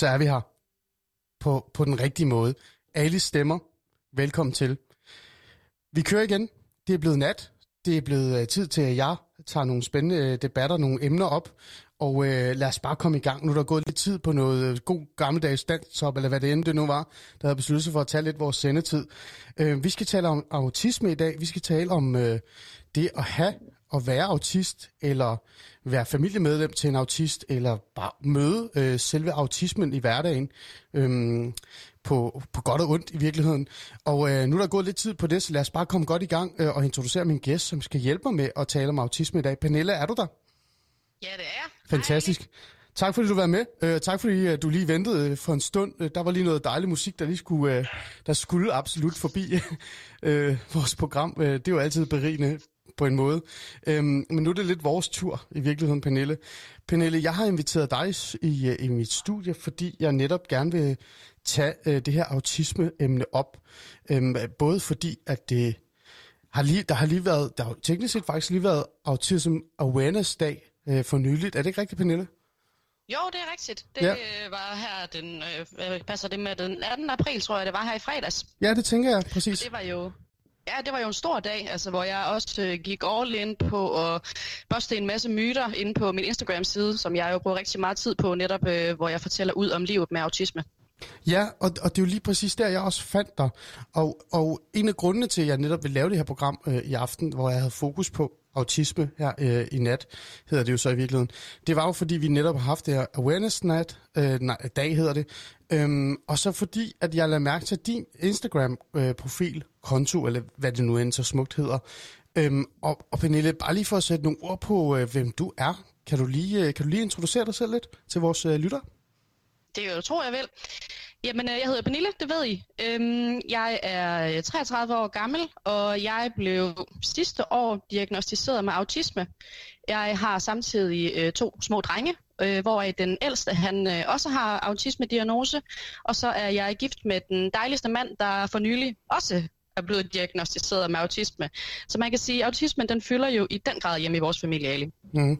så er vi her på, på den rigtige måde. Alle stemmer. Velkommen til. Vi kører igen. Det er blevet nat. Det er blevet øh, tid til, at jeg tager nogle spændende øh, debatter, nogle emner op. Og øh, lad os bare komme i gang. Nu er der gået lidt tid på noget øh, god gammeldags danstop, eller hvad det end det nu var, der havde besluttet sig for at tage lidt vores sendetid. Øh, vi skal tale om autisme i dag. Vi skal tale om øh, det at have at være autist, eller være familiemedlem til en autist, eller bare møde øh, selve autismen i hverdagen, øh, på, på godt og ondt i virkeligheden. Og øh, nu er der gået lidt tid på det, så lad os bare komme godt i gang øh, og introducere min gæst, som skal hjælpe mig med at tale om autisme i dag. Pernille, er du der? Ja, det er. Fantastisk. Hej. Tak fordi du var med. Uh, tak fordi uh, du lige ventede uh, for en stund. Uh, der var lige noget dejlig musik, der lige skulle, uh, der skulle absolut forbi uh, vores program. Uh, det er jo altid berigende på en måde. Uh, men nu er det lidt vores tur i virkeligheden, Pernille. Pernille, jeg har inviteret dig i, uh, i mit studie, fordi jeg netop gerne vil tage uh, det her autisme-emne op. Uh, både fordi, at det har lige, der har lige været, der har teknisk set faktisk lige været Autism Awareness Dag uh, for nyligt. Er det ikke rigtigt, Pernille? Jo, det er rigtigt. Det ja. Øh, var her den, øh, passer det med den 18. april, tror jeg, det var her i fredags. Ja, det tænker jeg, præcis. Og det var jo, Ja, det var jo en stor dag, altså, hvor jeg også øh, gik all in på at poste en masse myter inde på min Instagram-side, som jeg jo bruger rigtig meget tid på, netop øh, hvor jeg fortæller ud om livet med autisme. Ja, og, og det er jo lige præcis der, jeg også fandt dig. Og, og en af grundene til, at jeg netop vil lave det her program øh, i aften, hvor jeg havde fokus på autisme her øh, i nat, hedder det jo så i virkeligheden. Det var jo fordi, vi netop har haft det her awareness nat, øh, nej, dag hedder det, øhm, og så fordi, at jeg lagde mærke til din Instagram-profil, øh, konto, eller hvad det nu end så smukt hedder. Øhm, og, og Pernille, bare lige for at sætte nogle ord på, øh, hvem du er, kan du, lige, øh, kan du lige introducere dig selv lidt til vores øh, lytter? Det tror jeg vel. Jamen, øh, jeg hedder Pernille, det ved I. Øhm, jeg er øh, 33 år gammel, og jeg blev sidste år diagnostiseret med autisme. Jeg har samtidig øh, to små drenge, øh, hvor den ældste han øh, også har autisme-diagnose, og så er jeg gift med den dejligste mand, der for nylig også er blevet diagnostiseret med autisme. Så man kan sige, at autismen den fylder jo i den grad hjemme i vores familie, Ali. Mm.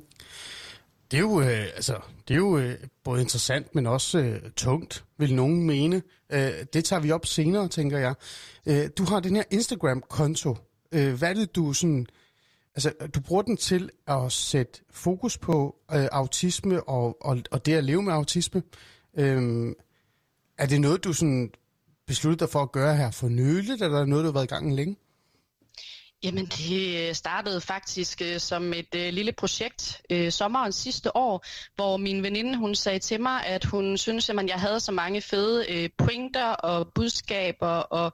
Det er jo, øh, altså, det er jo øh, både interessant, men også øh, tungt, vil nogen mene. Øh, det tager vi op senere, tænker jeg. Øh, du har den her Instagram-konto. Øh, hvad er det, du sådan... Altså, du bruger den til at sætte fokus på øh, autisme og, og, og det at leve med autisme. Øh, er det noget, du sådan besluttet dig for at gøre her for nyligt, eller er det noget, du har været i gang længe? Jamen, det startede faktisk øh, som et øh, lille projekt øh, sommeren sidste år, hvor min veninde hun sagde til mig, at hun synes, at jeg havde så mange fede øh, pointer og budskaber, og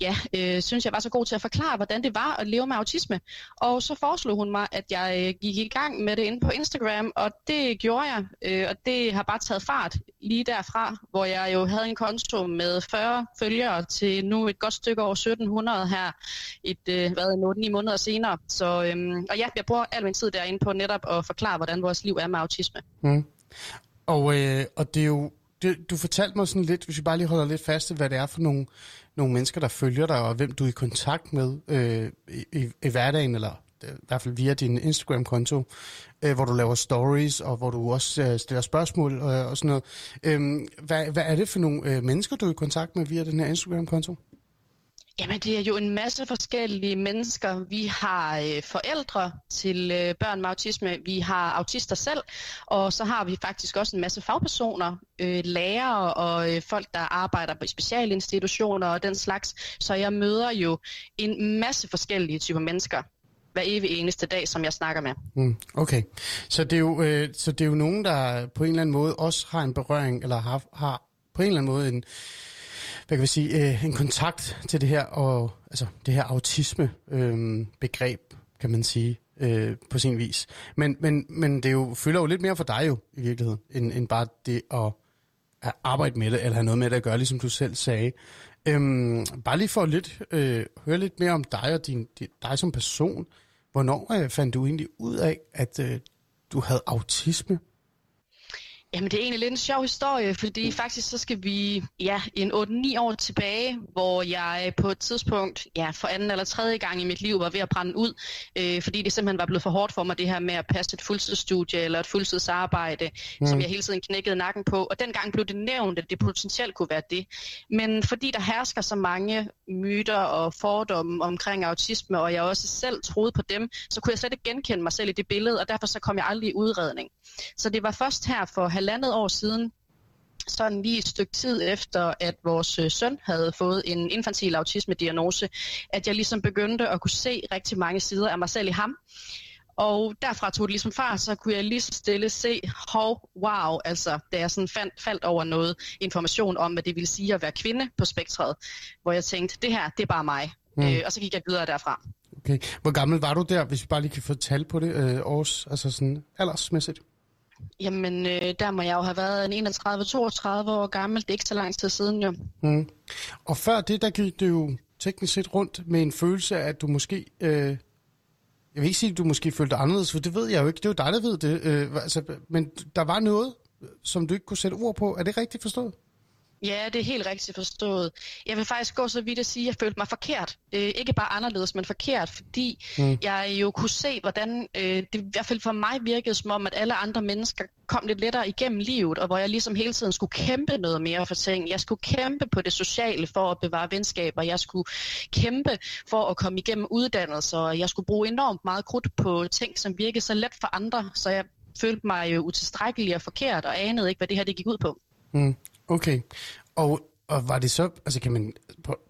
ja, øh, synes jeg var så god til at forklare, hvordan det var at leve med autisme. Og så foreslog hun mig, at jeg øh, gik i gang med det inde på Instagram, og det gjorde jeg, øh, og det har bare taget fart lige derfra, hvor jeg jo havde en konto med 40 følgere til nu et godt stykke over 1700 her, et, øh, hvad 8-9 måneder senere. Så, øhm, og ja, jeg bruger al min tid derinde på netop at forklare, hvordan vores liv er med autisme. Mm. Og, øh, og det er jo, det, du fortalte mig sådan lidt, hvis vi bare lige holder lidt fast i, hvad det er for nogle, nogle mennesker, der følger dig, og hvem du er i kontakt med øh, i, i hverdagen, eller øh, i hvert fald via din Instagram-konto, øh, hvor du laver stories, og hvor du også øh, stiller spørgsmål øh, og sådan noget. Øh, hvad, hvad er det for nogle øh, mennesker, du er i kontakt med via den her Instagram-konto? Jamen, det er jo en masse forskellige mennesker. Vi har øh, forældre til øh, børn med autisme, vi har autister selv, og så har vi faktisk også en masse fagpersoner, øh, lærere og øh, folk, der arbejder på specialinstitutioner og den slags. Så jeg møder jo en masse forskellige typer mennesker hver evig eneste dag, som jeg snakker med. Mm, okay, så det, er jo, øh, så det er jo nogen, der på en eller anden måde også har en berøring, eller har, har på en eller anden måde en hvad kan vi sige, øh, en kontakt til det her, og, altså, det her autisme-begreb, øh, kan man sige, øh, på sin vis. Men, men, men det jo, fylder jo lidt mere for dig jo, i virkeligheden, end, end bare det at, at arbejde med det, eller have noget med det at gøre, ligesom du selv sagde. Øhm, bare lige for at lidt, øh, høre lidt mere om dig og din, din, dig som person. Hvornår øh, fandt du egentlig ud af, at øh, du havde autisme? Jamen, det er egentlig lidt en sjov historie, fordi faktisk så skal vi ja, en 8-9 år tilbage, hvor jeg på et tidspunkt, ja, for anden eller tredje gang i mit liv var ved at brænde ud, øh, fordi det simpelthen var blevet for hårdt for mig, det her med at passe et fuldtidsstudie eller et fuldtidsarbejde, mm. som jeg hele tiden knækkede nakken på. Og dengang blev det nævnt, at det potentielt kunne være det. Men fordi der hersker så mange myter og fordomme omkring autisme, og jeg også selv troede på dem, så kunne jeg slet ikke genkende mig selv i det billede, og derfor så kom jeg aldrig i udredning. Så det var først her for halvandet år siden, sådan lige et stykke tid efter, at vores øh, søn havde fået en infantil autisme-diagnose, at jeg ligesom begyndte at kunne se rigtig mange sider af mig selv i ham. Og derfra tog det ligesom far, så kunne jeg lige så stille se, hov, wow, altså da jeg sådan fandt, faldt over noget information om, hvad det ville sige at være kvinde på spektret, hvor jeg tænkte, det her, det er bare mig. Mm. Øh, og så gik jeg videre derfra. Okay. Hvor gammel var du der, hvis vi bare lige kan få tal på det, øh, års, altså sådan aldersmæssigt? Jamen, øh, der må jeg jo have været en 31-32 år gammel. Det er ikke så lang tid siden, jo. Mm. Og før det, der gik det jo teknisk set rundt med en følelse af, at du måske... Øh, jeg vil ikke sige, at du måske følte anderledes, for det ved jeg jo ikke. Det er jo dig, der ved det. Øh, altså, men der var noget, som du ikke kunne sætte ord på. Er det rigtigt forstået? Ja, det er helt rigtigt forstået. Jeg vil faktisk gå så vidt at sige, at jeg følte mig forkert. Øh, ikke bare anderledes, men forkert, fordi mm. jeg jo kunne se, hvordan øh, det i hvert fald for mig virkede som om, at alle andre mennesker kom lidt lettere igennem livet, og hvor jeg ligesom hele tiden skulle kæmpe noget mere for ting. Jeg skulle kæmpe på det sociale for at bevare venskaber. Jeg skulle kæmpe for at komme igennem uddannelser, og jeg skulle bruge enormt meget krudt på ting, som virkede så let for andre, så jeg følte mig jo utilstrækkelig og forkert, og anede ikke, hvad det her det gik ud på. Mm. Okay. Og, og var det så, altså kan man,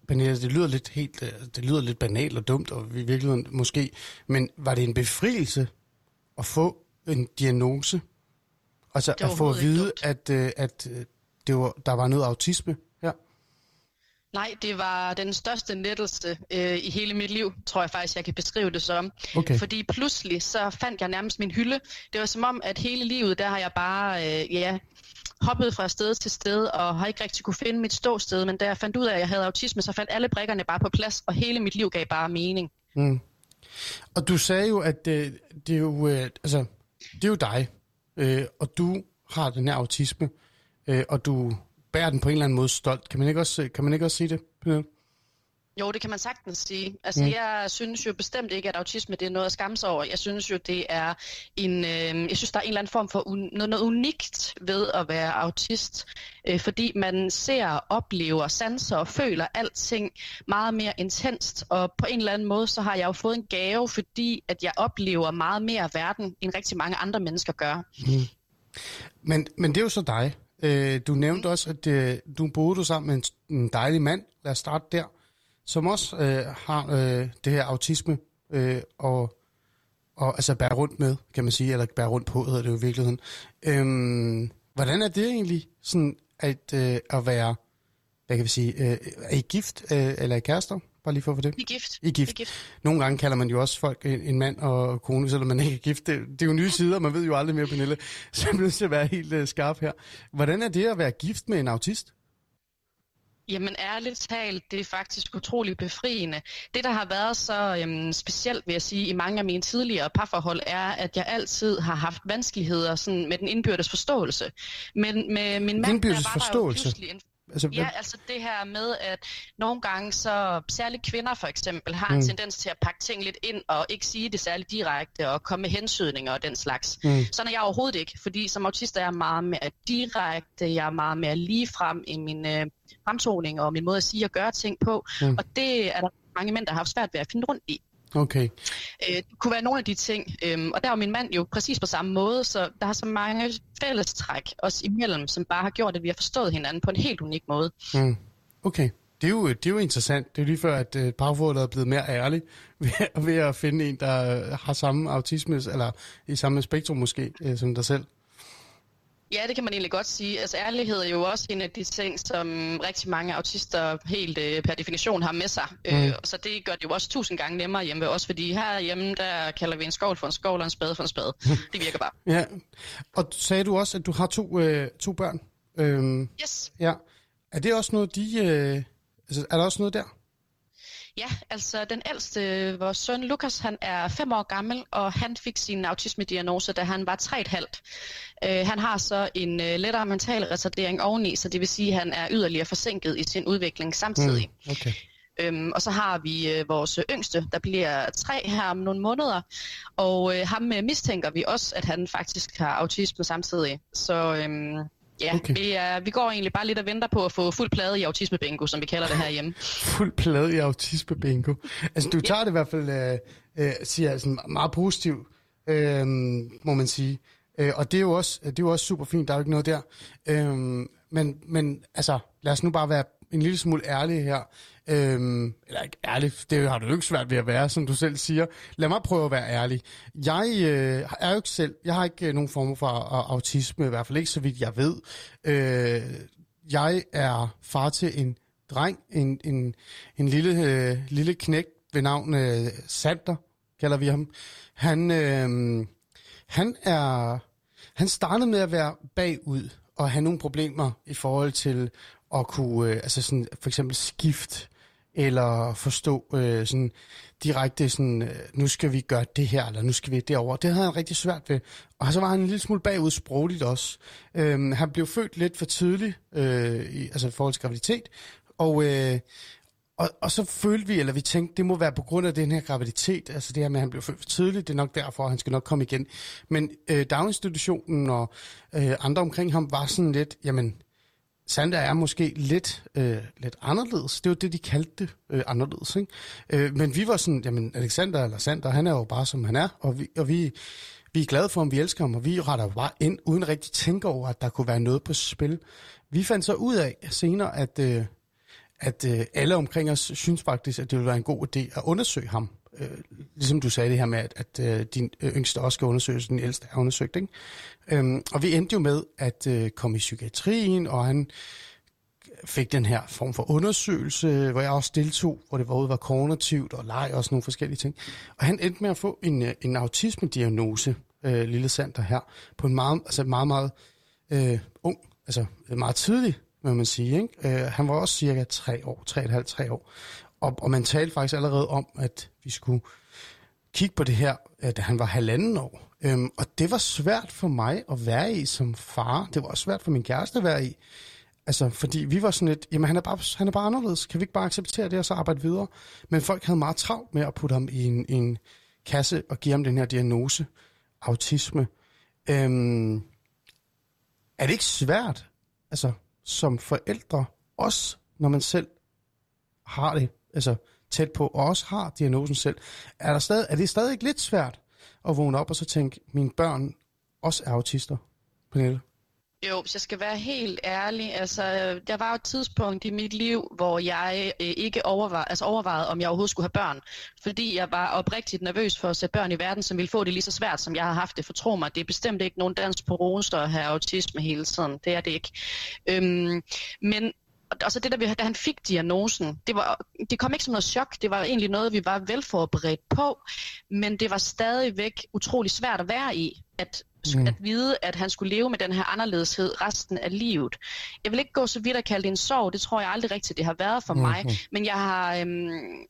Pernille, det lyder lidt helt, øh, det lyder lidt banalt og dumt, og i virkeligheden måske, men var det en befrielse at få en diagnose? Altså at få at vide, at, øh, at, øh, det var, der var noget autisme? Nej, det var den største nettelse øh, i hele mit liv, tror jeg faktisk, jeg kan beskrive det som. Okay. Fordi pludselig så fandt jeg nærmest min hylde. Det var som om, at hele livet, der har jeg bare øh, ja, hoppet fra sted til sted og har ikke rigtig kunne finde mit ståsted, men da jeg fandt ud af, at jeg havde autisme, så fandt alle brikkerne bare på plads, og hele mit liv gav bare mening. Mm. Og du sagde jo, at det, det, er, jo, øh, altså, det er jo dig, øh, og du har den her autisme, øh, og du bærer den på en eller anden måde stolt. Kan man ikke også, kan man ikke også sige det? Pernille? Jo, det kan man sagtens sige. Altså, mm. jeg synes jo bestemt ikke, at autisme det er noget at skamme sig over. Jeg synes jo, det er en, øh, jeg synes, der er en eller anden form for un, noget, noget unikt ved at være autist, øh, fordi man ser, oplever, sanser og føler alting meget mere intenst. Og på en eller anden måde, så har jeg jo fået en gave, fordi at jeg oplever meget mere verden, end rigtig mange andre mennesker gør. Mm. Men, men det er jo så dig. Øh, du nævnte også, at øh, du boede du sammen med en, en dejlig mand. Lad os starte der som også øh, har øh, det her autisme øh, og, og altså bærer rundt med, kan man sige, eller bærer rundt på, hedder det jo i virkeligheden. Øh, hvordan er det egentlig sådan at, øh, at være, hvad kan vi sige, øh, er I gift øh, eller er I kærester? Bare lige for at få det. I gift. I gift. I gift. Nogle gange kalder man jo også folk en, mand og kone, selvom man ikke er gift. Det, det er jo nye sider, man ved jo aldrig mere, Pernille. Så jeg er nødt til at være helt uh, skarp her. Hvordan er det at være gift med en autist? Jamen ærligt talt, det er faktisk utrolig befriende. Det, der har været så øhm, specielt, vil jeg sige, i mange af mine tidligere parforhold, er, at jeg altid har haft vanskeligheder sådan, med den indbyrdes forståelse. Men med min mand, indbyrdes der var forståelse? Der jo en Altså, ja, altså det her med, at nogle gange så, særligt kvinder for eksempel, har en mm. tendens til at pakke ting lidt ind og ikke sige det særligt direkte og komme med hensydninger og den slags. Mm. Sådan er jeg overhovedet ikke, fordi som autist er jeg meget mere direkte, jeg er meget mere ligefrem i min øh, fremtoning og min måde at sige og gøre ting på, mm. og det er der mange mænd, der har haft svært ved at finde rundt i. Okay. Øh, det kunne være nogle af de ting. Øhm, og der er min mand jo præcis på samme måde, så der har så mange fællestræk os imellem, som bare har gjort, at vi har forstået hinanden på en helt unik måde. Mm. Okay. Det er, jo, det er jo interessant. Det er lige før, at uh, parforholdet er blevet mere ærlig ved, ved at finde en, der har samme autisme, eller i samme spektrum måske, uh, som dig selv. Ja, det kan man egentlig godt sige. Altså ærlighed er jo også en af de ting, som rigtig mange autister helt øh, per definition har med sig. Øh, mm. Øh, så det gør det jo også tusind gange nemmere hjemme også, fordi her hjemme, der kalder vi en skål for en skål og en spade for en spade. Det virker bare. ja, og sagde du også, at du har to, øh, to børn? Øhm, yes. Ja. Er det også noget, de... Øh, altså, er der også noget der? Ja, altså den ældste, vores søn Lukas, han er fem år gammel, og han fik sin autisme-diagnose, da han var tre et halvt. Øh, han har så en uh, lettere mental retardering oveni, så det vil sige, at han er yderligere forsinket i sin udvikling samtidig. Mm, okay. Øhm, og så har vi øh, vores yngste, der bliver tre her om nogle måneder, og øh, ham øh, mistænker vi også, at han faktisk har autisme samtidig. Så øhm, ja, okay. vi, er, vi går egentlig bare lidt og venter på at få fuld plade i autisme bingo, som vi kalder det herhjemme. fuld plade i autisme bingo. Altså du tager ja. det i hvert fald, øh, øh, siger sådan meget positivt, øh, må man sige. Øh, og det er, jo også, det er jo også super fint, der er jo ikke noget der. Øh, men, men altså, lad os nu bare være en lille smule ærlige her. Øhm, eller ikke ærlig, det har du jo ikke svært ved at være, som du selv siger. Lad mig prøve at være ærlig. Jeg øh, er jo ikke selv, jeg har ikke øh, nogen form for øh, autisme, i hvert fald ikke så vidt jeg ved. Øh, jeg er far til en dreng, en, en, en lille, øh, lille knæk ved navn øh, Sander, kalder vi ham. Han, øh, han er, han startede med at være bagud og have nogle problemer i forhold til at kunne, øh, altså sådan for eksempel skift eller forstå øh, sådan direkte sådan, øh, nu skal vi gøre det her, eller nu skal vi derover. Det havde han rigtig svært ved. Og så var han en lille smule bagud sprogligt også. Øhm, han blev født lidt for tidligt, øh, i, altså i forhold til graviditet, og, øh, og, og så følte vi, eller vi tænkte, det må være på grund af den her graviditet, altså det her med, at han blev født for tidligt, det er nok derfor, at han skal nok komme igen. Men øh, daginstitutionen og øh, andre omkring ham var sådan lidt, jamen, Sander er måske lidt, øh, lidt anderledes. Det var det, de kaldte det, øh, anderledes. Ikke? Øh, men vi var sådan, jamen Alexander eller Sander, han er jo bare som han er, og vi, og vi, vi er glade for ham, vi elsker ham, og vi retter bare ind, uden rigtig tænke over, at der kunne være noget på spil. Vi fandt så ud af senere, at, øh, at øh, alle omkring os synes faktisk, at det ville være en god idé at undersøge ham. Øh, ligesom du sagde det her med, at, at øh, din øh, yngste også skal undersøges, den ældste er undersøgt. Ikke? Øhm, og vi endte jo med at øh, komme i psykiatrien, og han fik den her form for undersøgelse, hvor jeg også deltog, hvor det både var kognitivt og leg og sådan nogle forskellige ting. Og han endte med at få en, øh, en autisme-diagnose, øh, lille Sander her, på en meget, altså meget, meget øh, ung, altså meget tidlig, må man sige. Ikke? Øh, han var også cirka tre år, tre et halvt, tre år. Og, og man talte faktisk allerede om, at vi skulle kigge på det her, øh, da han var halvanden år. Øhm, og det var svært for mig at være i som far. Det var også svært for min kæreste at være i. Altså, fordi vi var sådan lidt, jamen han er, bare, han er bare anderledes. Kan vi ikke bare acceptere det og så arbejde videre? Men folk havde meget travlt med at putte ham i en, en kasse og give ham den her diagnose, autisme. Øhm, er det ikke svært, altså som forældre, også når man selv har det, altså tæt på, og også har diagnosen selv, er, der stadig, er det stadig lidt svært at vågne op og så tænke, mine børn også er autister, Pernille? Jo, hvis jeg skal være helt ærlig, altså der var jo et tidspunkt i mit liv, hvor jeg øh, ikke overvejede, altså overvejede, om jeg overhovedet skulle have børn, fordi jeg var oprigtigt nervøs for at sætte børn i verden, som ville få det lige så svært, som jeg har haft det. For tro mig, det er bestemt ikke nogen dans på roser at have autisme hele tiden. Det er det ikke. Øhm, men og så det, der, da han fik diagnosen, det, var, det kom ikke som noget chok. Det var egentlig noget, vi var velforberedt på, men det var stadigvæk utrolig svært at være i, at, mm. at vide, at han skulle leve med den her anderledeshed resten af livet. Jeg vil ikke gå så vidt at kalde det en sorg, det tror jeg aldrig rigtigt, det har været for mm. mig, men jeg har... Øhm,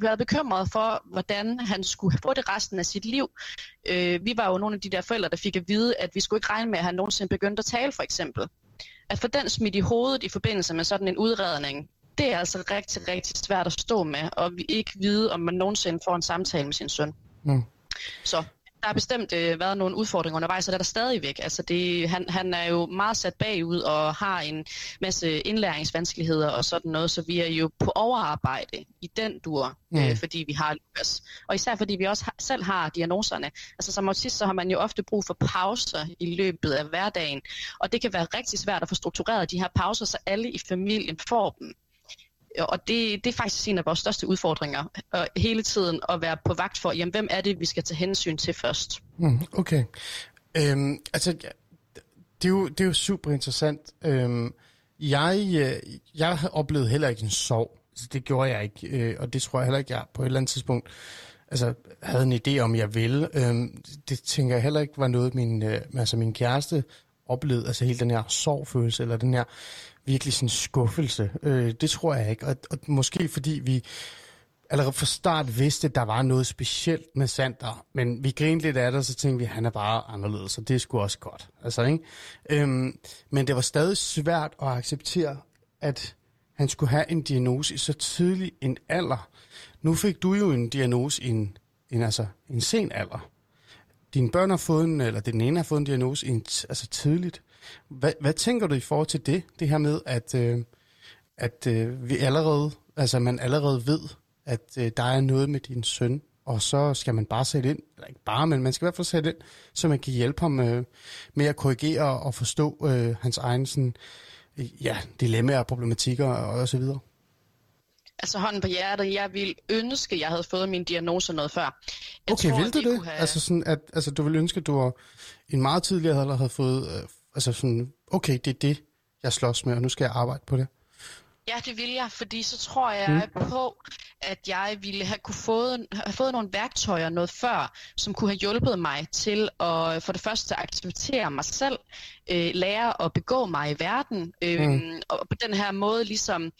været bekymret for, hvordan han skulle få det resten af sit liv. Øh, vi var jo nogle af de der forældre, der fik at vide, at vi skulle ikke regne med, at han nogensinde begyndte at tale, for eksempel at få den smidt i hovedet i forbindelse med sådan en udredning, det er altså rigtig, rigtig svært at stå med, og vi ikke vide, om man nogensinde får en samtale med sin søn. Mm. Så der har bestemt øh, været nogle udfordringer undervejs, og der er der stadigvæk. Altså det, han, han er jo meget sat bagud og har en masse indlæringsvanskeligheder og sådan noget, så vi er jo på overarbejde i den dur, mm. øh, fordi vi har Lukas. Og især fordi vi også har, selv har diagnoserne. Altså som autist, så har man jo ofte brug for pauser i løbet af hverdagen, og det kan være rigtig svært at få struktureret de her pauser, så alle i familien får dem og det, det er faktisk en af vores største udfordringer, og hele tiden at være på vagt for, jamen, hvem er det, vi skal tage hensyn til først. Mm, okay. Øhm, altså, det er, jo, det er jo super interessant. Øhm, jeg, øh, jeg oplevede heller ikke en sorg. så det gjorde jeg ikke, øh, og det tror jeg heller ikke, jeg på et eller andet tidspunkt altså, havde en idé om, jeg ville. Øhm, det tænker jeg heller ikke var noget, min, øh, altså, min kæreste oplevede, altså hele den her sorgfølelse, eller den her virkelig sådan skuffelse. Øh, det tror jeg ikke. Og, og måske fordi vi allerede fra start vidste, at der var noget specielt med Sander, men vi grinede lidt af det, og så tænkte vi, at han er bare anderledes, så det er sgu også godt. Altså, ikke? Øhm, men det var stadig svært at acceptere, at han skulle have en diagnose i så tidlig en alder. Nu fik du jo en diagnose i en, en, altså, en sen alder. Dine børn har fået en, eller den ene har fået en diagnose i en, altså tidligt. Hvad, hvad tænker du i forhold til det? Det her med, at, øh, at øh, vi allerede, altså man allerede ved, at øh, der er noget med din søn, og så skal man bare sætte ind, eller ikke bare, men man skal i hvert fald sætte ind, så man kan hjælpe ham øh, med at korrigere og forstå øh, hans egen sådan, ja, dilemmaer, problematikker og, og så videre. Altså hånden på hjertet, jeg vil ønske, jeg havde fået min diagnose noget før. Jeg okay, tror, vil du det? Have... Altså sådan, at altså, du vil ønske, at du var en meget tidligere alder havde fået, øh, altså sådan, okay, det er det, jeg slås med, og nu skal jeg arbejde på det. Ja, det vil jeg, fordi så tror jeg mm. på, at jeg ville have kunne fået, have fået nogle værktøjer noget før, som kunne have hjulpet mig til at for det første acceptere mig selv, øh, lære at begå mig i verden, øh, mm. og på den her måde ligesom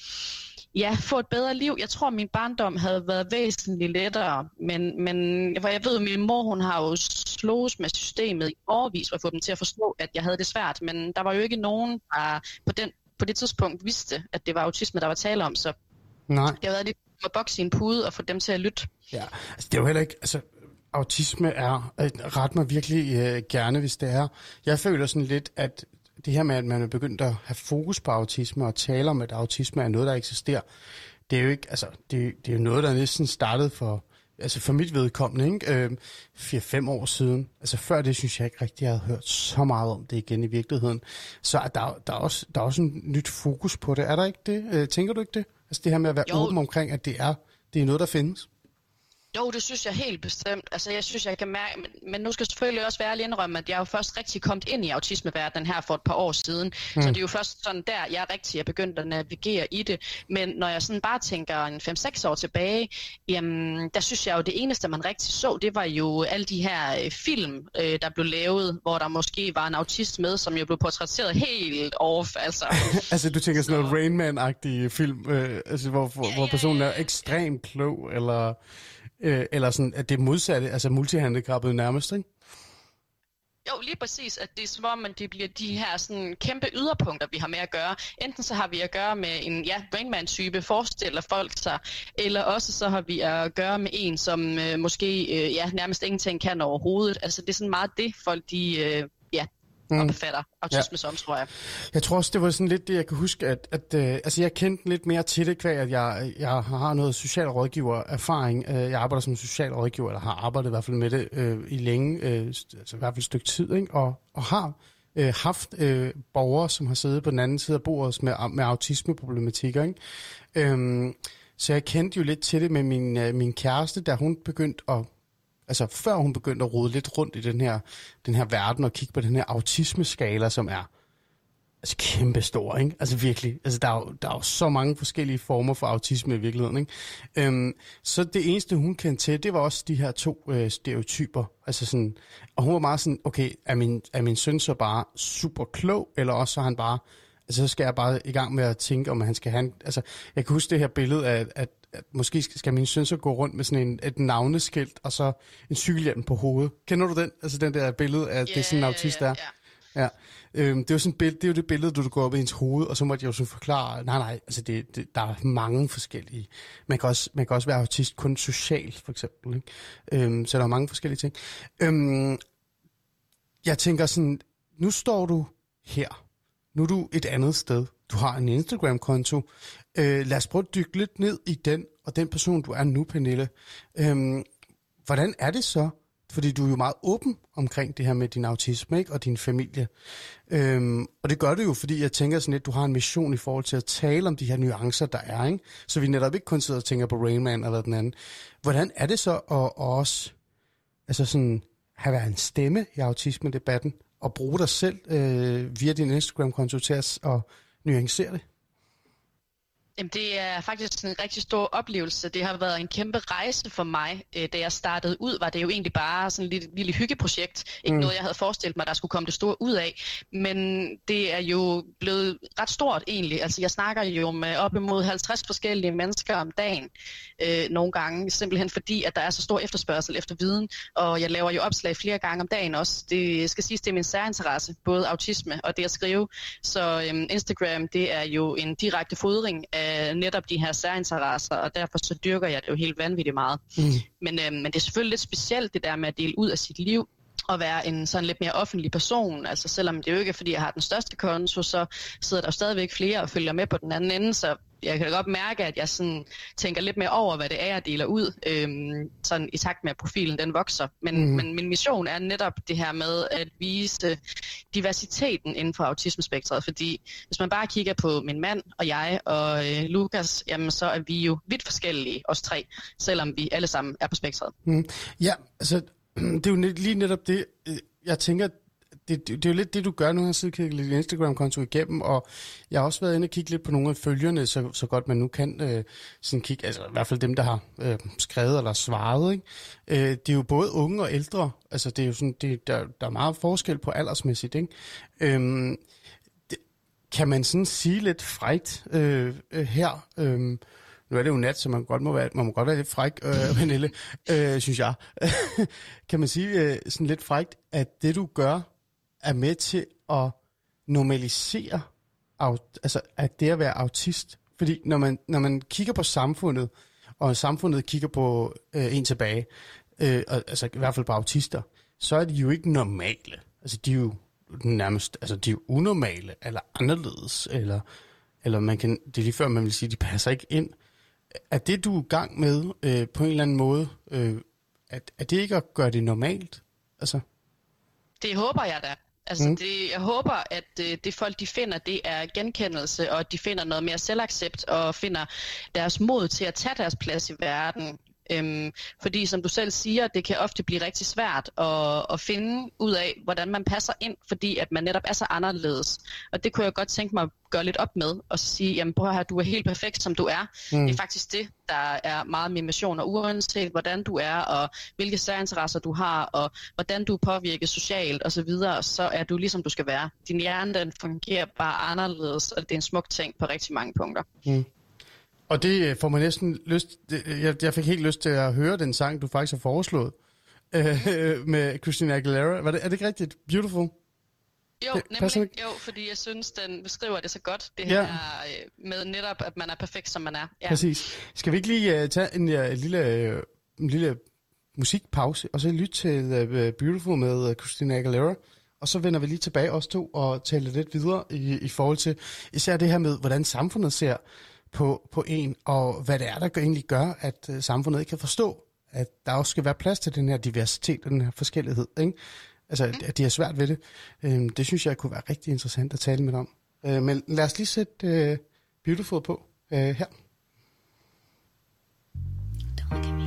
ja, få et bedre liv. Jeg tror, min barndom havde været væsentligt lettere, men, men for jeg ved, at min mor hun har jo slået med systemet i årvis for at få dem til at forstå, at jeg havde det svært, men der var jo ikke nogen, der på, den, på det tidspunkt vidste, at det var autisme, der var tale om, så Nej. det har været lidt at bokse i en pude og få dem til at lytte. Ja, altså det er jo heller ikke, altså autisme er, ret mig virkelig øh, gerne, hvis det er. Jeg føler sådan lidt, at det her med, at man er begyndt at have fokus på autisme og tale om, at autisme er noget, der eksisterer, det er jo ikke, altså, det, det er jo noget, der næsten startede for, altså for mit vedkommende, ikke? Øh, 4-5 år siden. Altså før det synes jeg ikke rigtig, jeg havde hørt så meget om det igen i virkeligheden. Så er der, der, er også, der er også en nyt fokus på det. Er der ikke det? Øh, tænker du ikke det? Altså det her med at være jo. åben omkring, at det er, det er noget, der findes? Jo, det synes jeg helt bestemt. Altså, jeg synes, jeg kan mærke, men, men nu skal jeg selvfølgelig også være ærlig indrømme, at jeg er jo først rigtig kommet ind i autismeverdenen her for et par år siden. Mm. Så det er jo først sådan der, jeg rigtig er begyndt at navigere i det. Men når jeg sådan bare tænker en 5-6 år tilbage, jamen, der synes jeg jo, det eneste, man rigtig så, det var jo alle de her øh, film, øh, der blev lavet, hvor der måske var en autist med, som jo blev portrætteret helt off. Altså, altså du tænker sådan noget Rain Man-agtige film, øh, altså, hvor, hvor, ja, hvor personen er ekstremt klog, eller... Øh, eller sådan, at det modsatte, altså multihandicappet nærmest, ikke? Jo, lige præcis, at det er som om, at det bliver de her sådan, kæmpe yderpunkter, vi har med at gøre. Enten så har vi at gøre med en ja, Brainman-type, forestiller folk sig, eller også så har vi at gøre med en, som øh, måske øh, ja, nærmest ingenting kan overhovedet. Altså det er sådan meget det, folk de, øh, mm. og befatter autisme ja. som, tror jeg. Jeg tror også, det var sådan lidt det, jeg kan huske, at, at uh, altså, jeg kendte lidt mere til det, kvæg, at jeg, jeg har noget social rådgiver erfaring. Uh, jeg arbejder som social rådgiver, eller har arbejdet i hvert fald med det uh, i længe, uh, altså i hvert fald et stykke tid, ikke? Og, og har uh, haft uh, borgere, som har siddet på den anden side af bordet med, med autismeproblematikker. Ikke? Um, så jeg kendte jo lidt til det med min, uh, min kæreste, da hun begyndte at altså før hun begyndte at rode lidt rundt i den her, den her verden og kigge på den her autismeskala, som er altså kæmpe stor, ikke? Altså virkelig. Altså der er, jo, der er jo så mange forskellige former for autisme i virkeligheden, ikke? Øhm, så det eneste, hun kendte til, det var også de her to øh, stereotyper. Altså sådan, og hun var meget sådan, okay, er min, er min søn så bare super klog, eller også så er han bare, altså så skal jeg bare i gang med at tænke, om han skal have en, altså jeg kan huske det her billede af, at at måske skal min søn så gå rundt med sådan en, et navneskilt, og så en cykelhjelm på hovedet. Kender du den? Altså den der billede af, yeah, det er sådan en autist der. Yeah, yeah. Ja. Øhm, det, er jo sådan billede, det er jo det billede, du, går op i ens hoved, og så måtte jeg jo så forklare, nej, nej, altså det, det, der er mange forskellige. Man kan, også, man kan også være autist kun socialt, for eksempel. Ikke? Øhm, så der er mange forskellige ting. Øhm, jeg tænker sådan, nu står du her. Nu er du et andet sted. Du har en Instagram-konto. Øh, lad os prøve at dykke lidt ned i den, og den person, du er nu, Pernille. Øhm, hvordan er det så? Fordi du er jo meget åben omkring det her med din autisme ikke? og din familie. Øhm, og det gør du jo, fordi jeg tænker sådan lidt, du har en mission i forhold til at tale om de her nuancer, der er. Ikke? Så vi netop ikke kun sidder og tænker på Rain Man eller den anden. Hvordan er det så at, at også altså sådan, have været en stemme i autisme-debatten, og bruge dig selv øh, via din Instagram-konto til at, at nuancere det? Jamen, det er faktisk en rigtig stor oplevelse. Det har været en kæmpe rejse for mig. Øh, da jeg startede ud, var det jo egentlig bare sådan et lille, lille hyggeprojekt. Ikke mm. noget, jeg havde forestillet mig, der skulle komme det store ud af. Men det er jo blevet ret stort egentlig. Altså, jeg snakker jo med op imod 50 forskellige mennesker om dagen øh, nogle gange. Simpelthen fordi, at der er så stor efterspørgsel efter viden. Og jeg laver jo opslag flere gange om dagen også. Det skal siges, det er min særinteresse. Både autisme og det at skrive. Så øhm, Instagram, det er jo en direkte fodring af øh, netop de her særinteresser, og derfor så dyrker jeg det jo helt vanvittigt meget. Mm. Men, øh, men det er selvfølgelig lidt specielt det der med at dele ud af sit liv, og være en sådan lidt mere offentlig person. Altså selvom det jo ikke er, fordi jeg har den største konto, så sidder der jo stadigvæk flere og følger med på den anden ende, så jeg kan godt mærke, at jeg sådan tænker lidt mere over, hvad det er, jeg deler ud, øhm, sådan i takt med, at profilen den vokser. Men, mm. men min mission er netop det her med at vise diversiteten inden for autismespektret, fordi hvis man bare kigger på min mand og jeg og øh, Lukas, jamen så er vi jo vidt forskellige, os tre, selvom vi alle sammen er på spektret. Mm. Ja, altså det er jo lige netop det, øh, jeg tænker, det, det, det er jo lidt det, du gør nu, har siddet kigget lidt Instagram-konto igennem, og jeg har også været inde og kigge lidt på nogle af følgerne, så, så godt man nu kan øh, sådan kigge, altså i hvert fald dem, der har øh, skrevet eller svaret, ikke? Øh, det er jo både unge og ældre, altså det er jo sådan, det, der, der er meget forskel på aldersmæssigt, ikke? Øh, det, kan man sådan sige lidt frægt øh, øh her, øh, nu er det jo nat, så man godt må være, man må godt være lidt fræk, øh, Pernille, øh, synes jeg. kan man sige øh, sådan lidt frækt, at det du gør, er med til at normalisere, altså at det at være autist. Fordi når man, når man kigger på samfundet, og samfundet kigger på øh, en tilbage, øh, altså i hvert fald på autister, så er de jo ikke normale. Altså de er jo nærmest, altså de er jo unormale, eller anderledes, eller, eller man kan, det er lige før man vil sige, de passer ikke ind. Er det, du er i gang med øh, på en eller anden måde, øh, at, er det ikke at gøre det normalt? Altså? Det håber jeg da. Altså mm. det, jeg håber, at øh, det folk de finder, det er genkendelse, og at de finder noget mere selvaccept, og finder deres mod til at tage deres plads i verden. Øhm, fordi som du selv siger, det kan ofte blive rigtig svært at, at finde ud af, hvordan man passer ind, fordi at man netop er så anderledes. Og det kunne jeg godt tænke mig at gøre lidt op med, og sige, jamen prøv her, du er helt perfekt, som du er. Mm. Det er faktisk det, der er meget min mission, og uanset hvordan du er, og hvilke særinteresser du har, og hvordan du er påvirket socialt osv., så, videre, så er du ligesom du skal være. Din hjerne, den fungerer bare anderledes, og det er en smuk ting på rigtig mange punkter. Mm. Og det øh, får man næsten lyst... Jeg, jeg fik helt lyst til at høre den sang, du faktisk har foreslået øh, med Christina Aguilera. Var det, er det ikke rigtigt? Beautiful? Jo, nemlig. Jo, fordi jeg synes, den beskriver det så godt, det her ja. Øh, med netop, at man er perfekt, som man er. Ja. Præcis. Skal vi ikke lige uh, tage en, uh, lille, uh, en lille musikpause, og så lytte til uh, Beautiful med uh, Christina Aguilera? Og så vender vi lige tilbage os to og taler lidt videre i, i forhold til især det her med, hvordan samfundet ser på, på en, og hvad det er, der egentlig gør, at øh, samfundet ikke kan forstå, at der også skal være plads til den her diversitet og den her forskellighed. Ikke? Altså, mm. at de har svært ved det. Uh, det synes jeg kunne være rigtig interessant at tale med om. Øh, men lad os lige sætte øh, Beautiful på øh, her. today.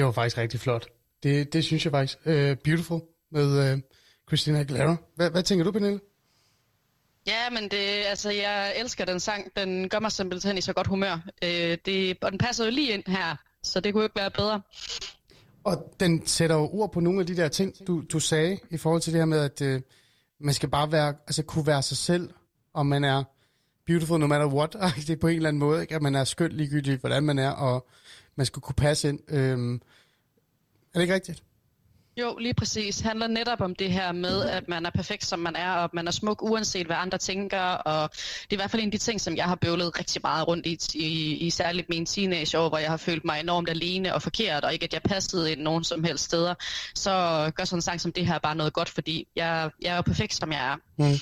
Det var faktisk rigtig flot. Det, det synes jeg faktisk. Uh, beautiful med uh, Christina Aguilera. Hvad, hvad tænker du, Pernille? Ja, men det, altså, jeg elsker den sang. Den gør mig simpelthen i så godt humør. Uh, det, og den passer jo lige ind her, så det kunne jo ikke være bedre. Og den sætter jo ord på nogle af de der ting, du, du sagde, i forhold til det her med, at uh, man skal bare være, altså, kunne være sig selv, og man er beautiful no matter what, det er på en eller anden måde, ikke? at man er skøn ligegyldigt, hvordan man er, og man skulle kunne passe ind. Øhm, er det ikke rigtigt? Jo, lige præcis. handler netop om det her med, at man er perfekt, som man er, og at man er smuk, uanset hvad andre tænker. Og det er i hvert fald en af de ting, som jeg har bøvlet rigtig meget rundt i, i, i særligt mine teenageår, hvor jeg har følt mig enormt alene og forkert, og ikke at jeg passede ind nogen som helst steder. Så gør sådan en sang som det her bare noget godt, fordi jeg, jeg er perfekt, som jeg er. Mm.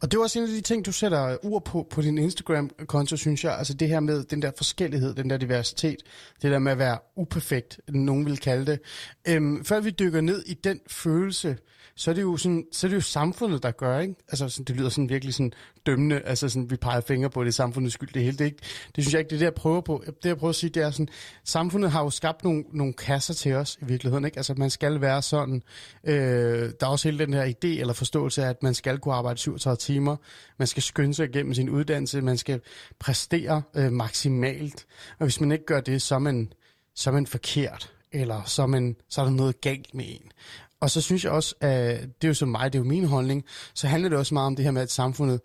Og det var også en af de ting, du sætter ord på på din Instagram-konto, synes jeg. Altså det her med den der forskellighed, den der diversitet, det der med at være uperfekt, nogen vil kalde det. Øhm, før vi dykker ned i den følelse, så er det jo, sådan, så er det jo samfundet, der gør, ikke? Altså, sådan, det lyder sådan virkelig sådan dømmende, altså sådan, vi peger fingre på, det er samfundets skyld, det hele, det, ikke, det synes jeg ikke, det er det, jeg prøver på. Det, jeg prøver at sige, det er sådan, samfundet har jo skabt nogle, nogle kasser til os, i virkeligheden, ikke? Altså, man skal være sådan, øh, der er også hele den her idé eller forståelse af, at man skal kunne arbejde 37 timer, man skal skynde sig igennem sin uddannelse, man skal præstere øh, maksimalt, og hvis man ikke gør det, så er man, så er man forkert eller så, man, så er der noget galt med en. Og så synes jeg også, at det er jo som mig, det er jo min holdning, så handler det også meget om det her med, at samfundet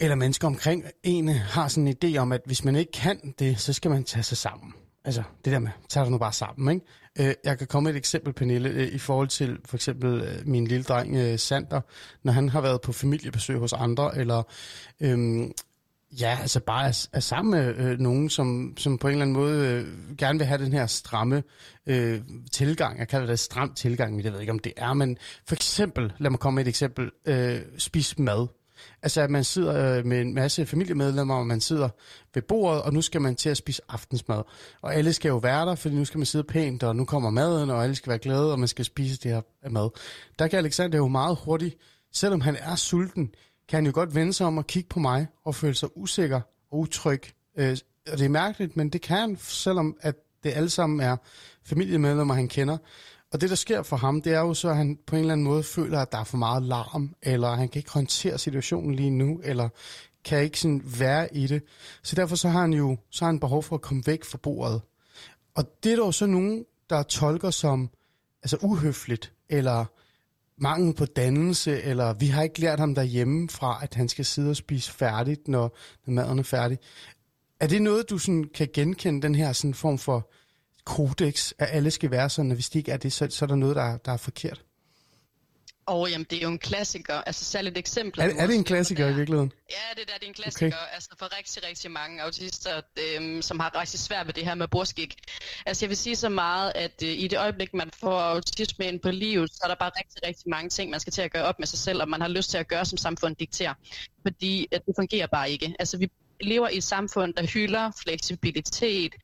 eller mennesker omkring en har sådan en idé om, at hvis man ikke kan det, så skal man tage sig sammen. Altså det der med, tager du nu bare sammen, ikke? Øh, jeg kan komme med et eksempel, Pernille, øh, i forhold til for eksempel øh, min lille dreng øh, Sander, når han har været på familiebesøg hos andre, eller øhm, Ja, altså bare er, er sammen med øh, nogen, som, som på en eller anden måde øh, gerne vil have den her stramme øh, tilgang. Jeg kalder det stram tilgang, men jeg ved ikke, om det er. Men for eksempel, lad mig komme med et eksempel, øh, spis mad. Altså at man sidder øh, med en masse familiemedlemmer, og man sidder ved bordet, og nu skal man til at spise aftensmad. Og alle skal jo være der, fordi nu skal man sidde pænt, og nu kommer maden, og alle skal være glade, og man skal spise det her mad. Der kan Alexander jo meget hurtigt, selvom han er sulten, kan han jo godt vende sig om og kigge på mig og føle sig usikker og utryg. Øh, og det er mærkeligt, men det kan han, selvom at det alle sammen er familiemedlemmer, han kender. Og det, der sker for ham, det er jo så, at han på en eller anden måde føler, at der er for meget larm, eller han kan ikke håndtere situationen lige nu, eller kan ikke sådan være i det. Så derfor så har han jo så har han behov for at komme væk fra bordet. Og det er der jo så nogen, der tolker som altså uhøfligt, eller mangel på dannelse, eller vi har ikke lært ham derhjemme fra, at han skal sidde og spise færdigt, når, når maden er færdig. Er det noget, du sådan kan genkende, den her sådan form for kodex, at alle skal være sådan, og hvis de ikke er det, så, så er der noget, der, der er forkert? Og jamen, det er jo en klassiker, altså særligt et eksempel. Er, er det en klassiker i virkeligheden? Ja, det der det er en klassiker, okay. altså for rigtig, rigtig mange autister, øhm, som har rigtig svært ved det her med borskik. Altså jeg vil sige så meget, at øh, i det øjeblik, man får autisme ind på livet, så er der bare rigtig, rigtig mange ting, man skal til at gøre op med sig selv, og man har lyst til at gøre, som samfundet dikterer. Fordi at det fungerer bare ikke. Altså vi lever i et samfund, der hylder fleksibilitet,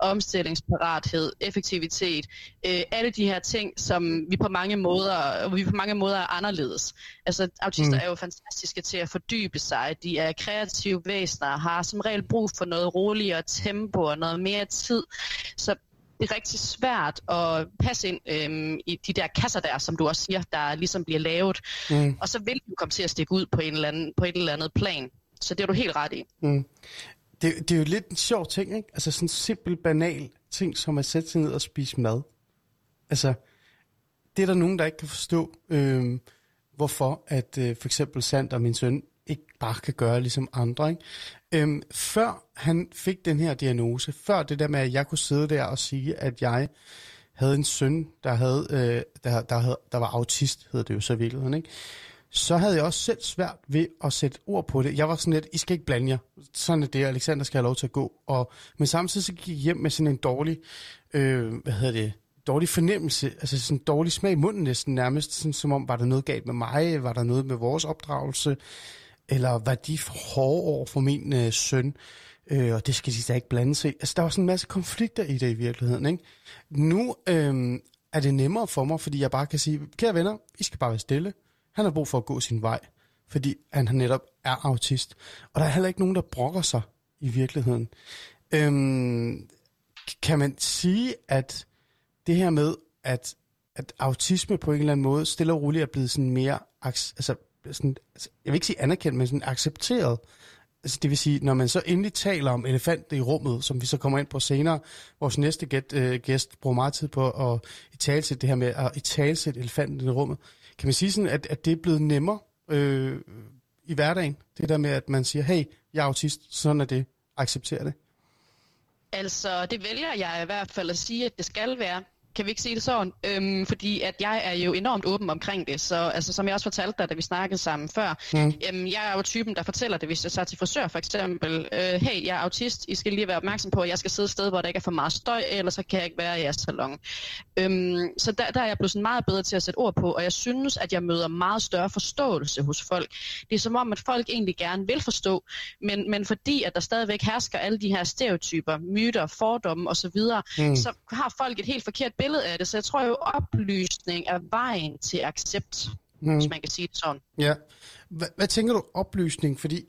omstillingsparathed, effektivitet, øh, alle de her ting, som vi på mange måder, vi på mange måder er anderledes. Altså autister mm. er jo fantastiske til at fordybe sig, de er kreative væsener, har som regel brug for noget roligere tempo og noget mere tid. Så det er rigtig svært at passe ind øhm, i de der kasser der, som du også siger, der ligesom bliver lavet. Mm. Og så vil du komme til at stikke ud på, en eller anden, på et eller andet plan. Så det er du helt ret i. Mm. Det, det er jo lidt en sjov ting, ikke? Altså sådan en simpel, banal ting, som at sætte sig ned og spise mad. Altså, det er der nogen, der ikke kan forstå, øh, hvorfor at øh, for eksempel Sand og min søn ikke bare kan gøre ligesom andre. Ikke? Øhm, før han fik den her diagnose, før det der med, at jeg kunne sidde der og sige, at jeg havde en søn, der, havde, øh, der, der, havde, der var autist, hedder det jo så i virkeligheden, ikke? Så havde jeg også selv svært ved at sætte ord på det. Jeg var sådan lidt, I skal ikke blande jer. Sådan er det, Alexander skal have lov til at gå. Og, men samtidig så gik jeg hjem med sådan en dårlig, øh, hvad hedder det, dårlig fornemmelse, altså sådan en dårlig smag i munden næsten nærmest, sådan, som om, var der noget galt med mig, var der noget med vores opdragelse, eller var de for hårde over for min øh, søn, øh, og det skal de da ikke blande sig Altså der var sådan en masse konflikter i det i virkeligheden, ikke? Nu øh, er det nemmere for mig, fordi jeg bare kan sige, kære venner, I skal bare være stille, han har brug for at gå sin vej. fordi han netop er autist. Og der er heller ikke nogen, der brokker sig i virkeligheden. Øhm, kan man sige, at det her med, at, at autisme på en eller anden måde stille og roligt er blevet sådan mere, altså, sådan, altså, jeg vil ikke sige anerkendt, men sådan accepteret. Altså, det vil sige, når man så endelig taler om elefanten i rummet, som vi så kommer ind på senere, vores næste gæt, øh, gæst bruger meget tid på at i talsætte det her med at i talsætte elefanten i rummet. Kan man sige sådan, at, at det er blevet nemmere øh, i hverdagen? Det der med, at man siger, hey, jeg er autist, sådan er det, accepterer det. Altså, det vælger jeg i hvert fald at sige, at det skal være. Kan vi ikke sige det sådan? Øhm, fordi at jeg er jo enormt åben omkring det. Så altså, som jeg også fortalte dig, da vi snakkede sammen før, mm. øhm, jeg er jo typen, der fortæller det, hvis jeg så til frisør for eksempel. Øh, hey, jeg er autist, I skal lige være opmærksom på, at jeg skal sidde et sted, hvor der ikke er for meget støj, ellers så kan jeg ikke være i jeres salon. Øhm, så der, der er jeg blevet sådan meget bedre til at sætte ord på, og jeg synes, at jeg møder meget større forståelse hos folk. Det er som om, at folk egentlig gerne vil forstå, men, men fordi at der stadigvæk hersker alle de her stereotyper, myter, fordomme osv., så, mm. så har folk et helt forkert billede af det, så jeg tror jo, oplysning er vejen til accept, mm. hvis man kan sige det sådan. Ja. Hvad, hvad tænker du oplysning? Fordi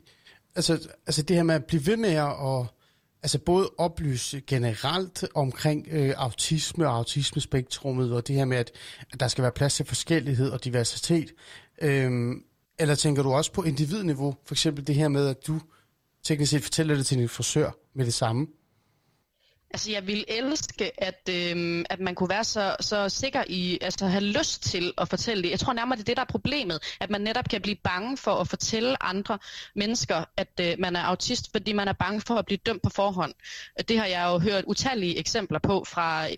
altså, altså det her med at blive ved med at altså både oplyse generelt omkring øh, autisme og autismespektrummet, og det her med, at, at der skal være plads til forskellighed og diversitet. Øhm, eller tænker du også på individniveau? For eksempel det her med, at du teknisk set fortæller det til din frisør med det samme. Altså, jeg vil elske, at, øh, at man kunne være så, så sikker i, altså have lyst til at fortælle det. Jeg tror nærmere, det er det, der er problemet. At man netop kan blive bange for at fortælle andre mennesker, at øh, man er autist, fordi man er bange for at blive dømt på forhånd. Det har jeg jo hørt utallige eksempler på fra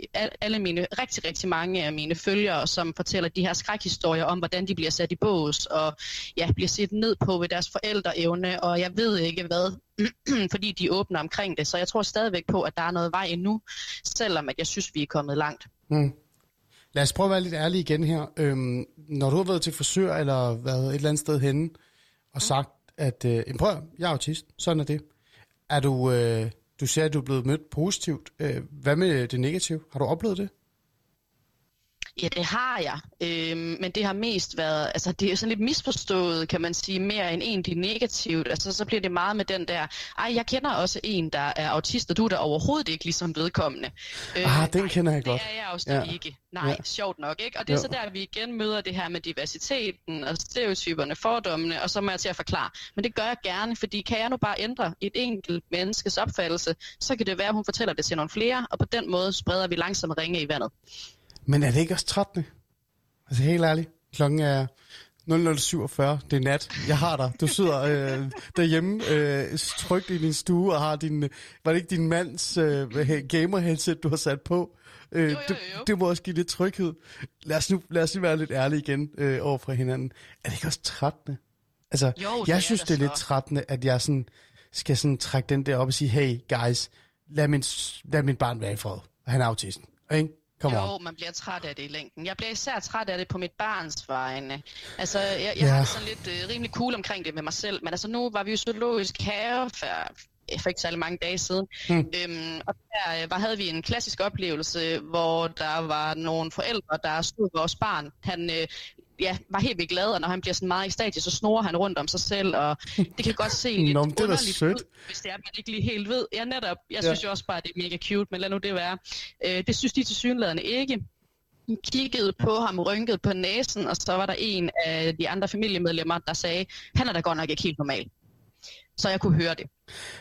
alle mine, rigtig, rigtig mange af mine følgere, som fortæller de her skrækhistorier om, hvordan de bliver sat i bås, og ja, bliver set ned på ved deres forældreevne, og jeg ved ikke hvad, fordi de åbner omkring det. Så jeg tror stadigvæk på, at der er noget vej endnu, selvom at jeg synes, vi er kommet langt. Mm. Lad os prøve at være lidt ærlige igen her. Øhm, når du har været til frisør eller været et eller andet sted henne og sagt, at øh, prøv, jeg er autist, sådan er det. Er du, øh, du siger, at du er blevet mødt positivt. Øh, hvad med det negative? Har du oplevet det? Ja, det har jeg, øhm, men det har mest været, altså det er sådan lidt misforstået, kan man sige, mere end egentlig negativt. Altså så bliver det meget med den der, ej, jeg kender også en, der er autist, og du er der overhovedet ikke ligesom vedkommende. Øh, ah, den ej, kender jeg godt. Det er jeg også ja. ikke. Nej, ja. sjovt nok, ikke? Og det er jo. så der, vi igen møder det her med diversiteten og stereotyperne, fordommene, og så må jeg til at forklare. Men det gør jeg gerne, fordi kan jeg nu bare ændre et enkelt menneskes opfattelse, så kan det være, at hun fortæller det til nogle flere, og på den måde spreder vi langsomt ringe i vandet. Men er det ikke også 13? Altså helt ærligt. Klokken er 0047. Det er nat. Jeg har dig. Du sidder øh, derhjemme øh, trygt i din stue og har din... Var det ikke din mands øh, gamer-headset, du har sat på? Øh, jo, jo, jo. Det, det må også give lidt tryghed. Lad os nu, lad os nu være lidt ærlige igen øh, over for hinanden. Er det ikke også 13? Altså, jo, jeg synes, det er, det er lidt 13, at jeg sådan, skal sådan trække den der op og sige, hey guys, lad min, lad min barn være i fred. Han er autisten. Ikke? Come jo, on. man bliver træt af det i længden. Jeg bliver især træt af det på mit barns vegne. Altså, jeg, jeg yeah. har sådan lidt uh, rimelig cool omkring det med mig selv, men altså nu var vi jo zoologisk have for, for ikke særlig mange dage siden. Mm. Øhm, og der øh, var, havde vi en klassisk oplevelse, hvor der var nogle forældre, der stod vores barn. Han øh, ja, var helt vildt glad, og når han bliver sådan meget i stadie, så snorer han rundt om sig selv, og det kan godt se lidt Nå, det underligt sødt. ud, hvis det er, man ikke lige helt ved. Ja, netop. Jeg synes ja. jo også bare, at det er mega cute, men lad nu det være. Øh, det synes de til synlædende ikke kiggede på ham, rynkede på næsen, og så var der en af de andre familiemedlemmer, der sagde, han er da godt nok ikke helt normal. Så jeg kunne høre det.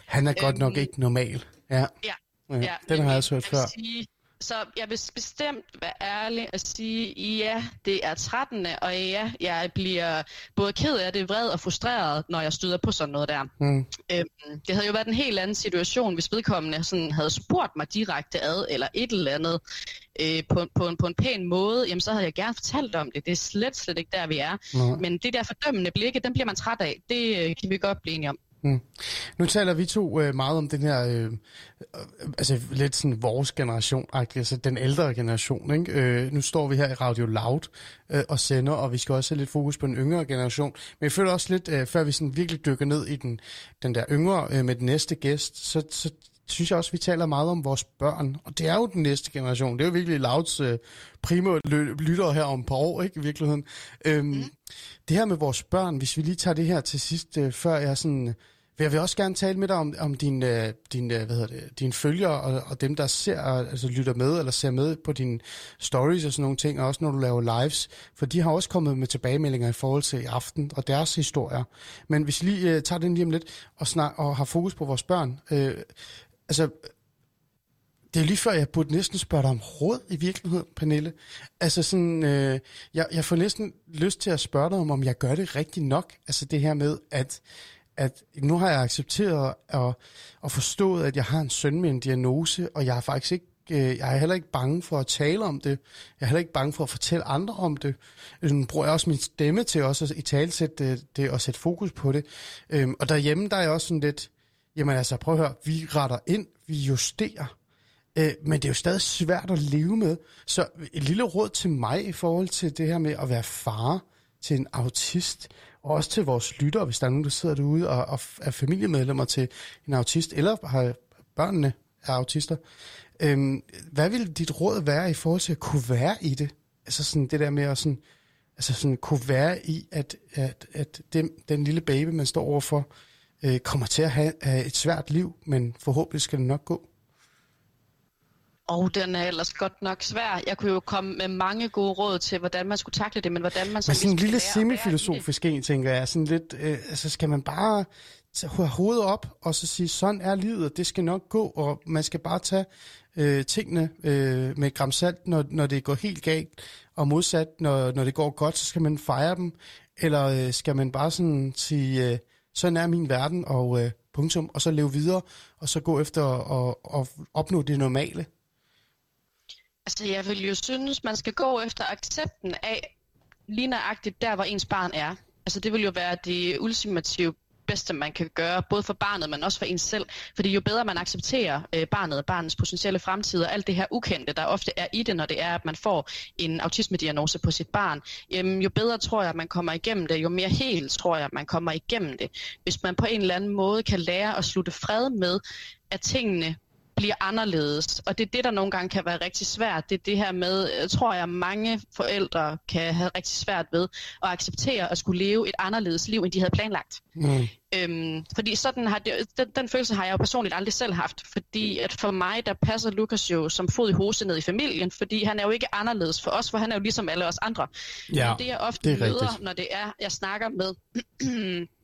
Han er godt øhm, nok ikke normal. Ja. Ja. ja. Den har jeg også hørt før. Sige, så jeg vil bestemt være ærlig og sige, ja, det er 13. Og ja, jeg bliver både ked af det, vred og frustreret, når jeg støder på sådan noget der. Mm. Øhm, det havde jo været en helt anden situation, hvis vedkommende sådan havde spurgt mig direkte ad, eller et eller andet, øh, på, på, en, på en pæn måde, jamen så havde jeg gerne fortalt om det. Det er slet, slet ikke der, vi er. Mm. Men det der fordømmende blikke, den bliver man træt af. Det øh, kan vi godt blive enige om. Mm. Nu taler vi to øh, meget om den her, øh, øh altså lidt sådan vores generation, altså den ældre generation. Ikke? Øh, nu står vi her i Radio Loud øh, og sender, og vi skal også have lidt fokus på den yngre generation. Men jeg føler også lidt, øh, før vi sådan virkelig dykker ned i den, den der yngre øh, med den næste gæst, så, så synes jeg også, vi taler meget om vores børn, og det er jo den næste generation. Det er jo virkelig Louds øh, primære lytter her om et par år, ikke, i virkeligheden. Øhm, mm. Det her med vores børn, hvis vi lige tager det her til sidst, øh, før jeg sådan... Jeg vil også gerne tale med dig om, om dine, din, hvad hedder det, dine følgere og, og dem, der ser, altså lytter med eller ser med på dine stories og sådan nogle ting, og også når du laver lives, for de har også kommet med tilbagemeldinger i forhold til i aften og deres historier. Men hvis vi lige uh, tager den lige om lidt og, snak, og har fokus på vores børn, uh, altså det er lige før, jeg burde næsten spørge dig om råd i virkeligheden, Pernille. Altså sådan, øh, jeg, jeg får næsten lyst til at spørge dig om, om jeg gør det rigtigt nok. Altså det her med, at at nu har jeg accepteret og, og forstået, at jeg har en søn med en diagnose, og jeg er faktisk ikke øh, jeg er heller ikke bange for at tale om det. Jeg er heller ikke bange for at fortælle andre om det. Øh, nu bruger jeg også min stemme til også at i talsætte det, øh, det og sætte fokus på det. Øhm, og derhjemme, der er jeg også sådan lidt, jamen altså prøv at høre, vi retter ind, vi justerer. Øh, men det er jo stadig svært at leve med. Så et lille råd til mig i forhold til det her med at være far til en autist, og også til vores lyttere, hvis der er nogen, der sidder derude og, og er familiemedlemmer til en autist, eller har børnene er autister. Øhm, hvad vil dit råd være i forhold til at kunne være i det? Altså sådan det der med at sådan, altså sådan kunne være i, at, at, at den, den lille baby, man står overfor, øh, kommer til at have, et svært liv, men forhåbentlig skal det nok gå. Og den er ellers godt nok svær. Jeg kunne jo komme med mange gode råd til, hvordan man skulle takle det, men hvordan man så... Men sådan en lille semifilosofisk en, tænker jeg. Sådan lidt, øh, altså skal man bare have hovedet op, og så sige, sådan er livet, og det skal nok gå, og man skal bare tage øh, tingene øh, med gram salt, når, når det går helt galt, og modsat, når, når det går godt, så skal man fejre dem, eller øh, skal man bare sådan sige, øh, sådan er min verden, og øh, punktum, og så leve videre, og så gå efter at, opnå det normale. Altså, jeg vil jo synes, man skal gå efter accepten af lige nøjagtigt der, hvor ens barn er. Altså, det vil jo være det ultimative bedste, man kan gøre, både for barnet, men også for ens selv. Fordi jo bedre man accepterer øh, barnet og barnets potentielle fremtid og alt det her ukendte, der ofte er i det, når det er, at man får en autismediagnose på sit barn, jamen, jo bedre tror jeg, at man kommer igennem det, jo mere helt tror jeg, at man kommer igennem det. Hvis man på en eller anden måde kan lære at slutte fred med, at tingene bliver anderledes. Og det er det, der nogle gange kan være rigtig svært. Det er det her med, jeg tror jeg, mange forældre kan have rigtig svært ved at acceptere at skulle leve et anderledes liv, end de havde planlagt. Mm. Øhm, fordi sådan har det, den, den følelse har jeg jo personligt aldrig selv haft, fordi at for mig, der passer Lukas jo som fod i hose ned i familien, fordi han er jo ikke anderledes for os, for han er jo ligesom alle os andre. Ja, Men det jeg ofte det møder, rigtigt. når det er, jeg snakker med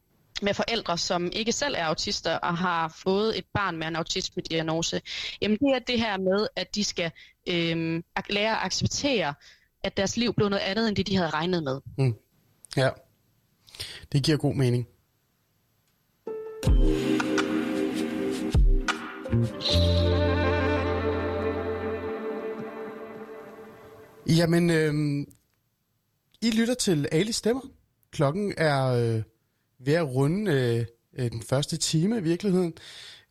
med forældre, som ikke selv er autister og har fået et barn med en autisme-diagnose, jamen det er det her med, at de skal øh, lære at acceptere, at deres liv blev noget andet, end det de havde regnet med. Mm. Ja, det giver god mening. Jamen, øh, I lytter til Ali Stemmer. Klokken er øh, ved at runde øh, øh, den første time i virkeligheden.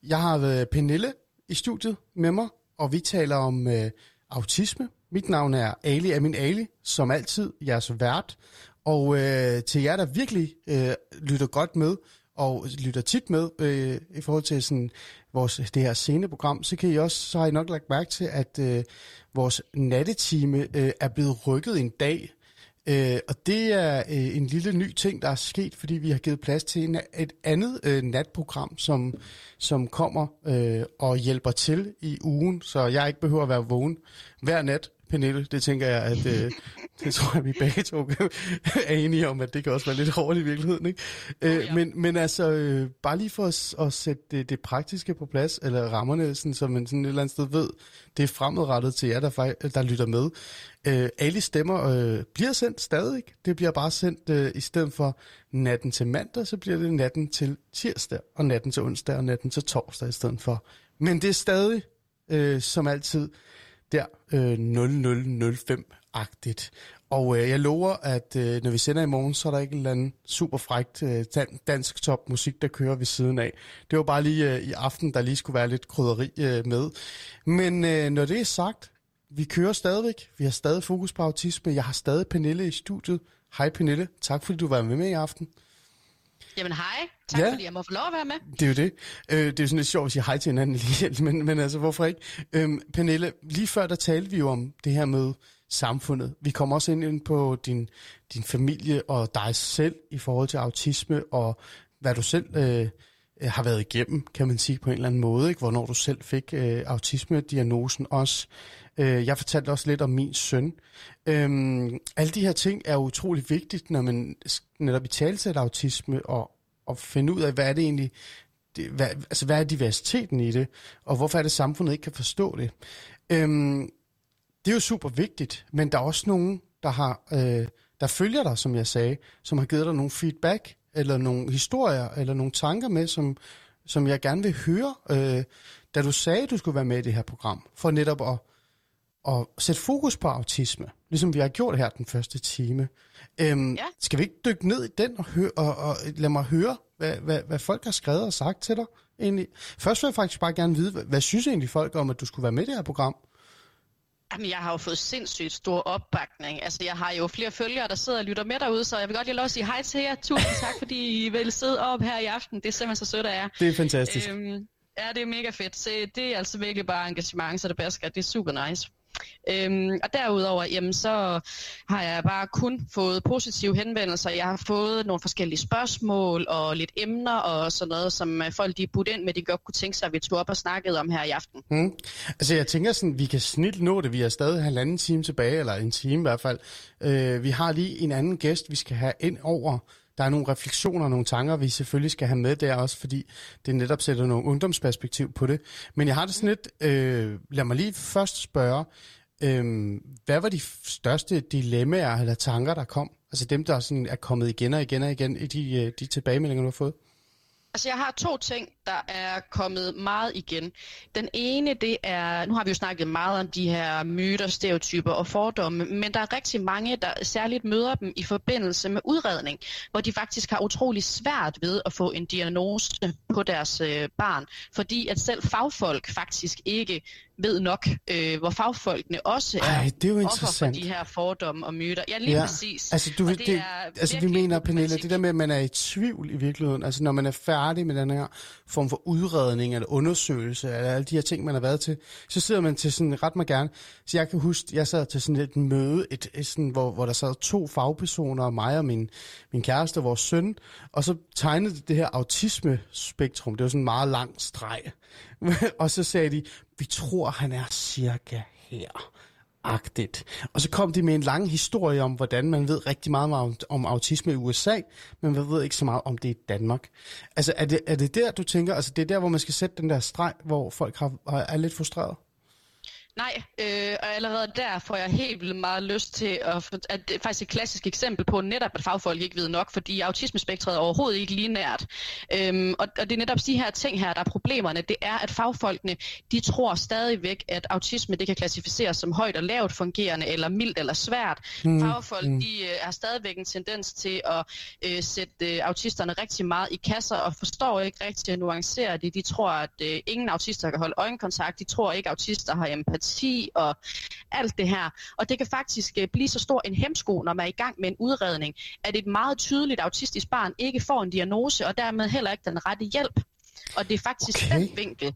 Jeg har været Pernille i studiet med mig, og vi taler om øh, autisme. Mit navn er Ali Amin Ali, som altid jeres vært. Og øh, til jer, der virkelig øh, lytter godt med, og lytter tit med øh, i forhold til sådan vores det her sceneprogram, så kan I også så har I nok lagt mærke til, at øh, vores nattetime øh, er blevet rykket en dag. Øh, og det er øh, en lille ny ting, der er sket, fordi vi har givet plads til en, et andet øh, natprogram, som, som kommer øh, og hjælper til i ugen, så jeg ikke behøver at være vågen hver nat. Pernille, det tænker jeg, at øh, det tror jeg, vi begge to er enige om, at det kan også være lidt hårdt i virkeligheden. Ikke? Øh, oh, ja. men, men altså, øh, bare lige for at, at sætte det, det praktiske på plads, eller rammerne, sådan, så man sådan et eller andet sted ved, det er fremadrettet til jer, der, der lytter med. Øh, alle stemmer øh, bliver sendt stadig. Det bliver bare sendt øh, i stedet for natten til mandag, så bliver det natten til tirsdag, og natten til onsdag, og natten til torsdag i stedet for. Men det er stadig, øh, som altid, der øh, 0005-agtigt. Og øh, jeg lover, at øh, når vi sender i morgen, så er der ikke en eller anden super frækt øh, dansk top musik, der kører ved siden af. Det var bare lige øh, i aften, der lige skulle være lidt krydderi øh, med. Men øh, når det er sagt, vi kører stadigvæk. Vi har stadig fokus på autisme. Jeg har stadig Pernille i studiet. Hej Pernille, tak fordi du var med med i aften. Jamen hej. Tak ja. fordi jeg må få lov at være med. Det er jo det. Øh, det er jo sådan lidt sjovt at sige hej til hinanden lige, men, men altså hvorfor ikke? Øhm, Pernille, lige før der talte vi jo om det her med samfundet. Vi kommer også ind på din, din familie og dig selv i forhold til autisme og hvad du selv øh, har været igennem, kan man sige på en eller anden måde. Ikke? Hvornår du selv fik øh, autisme-diagnosen også. Øh, jeg fortalte også lidt om min søn. Øhm, alle de her ting er utrolig vigtigt, når man netop i talsæt autisme og, og finde ud af, hvad er det egentlig, det, hvad, altså hvad er diversiteten i det, og hvorfor er det samfundet ikke kan forstå det. Øhm, det er jo super vigtigt, men der er også nogen, der har, øh, der følger dig, som jeg sagde, som har givet dig nogle feedback, eller nogle historier, eller nogle tanker med, som, som jeg gerne vil høre, øh, da du sagde, at du skulle være med i det her program, for netop at, at sætte fokus på autisme, ligesom vi har gjort her den første time. Øhm, ja. Skal vi ikke dykke ned i den og, høre, og, og lad mig høre, hvad, hvad, hvad folk har skrevet og sagt til dig? Egentlig. Først vil jeg faktisk bare gerne vide, hvad, hvad synes egentlig folk om, at du skulle være med i det her program? Jamen, jeg har jo fået sindssygt stor opbakning. Altså, jeg har jo flere følgere, der sidder og lytter med derude, så jeg vil godt lige lov at sige hej til jer. Tusind tak, fordi I vil sidde op her i aften. Det er simpelthen så sødt af jer. Det er fantastisk. Øhm, ja, det er mega fedt. Så det er altså virkelig bare engagement, så det basker. Det er super nice. Øhm, og derudover, jamen, så har jeg bare kun fået positive henvendelser. Jeg har fået nogle forskellige spørgsmål og lidt emner og sådan noget, som øh, folk de budt ind med, de godt kunne tænke sig, at vi tog op og snakkede om her i aften. Mm. Altså jeg tænker sådan, vi kan snit nå det. Vi har stadig halvanden time tilbage, eller en time i hvert fald. Øh, vi har lige en anden gæst, vi skal have ind over der er nogle refleksioner og nogle tanker, vi selvfølgelig skal have med der også, fordi det netop sætter nogle ungdomsperspektiv på det. Men jeg har det sådan lidt, øh, lad mig lige først spørge, øh, hvad var de største dilemmaer eller tanker, der kom? Altså dem, der sådan er kommet igen og igen og igen i de, øh, de tilbagemeldinger, du har fået? Altså jeg har to ting, der er kommet meget igen. Den ene, det er, nu har vi jo snakket meget om de her myter, stereotyper og fordomme, men der er rigtig mange, der særligt møder dem i forbindelse med udredning, hvor de faktisk har utrolig svært ved at få en diagnose på deres øh, barn, fordi at selv fagfolk faktisk ikke ved nok, øh, hvor fagfolkene også er, Ej, det er jo offer for de her fordomme og myter. Ja, lige ja. præcis. Altså, du, det, det altså vi mener, Pernille, det der med, at man er i tvivl i virkeligheden, altså når man er færdig med den her form for udredning eller undersøgelse, eller alle de her ting, man har været til, så sidder man til sådan, ret mig gerne, så jeg kan huske, jeg sad til sådan et møde, et, et sådan, hvor, hvor der sad to fagpersoner, mig og min, min kæreste og vores søn, og så tegnede det her autisme-spektrum, det var sådan en meget lang streg, og så sagde de, vi tror, han er cirka her agtigt. Og så kom de med en lang historie om, hvordan man ved rigtig meget om, om autisme i USA, men man ved ikke så meget om det i Danmark. Altså er det, er det der, du tænker, altså det er der, hvor man skal sætte den der streg, hvor folk har, er lidt frustreret? Nej, øh, og allerede der får jeg helt vildt meget lyst til at, at det er faktisk et klassisk eksempel på netop, at fagfolk ikke ved nok, fordi autismespektret er overhovedet ikke linært. Øhm, og, og det er netop de her ting her, der er problemerne. Det er, at fagfolkene, de tror stadigvæk, at autisme det kan klassificeres som højt og lavt fungerende, eller mildt eller svært. Mm. Fagfolk, mm. de øh, har stadigvæk en tendens til at øh, sætte øh, autisterne rigtig meget i kasser, og forstår ikke rigtig at nuancere det. De tror, at øh, ingen autister kan holde øjenkontakt. De tror ikke, at autister har empati empati og alt det her. Og det kan faktisk øh, blive så stor en hemsko, når man er i gang med en udredning, at et meget tydeligt autistisk barn ikke får en diagnose, og dermed heller ikke den rette hjælp. Og det er faktisk okay. den vinkel,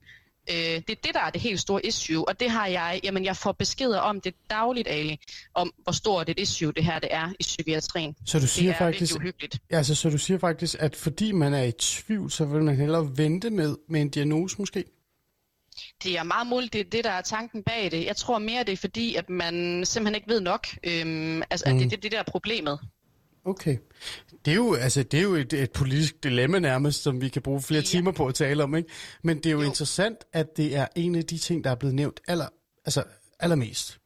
Øh, det er det, der er det helt store issue, og det har jeg, jamen jeg får beskeder om det dagligt, Ali, om hvor stort et issue det her det er i psykiatrien. Så du siger det er faktisk, uhyggeligt. Altså, så du siger faktisk, at fordi man er i tvivl, så vil man hellere vente med, med en diagnose måske? Det er meget muligt, det er det, der er tanken bag det. Jeg tror mere, det er fordi, at man simpelthen ikke ved nok. Øhm, altså, mm. at det er det, det, der er problemet. Okay. Det er jo, altså, det er jo et, et politisk dilemma nærmest, som vi kan bruge flere ja. timer på at tale om. Ikke? Men det er jo, jo interessant, at det er en af de ting, der er blevet nævnt aller, altså, allermest.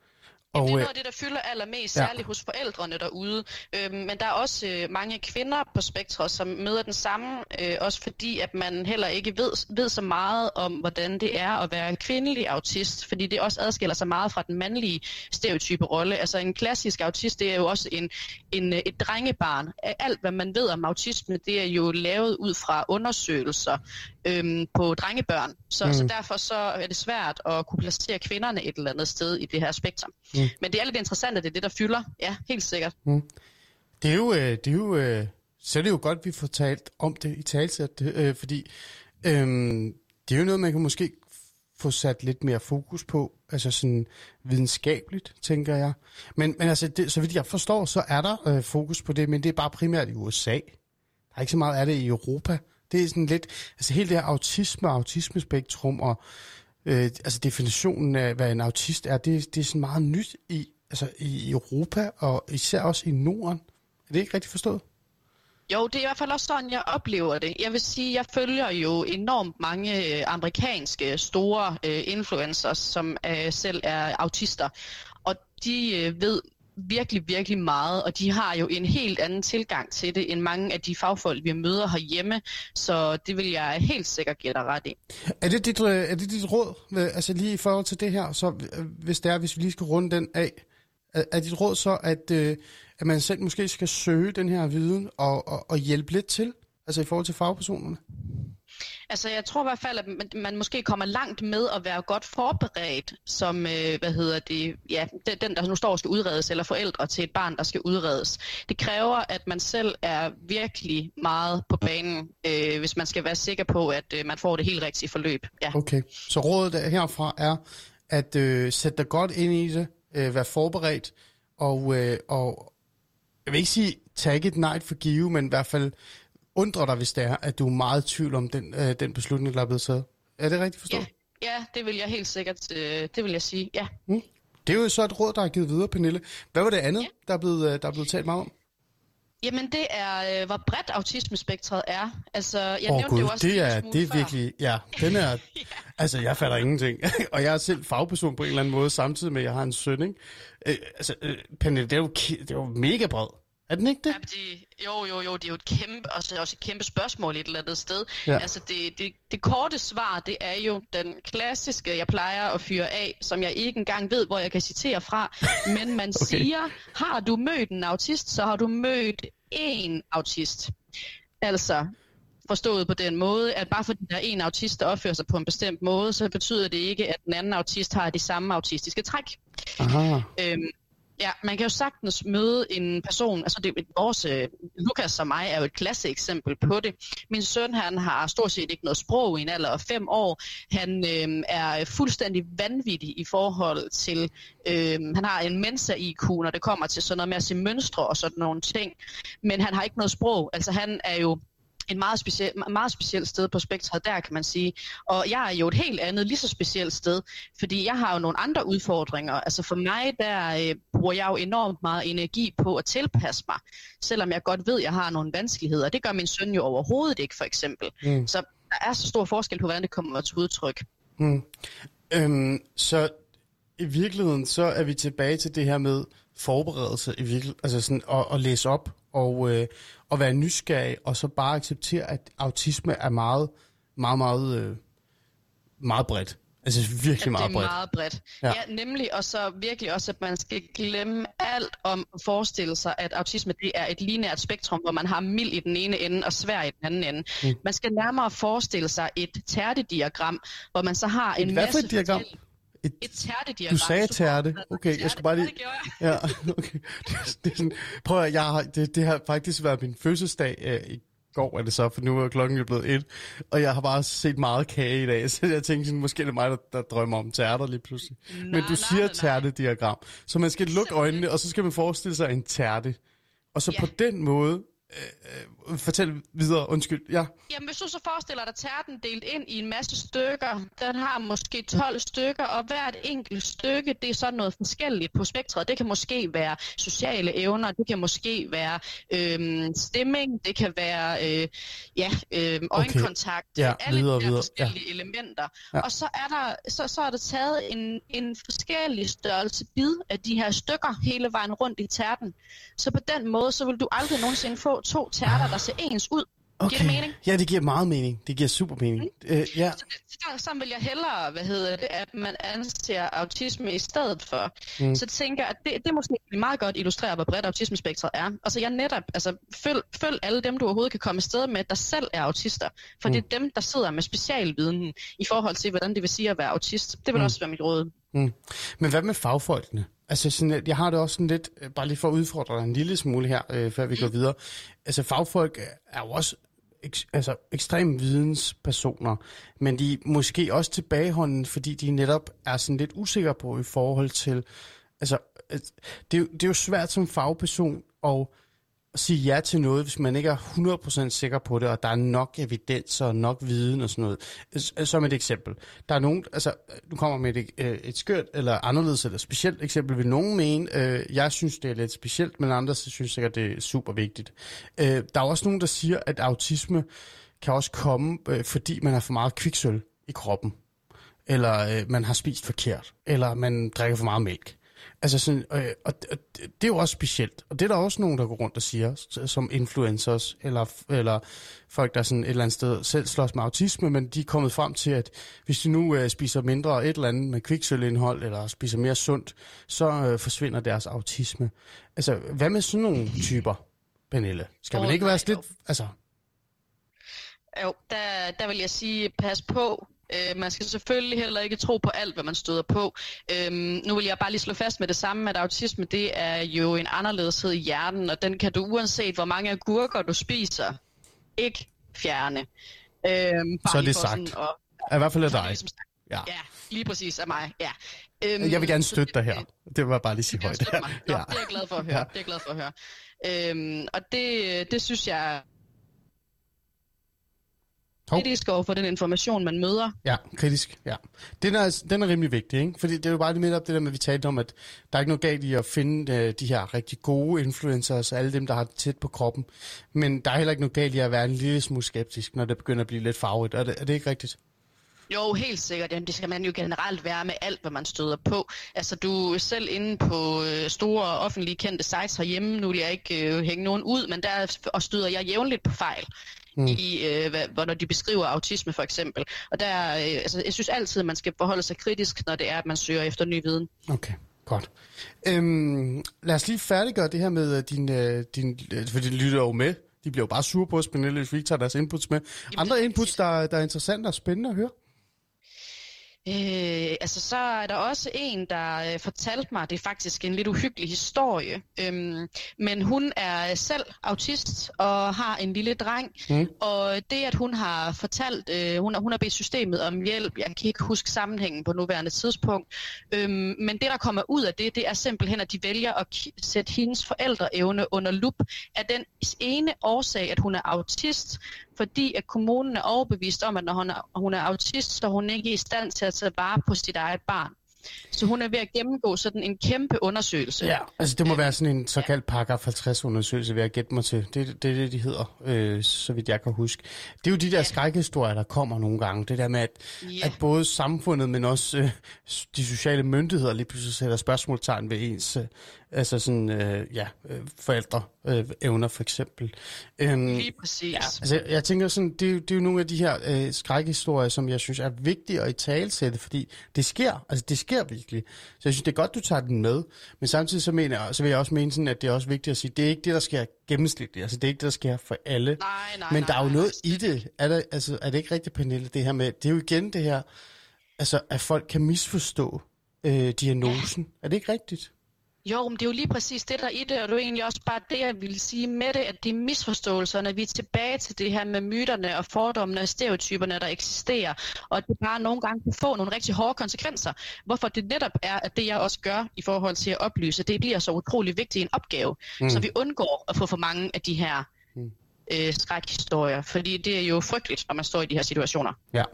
Og, det er noget af det, der fylder allermest, ja. særligt hos forældrene derude. Øhm, men der er også øh, mange kvinder på spektret, som møder den samme, øh, også fordi at man heller ikke ved, ved så meget om, hvordan det er at være kvindelig autist, fordi det også adskiller sig meget fra den mandlige stereotype rolle. Altså en klassisk autist, det er jo også en, en, et drengebarn. Alt, hvad man ved om autisme, det er jo lavet ud fra undersøgelser øhm, på drengebørn. Så, mm. så derfor så er det svært at kunne placere kvinderne et eller andet sted i det her spektrum. Mm. Men det er lidt interessant, at det er det, der fylder. Ja, helt sikkert. Mm. Det er jo, øh, det er jo øh, så er det jo godt, at vi får talt om det i talsæt, øh, fordi øh, det er jo noget, man kan måske få sat lidt mere fokus på, altså sådan videnskabeligt, tænker jeg. Men, men altså, det, så vidt jeg forstår, så er der øh, fokus på det, men det er bare primært i USA. Der er ikke så meget af det i Europa. Det er sådan lidt, altså hele det her autisme og autismespektrum og øh, altså definitionen af, hvad en autist er, det, det er sådan meget nyt i, altså i Europa og især også i Norden. Er det ikke rigtigt forstået? Jo, det er i hvert fald også sådan, jeg oplever det. Jeg vil sige, jeg følger jo enormt mange øh, amerikanske store øh, influencers, som øh, selv er autister. Og de øh, ved virkelig, virkelig meget, og de har jo en helt anden tilgang til det, end mange af de fagfolk, vi møder herhjemme, så det vil jeg helt sikkert give dig ret i. Er det dit, øh, er det dit råd, øh, altså lige i forhold til det her, så øh, hvis det er, hvis vi lige skal runde den af, er, er dit råd så, at, at man selv måske skal søge den her viden og, og, og hjælpe lidt til, altså i forhold til fagpersonerne? Altså, jeg tror i hvert fald, at man, man måske kommer langt med at være godt forberedt, som, øh, hvad hedder det, ja, den, der nu står og skal udredes, eller forældre til et barn, der skal udredes. Det kræver, at man selv er virkelig meget på banen, øh, hvis man skal være sikker på, at øh, man får det helt rigtige forløb. Ja. Okay, så rådet herfra er at øh, sætte dig godt ind i det, øh, være forberedt, og, øh, og jeg vil ikke sige, tag et night for give, men i hvert fald undre dig, hvis det er, at du er meget i tvivl om den, øh, den beslutning, der er blevet taget. Er det rigtigt forstået? Ja, ja det vil jeg helt sikkert, øh, det vil jeg sige, ja. Mm. Det er jo så et råd, der er givet videre, Pernille. Hvad var det andet, ja. der, er blevet, øh, der er blevet talt meget om? Jamen det er, øh, hvor bredt autismespektret er. Altså, jeg oh, nævnte Gud, det jo også det er, det er før. virkelig, ja, den er, ja. altså jeg fatter ingenting. og jeg er selv fagperson på en eller anden måde, samtidig med, at jeg har en søn, ikke? Øh, altså, øh, Pernille, det er, jo, det er jo mega bred. Er den ikke det? Ja, det jo, jo, jo, det er jo et kæmpe, også, også et kæmpe spørgsmål et eller andet sted. Ja. Altså det, det, det korte svar, det er jo den klassiske, jeg plejer at fyre af, som jeg ikke engang ved, hvor jeg kan citere fra. Men man okay. siger, har du mødt en autist, så har du mødt en autist. Altså, forstået på den måde, at bare fordi der er en autist, der opfører sig på en bestemt måde, så betyder det ikke, at den anden autist har de samme autistiske træk. Aha. Øhm, Ja, man kan jo sagtens møde en person, altså det, vores, øh, Lukas og mig er jo et klasse eksempel på det. Min søn, han har stort set ikke noget sprog i en alder af fem år. Han øh, er fuldstændig vanvittig i forhold til, øh, han har en mensa-IQ, når det kommer til sådan noget med at se mønstre og sådan nogle ting. Men han har ikke noget sprog, altså han er jo et meget, speciel, meget specielt sted på spektret der, kan man sige. Og jeg er jo et helt andet, lige så specielt sted, fordi jeg har jo nogle andre udfordringer. Altså for mig, der øh, bruger jeg jo enormt meget energi på at tilpasse mig, selvom jeg godt ved, at jeg har nogle vanskeligheder. Det gør min søn jo overhovedet ikke, for eksempel. Mm. Så der er så stor forskel på, hvordan det kommer til udtryk. Mm. Øhm, så i virkeligheden, så er vi tilbage til det her med forberedelse, i virkelig, altså sådan at, at læse op og, øh, at være nysgerrig, og så bare acceptere, at autisme er meget, meget, meget, øh, meget bredt. Altså virkelig meget bredt. Det er meget bredt. Ja. ja, nemlig, og så virkelig også, at man skal glemme alt om at forestille sig, at autisme det er et lineært spektrum, hvor man har mild i den ene ende og svær i den anden ende. Mm. Man skal nærmere forestille sig et tærtediagram, hvor man så har en Hvad masse... Hvad for et diagram? Et, et tærtediagram. Du sagde tærte. Okay, jeg skal bare lige... Ja, okay. Det, det er sådan, prøv at, jeg har, det, det har faktisk været min fødselsdag øh, i går, er det så, for nu er klokken jo blevet et, og jeg har bare set meget kage i dag, så jeg tænkte sådan, måske er det mig, der, der drømmer om tærter lige pludselig. Nej, Men du siger tærtediagram, så man skal lukke øjnene, og så skal man forestille sig en tærte. Og så ja. på den måde, Øh, øh, fortæl videre, undskyld. Ja. Jamen, hvis du så forestiller dig tærten delt ind i en masse stykker, den har måske 12 stykker, og hvert enkelt stykke, det er sådan noget forskelligt på spektret. Det kan måske være sociale evner, det kan måske være øh, stemming, det kan være øh, ja, øh, øjenkontakt, okay. ja, alle videre, de videre. forskellige ja. elementer. Ja. Og så er der så, så er der taget en, en forskellig størrelse bid af de her stykker hele vejen rundt i tærten. Så på den måde, så vil du aldrig nogensinde få to tærter, der ser ens ud. Okay. Giver det mening? Ja, det giver meget mening. Det giver super mening. Mm. Uh, ja. Så, så, så vil jeg hellere, hvad hedder det, at man anser autisme i stedet for. Mm. Så tænker jeg, at det, det måske meget godt illustrerer, hvor bredt autismespektret er. Altså jeg netop, altså følg, følg alle dem, du overhovedet kan komme sted med, der selv er autister. For mm. det er dem, der sidder med specialviden i forhold til, hvordan det vil sige at være autist. Det vil mm. også være mit råd. Mm. Men hvad med fagfolkene? Altså, sådan, jeg har det også sådan lidt, øh, bare lige for at udfordre dig en lille smule her, øh, før vi går videre. Altså, fagfolk er jo også ek, altså, ekstrem videnspersoner, men de er måske også tilbageholdende, fordi de netop er sådan lidt usikre på i forhold til, altså, det, det er jo svært som fagperson at sige ja til noget, hvis man ikke er 100% sikker på det, og der er nok evidens og nok viden og sådan noget. Øh, som et eksempel. Der er nogen, altså, nu kommer med et, øh, et skørt eller anderledes eller specielt eksempel, vil nogen mene, øh, jeg synes, det er lidt specielt, men andre synes sikkert, det er super vigtigt. Øh, der er også nogen, der siger, at autisme kan også komme, øh, fordi man har for meget kviksøl i kroppen, eller øh, man har spist forkert, eller man drikker for meget mælk. Altså sådan, øh, og, og det er jo også specielt. Og det er der også nogen, der går rundt og siger, som influencers, eller, eller folk, der sådan et eller andet sted selv slås med autisme, men de er kommet frem til, at hvis de nu øh, spiser mindre et eller andet med kviksølindhold, eller spiser mere sundt, så øh, forsvinder deres autisme. Altså, hvad med sådan nogle typer, Pernille? Skal man ikke være lidt... Altså... Jo, der, der vil jeg sige, pas på, Øh, man skal selvfølgelig heller ikke tro på alt, hvad man støder på. Øh, nu vil jeg bare lige slå fast med det samme, at autisme det er jo en anderledeshed i hjernen, og den kan du uanset hvor mange agurker du spiser, ikke fjerne. Øh, så er det sagt. Sådan, og, I hvert fald af dig. Ligesom, ja. ja, lige præcis af mig. Ja. Øhm, jeg vil gerne støtte dig her. Det var bare lige sige højt. Nå, ja. Det er jeg glad for at høre. Ja. Det er jeg glad for at høre. Øhm, og det, det synes jeg kritisk over for den information, man møder. Ja, kritisk, ja. Den er, den er rimelig vigtig, ikke? Fordi det er jo bare det midt op det der med, at vi talte om, at der er ikke noget galt i at finde uh, de her rigtig gode influencers, alle dem, der har det tæt på kroppen. Men der er heller ikke noget galt i at være en lille smule skeptisk, når det begynder at blive lidt farvet. Er det, er det ikke rigtigt? Jo, helt sikkert. Jamen, det skal man jo generelt være med alt, hvad man støder på. Altså, du er selv inde på øh, store offentlige kendte sites herhjemme. Nu vil jeg ikke øh, hænge nogen ud, men der og støder jeg jævnligt på fejl mm. i, øh, hvad, når de beskriver autisme for eksempel. Og der, øh, altså, jeg synes altid, at man skal forholde sig kritisk, når det er, at man søger efter ny viden. Okay. Godt. Øhm, lad os lige færdiggøre det her med øh, din, øh, din øh, for de lytter jo med. De bliver jo bare sure på os, Pernille, hvis vi ikke tager deres inputs med. Andre inputs, der, der er interessante og spændende at høre? Øh, altså så er der også en, der øh, fortalte mig, det er faktisk en lidt uhyggelig historie, øhm, men hun er selv autist og har en lille dreng, mm. og det at hun har fortalt, øh, hun, har, hun har bedt systemet om hjælp, jeg kan ikke huske sammenhængen på nuværende tidspunkt, øhm, men det der kommer ud af det, det er simpelthen, at de vælger at sætte hendes forældreevne under lup af den ene årsag, at hun er autist, fordi at kommunen er overbevist om, at når hun er, hun er autist, så er hun ikke i stand til at tage vare på sit eget barn. Så hun er ved at gennemgå sådan en kæmpe undersøgelse. Ja, altså det må være sådan en såkaldt paragraf 50 undersøgelse, vil jeg gætte mig til. Det er det, det, de hedder, øh, så vidt jeg kan huske. Det er jo de der ja. skrækhistorier, der kommer nogle gange. Det der med, at, ja. at både samfundet, men også øh, de sociale myndigheder lige pludselig sætter spørgsmålstegn ved ens øh, altså sådan, øh, ja, øh, forældre øh, evner for eksempel. Øhm, Lige præcis. Ja, altså, jeg tænker sådan, det, det er jo nogle af de her øh, skrækhistorier, som jeg synes er vigtige at i talsætte, fordi det sker, altså det sker virkelig. Så jeg synes, det er godt, du tager den med, men samtidig så, mener jeg, så vil jeg også mene sådan, at det er også vigtigt at sige, det er ikke det, der sker gennemsnitligt, altså det er ikke det, der sker for alle. Nej, nej, men der nej, er jo noget i det. Er, der, altså, er det ikke rigtigt, Pernille, det her med, det er jo igen det her, altså at folk kan misforstå øh, diagnosen. Ja. Er det ikke rigtigt? Jo, men det er jo lige præcis det, der er i det, og det er egentlig også bare det, jeg vil sige med det, at det er misforståelserne. Vi er tilbage til det her med myterne og fordommene og stereotyperne, der eksisterer, og at det bare nogle gange kan få nogle rigtig hårde konsekvenser. Hvorfor det netop er, at det jeg også gør i forhold til at oplyse, det bliver så utrolig vigtig en opgave, mm. så vi undgår at få for mange af de her mm. øh, skrækhistorier, fordi det er jo frygteligt, når man står i de her situationer. Ja.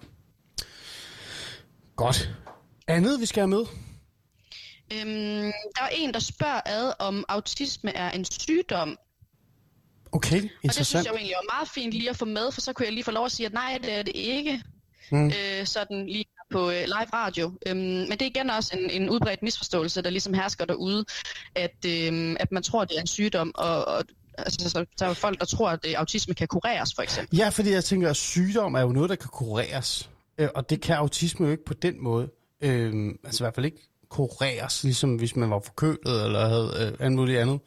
Godt. Andet, vi skal have med? Øhm, der er en, der spørger ad, om autisme er en sygdom. Okay, interessant. Og det synes jeg jo egentlig er meget fint lige at få med, for så kunne jeg lige få lov at sige, at nej, det er det ikke. Mm. Øh, sådan lige på øh, live radio. Øhm, men det er igen også en, en udbredt misforståelse, der ligesom hersker derude, at, øh, at man tror, det er en sygdom, og, og altså, så, der er folk, der tror, at det, autisme kan kureres, for eksempel. Ja, fordi jeg tænker, at sygdom er jo noget, der kan kureres. Øh, og det kan autisme jo ikke på den måde. Øh, altså i hvert fald ikke kureres, ligesom hvis man var forkølet eller havde øh, alt muligt andet.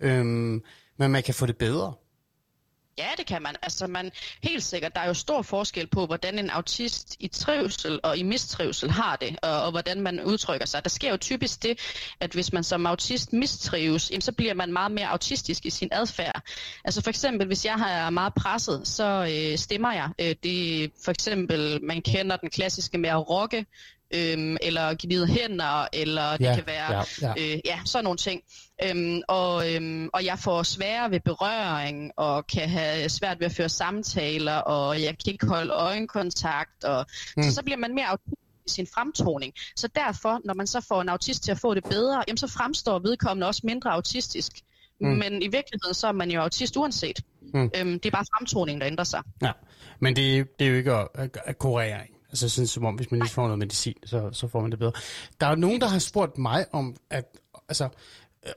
Øhm, men man kan få det bedre. Ja, det kan man. Altså man, helt sikkert, der er jo stor forskel på, hvordan en autist i trivsel og i mistrivsel har det, og, og hvordan man udtrykker sig. Der sker jo typisk det, at hvis man som autist mistrives, jamen, så bliver man meget mere autistisk i sin adfærd. Altså for eksempel, hvis jeg er meget presset, så øh, stemmer jeg. Øh, det for eksempel, man kender den klassiske med at rokke, øhm, eller gnide hænder, eller det Ja, kan være ja, ja. Øh, ja, sådan nogle ting. Øhm, og, øhm, og jeg får svære ved berøring, og kan have svært ved at føre samtaler, og jeg kan ikke holde øjenkontakt, og mm. så, så bliver man mere i sin fremtoning. Så derfor, når man så får en autist til at få det bedre, jamen så fremstår vedkommende også mindre autistisk. Mm. Men i virkeligheden, så er man jo autist uanset. Mm. Øhm, det er bare fremtoningen, der ændrer sig. Ja, men det, det er jo ikke at, at, at kurere. Altså sådan som om, hvis man lige får noget medicin, så, så får man det bedre. Der er nogen, der har spurgt mig om, at, altså,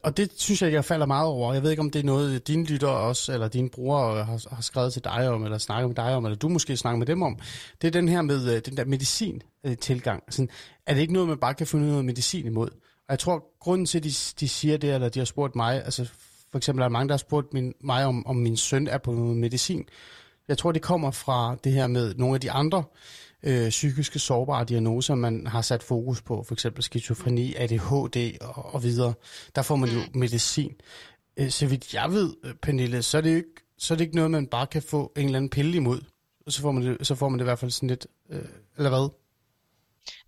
og det synes jeg, jeg falder meget over. Jeg ved ikke, om det er noget, dine lyttere også, eller dine brugere øh, har, har skrevet til dig om, eller snakket med dig om, eller du måske snakker med dem om. Det er den her med øh, den der medicin-tilgang. Sådan, er det ikke noget, man bare kan finde noget medicin imod? Og jeg tror, grunden til, at de, de siger det, eller de har spurgt mig, altså for eksempel er der mange, der har spurgt min, mig, om, om min søn er på noget medicin. Jeg tror, det kommer fra det her med nogle af de andre øh, psykiske sårbare diagnoser, man har sat fokus på, for eksempel skizofreni, ADHD og, og videre. Der får man jo medicin. Øh, så vidt jeg ved, Pernille, så er, det jo ikke, så er det ikke noget, man bare kan få en eller anden pille imod. Så får man det, så får man det i hvert fald sådan lidt, øh, eller hvad?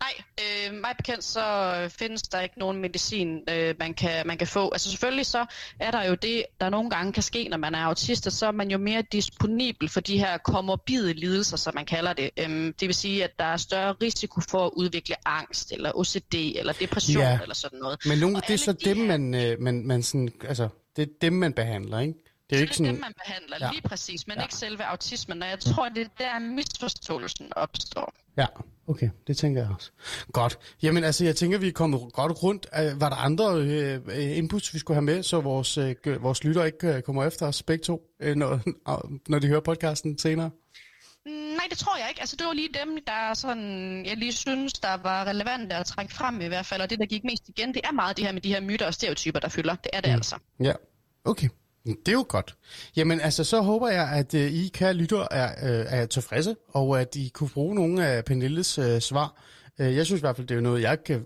Nej, øh, mig bekendt så øh, findes der ikke nogen medicin, øh, man, kan, man kan få. Altså selvfølgelig så er der jo det, der nogle gange kan ske, når man er autist, og så er man jo mere disponibel for de her komorbide lidelser, som man kalder det. Øhm, det vil sige, at der er større risiko for at udvikle angst, eller OCD, eller depression, Ja. eller sådan noget. Men nogle, Og det er så de dem, her- man, øh, man, man sådan, altså, det er dem, man behandler, ikke? Det er jo Det ikke er sådan, dem, man behandler, Ja. lige præcis, men Ja. ikke selve autismen. Og jeg tror, det er der misforståelsen opstår. Ja, okay, det tænker jeg også. Godt. Jamen altså, jeg tænker, vi er kommet godt rundt. Var der andre øh, øh, inputs, vi skulle have med, så vores, øh, vores lytter ikke øh, kommer efter os begge to, øh, når, når de hører podcasten senere? Mm, Nej, det tror jeg ikke. Altså, det var lige dem, der sådan, jeg lige synes, der var relevante at trække frem i hvert fald. Og det, der gik mest igen, det er meget det her med de her myter og stereotyper, der fylder. Det er det mm. altså. Ja, okay. Det er jo godt. Jamen altså, så håber jeg, at øh, I, kære lytter, er, øh, er tilfredse, og at I kunne bruge nogle af Pernilles øh, svar. Øh, jeg synes i hvert fald, det er noget, jeg kan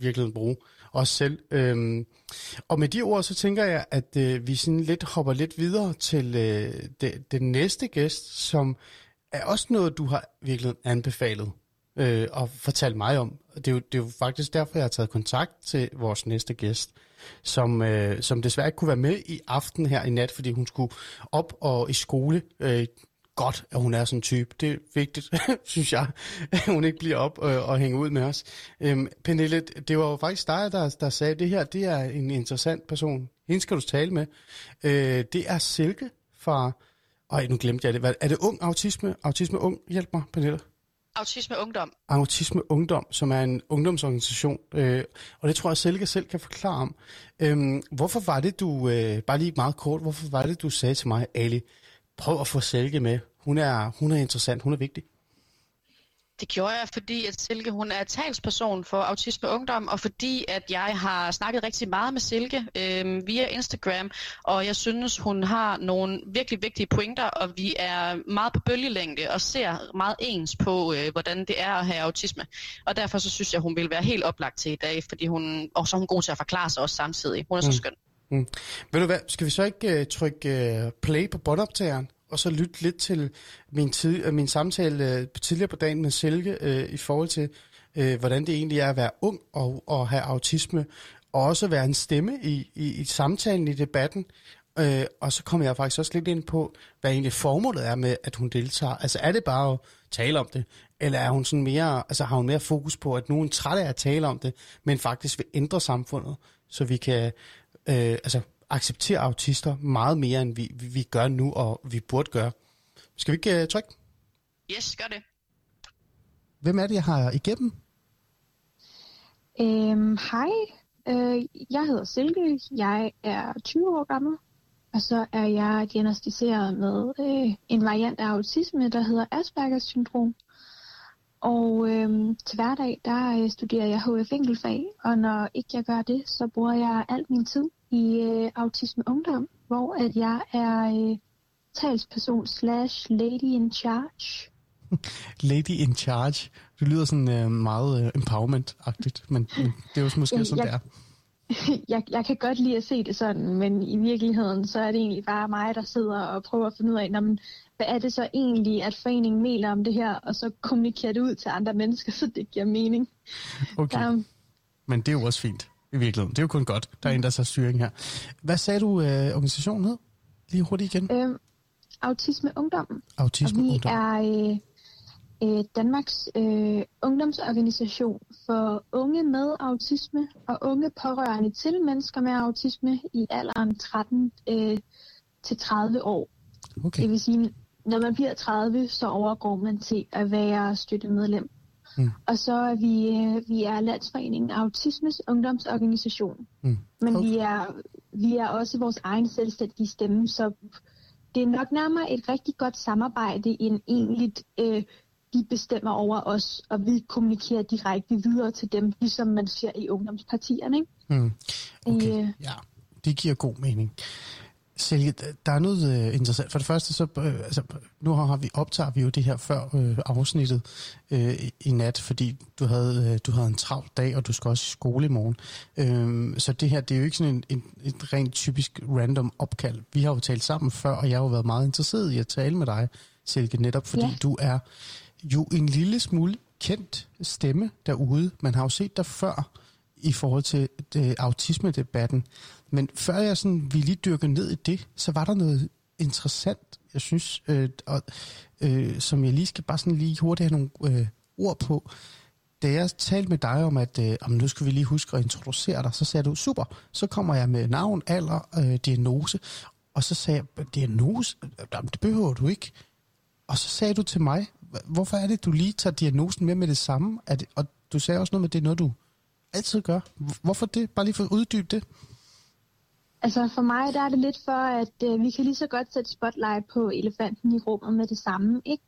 virkelig bruge, os selv. Øhm, og med de ord, så tænker jeg, at øh, vi sådan lidt hopper lidt videre til øh, det, den næste gæst, som er også noget, du har virkelig anbefalet øh, og fortalt mig om. Det er, jo, det er jo faktisk derfor, jeg har taget kontakt til vores næste gæst, som, øh, som desværre ikke kunne være med i aften her i nat, fordi hun skulle op og i skole. Øh, godt, at hun er sådan en type. Det er vigtigt, synes jeg, at hun ikke bliver op øh, og hænger ud med os. Øhm, Pernille, det var jo faktisk dig, der, der sagde, at det her det er en interessant person. Hende skal du tale med. Øh, det er Silke fra... Ej, nu glemte jeg det. Hvad- Er det ung autisme? Autisme ung? Hjælp mig, Pernille. Autisme Ungdom. Autisme Ungdom, som er en ungdomsorganisation, øh, og det tror jeg, Selke selv kan forklare om. Øhm, hvorfor var det, du, øh, bare lige meget kort, hvorfor var det, du sagde til mig, Ali, prøv at få Selke med. Hun er, hun er interessant, hun er vigtig. Det gjorde jeg, fordi at Silke hun er talsperson for Autisme Ungdom, og fordi at jeg har snakket rigtig meget med Silke øh, via Instagram, og jeg synes, hun har nogle virkelig vigtige pointer, og vi er meget på bølgelængde og ser meget ens på, øh, hvordan det er at have autisme. Og derfor så synes jeg, hun vil være helt oplagt til i dag, fordi hun, og så er hun god til at forklare sig også samtidig. Hun er så skøn. Mm. Ved du hvad, skal vi så ikke uh, trykke uh, play på båndoptageren, og så lytte lidt til min, tid, øh, min samtale øh, tidligere på dagen med Silke øh, i forhold til, øh, hvordan det egentlig er at være ung og, og have autisme, og også være en stemme i, i, i samtalen, i debatten. Øh, og så kommer jeg faktisk også lidt ind på, hvad egentlig formålet er med, at hun deltager. Altså er det bare at tale om det, eller er hun sådan mere, altså har hun mere fokus på, at nogen er træt af at tale om det, men faktisk vil ændre samfundet, så vi kan øh, altså, acceptere autister meget mere, end vi, vi, vi gør nu, og vi burde gøre. Skal vi ikke uh, trykke? Yes, gør det. Hvem er det, jeg har igennem? Øhm, hej, øh, jeg hedder Silke, jeg er 20 år gammel, og så er jeg diagnostiseret med øh, en variant af autisme, der hedder Aspergers syndrom. Og øh, til hverdag, der øh, studerer jeg HF enkeltfag, og når ikke jeg gør det, så bruger jeg al min tid i øh, Autisme Ungdom, hvor at jeg er øh, talsperson slash lady in charge. lady in charge. Du lyder sådan uh, meget uh, empowerment-agtigt, men, men det er jo måske ja, sådan, jeg, det er. Jeg, jeg kan godt lide at se det sådan, men i virkeligheden, så er det egentlig bare mig, der sidder og prøver at finde ud af, men, hvad er det så egentlig, at foreningen mener om det her, og så kommunikerer det ud til andre mennesker, så det giver mening. Okay. Der, men det er jo også fint i virkeligheden. Det er jo kun godt, der er der tager styring her. Hvad sagde du, øh, organisationen hed? Lige hurtigt igen. Øhm, Autisme Ungdom. Autisme og vi Ungdom. er øh, øh, Danmarks øh, ungdomsorganisation for unge med autisme og unge pårørende til mennesker med autisme i alderen 13 øh, til 30 år. Okay. Det vil sige, når man bliver 30, så overgår man til at være støttemedlem Mm. Og så er vi, øh, vi er Landsforeningen Autismes Ungdomsorganisation. Mm. Men okay. vi, er, vi er også vores egen selvstændige stemme, så det er nok nærmere et rigtig godt samarbejde end egentlig øh, de bestemmer over os, og vi kommunikerer direkte videre til dem, ligesom man ser i ungdomspartierne. Ikke? Mm. Okay, øh, ja, det giver god mening. Selje, der er noget uh, interessant. For det første, så, uh, altså, nu har vi, optager vi jo det her før uh, afsnittet uh, i nat, fordi du havde, uh, du havde en travl dag, og du skal også i skole i morgen. Uh, så det her, det er jo ikke sådan en, en, et rent typisk random opkald. Vi har jo talt sammen før, og jeg har jo været meget interesseret i at tale med dig, Silke, netop fordi ja. du er jo en lille smule kendt stemme derude. Man har jo set dig før i forhold til det, autisme-debatten. Men før jeg sådan ville lige dyrke ned i det, så var der noget interessant, jeg synes, øh, og, øh, som jeg lige skal bare sådan lige hurtigt have nogle øh, ord på. Da jeg talte med dig om, at øh, om nu skal vi lige huske at introducere dig, så sagde du, super, så kommer jeg med navn, alder, øh, diagnose, og så sagde jeg, diagnose? Det behøver du ikke. Og så sagde du til mig, hvorfor er det, du lige tager diagnosen med med det samme? Er det, og du sagde også noget med, at det er noget, du altid gør. Hvorfor det? Bare lige for at uddybe det. Altså for mig der er det lidt for, at øh, vi kan lige så godt sætte spotlight på elefanten i rummet med det samme, ikke?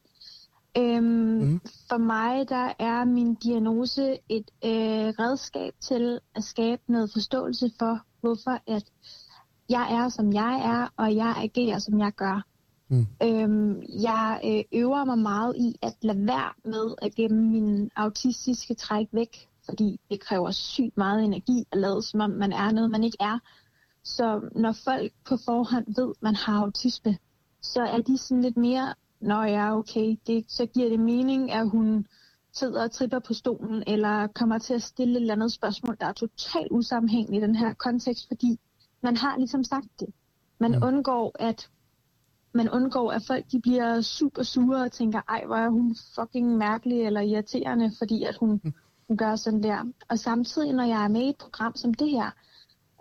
Øhm, mm. For mig der er min diagnose et øh, redskab til at skabe noget forståelse for, hvorfor at jeg er, som jeg er, og jeg agerer, som jeg gør. Mm. Øhm, jeg øh, øver mig meget i at lade være med at gemme min autistiske træk væk, fordi det kræver sygt meget energi at lade, som om man er noget, man ikke er. Så når folk på forhånd ved, at man har autisme, så er de sådan lidt mere, når jeg er okay, det, så giver det mening, at hun sidder og tripper på stolen, eller kommer til at stille et eller andet spørgsmål, der er totalt usammenhængende i den her kontekst, fordi man har ligesom sagt det. Man ja. undgår, at man undgår, at folk de bliver super sure og tænker, ej, hvor er hun fucking mærkelig eller irriterende, fordi at hun, mm. gør sådan der. Og samtidig, når jeg er med i et program som det her,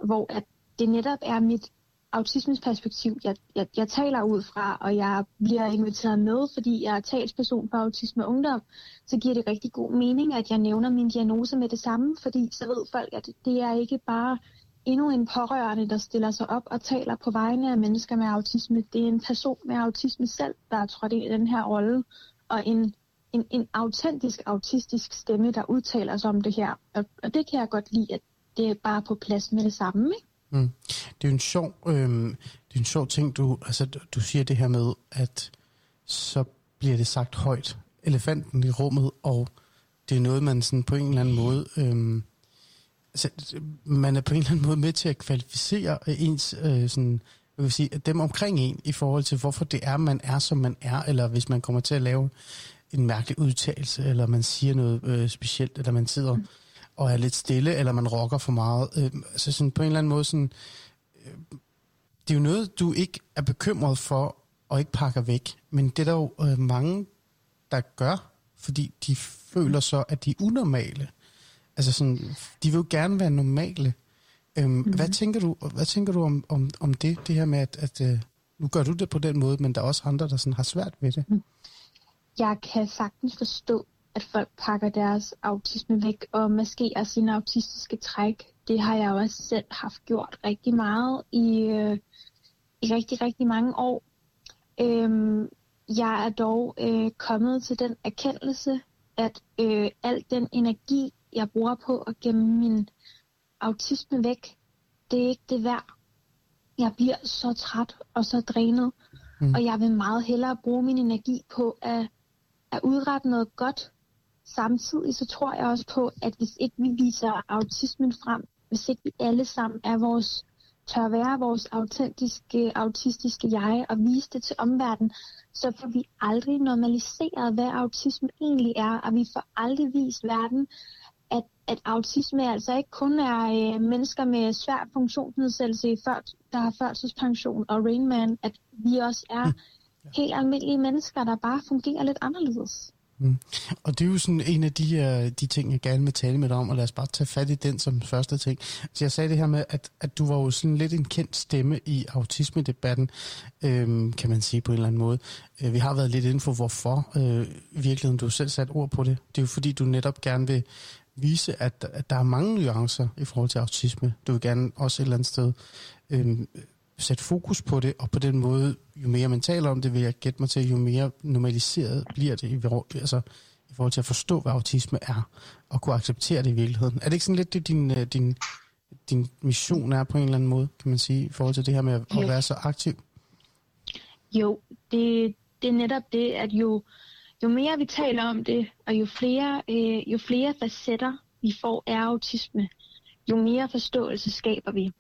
hvor at det netop er mit autismesperspektiv, jeg, jeg, jeg taler ud fra, og jeg bliver inviteret med, fordi jeg er talsperson for autisme og ungdom, så giver det rigtig god mening, at jeg nævner min diagnose med det samme, fordi så ved folk, at det er ikke bare endnu en pårørende, der stiller sig op og taler på vegne af mennesker med autisme. Det er en person med autisme selv, der er trådt ind i den her rolle, og en, en, en autentisk autistisk stemme, der udtaler sig om det her. Og, og det kan jeg godt lide, at det er bare på plads med det samme. Ikke? Mm. Det er en sjov, øh, det er en sjov ting, du, altså, du siger det her med, at så bliver det sagt højt, elefanten i rummet, og det er noget, man sådan på en eller anden måde, øh, altså, man er på en eller anden måde med til at kvalificere ens, øh, sådan, jeg vil sige, dem omkring en, i forhold til, hvorfor det er, man er, som man er, eller hvis man kommer til at lave en mærkelig udtalelse, eller man siger noget øh, specielt, eller man sidder mm og er lidt stille, eller man rocker for meget. Øh, altså sådan på en eller anden måde sådan... Øh, det er jo noget, du ikke er bekymret for, og ikke pakker væk. Men det er der jo øh, mange, der gør, fordi de føler så, at de er unormale. Altså sådan, de vil jo gerne være normale. Øhm, mm-hmm. hvad, tænker du, hvad tænker du om, om, om det, det her med, at, at øh, nu gør du det på den måde, men der er også andre, der sådan har svært ved det? Mm. Jeg kan sagtens forstå, at folk pakker deres autisme væk og maskerer sine autistiske træk. Det har jeg også selv haft gjort rigtig meget i, øh, i rigtig, rigtig mange år. Øhm, jeg er dog øh, kommet til den erkendelse, at øh, al den energi, jeg bruger på at gemme min autisme væk, det er ikke det værd. Jeg bliver så træt og så drænet. Mm. Og jeg vil meget hellere bruge min energi på at, at udrette noget godt. Samtidig så tror jeg også på, at hvis ikke vi viser autismen frem, hvis ikke vi alle sammen er vores, tør være vores autentiske, autistiske jeg og vise det til omverdenen, så får vi aldrig normaliseret, hvad autisme egentlig er, og vi får aldrig vist verden, at, at autisme altså ikke kun er øh, mennesker med svær funktionsnedsættelse, før, der har førtidspension og Rainman, at vi også er hm helt almindelige mennesker, der bare fungerer lidt anderledes. Mm. Og det er jo sådan en af de, uh, de ting, jeg gerne vil tale med dig om, og lad os bare tage fat i den som første ting. Så jeg sagde det her med, at, at du var jo sådan lidt en kendt stemme i autisme-debatten, øhm, kan man sige på en eller anden måde. Øh, vi har været lidt inde for, hvorfor øh, virkeligheden du selv sat ord på det. Det er jo fordi, du netop gerne vil vise, at, at der er mange nuancer i forhold til autisme. Du vil gerne også et eller andet sted øh, sætte fokus på det, og på den måde, jo mere man taler om det, vil jeg gætte mig til, jo mere normaliseret bliver det i, altså, i forhold til at forstå, hvad autisme er, og kunne acceptere det i virkeligheden. Er det ikke sådan lidt det, din, øh, din, din mission er på en eller anden måde, kan man sige, i forhold til det her med at, at være så aktiv? Jo, det, det er netop det, at jo, jo mere vi taler om det, og jo flere, øh, jo flere facetter vi får af autisme, jo mere forståelse skaber vi.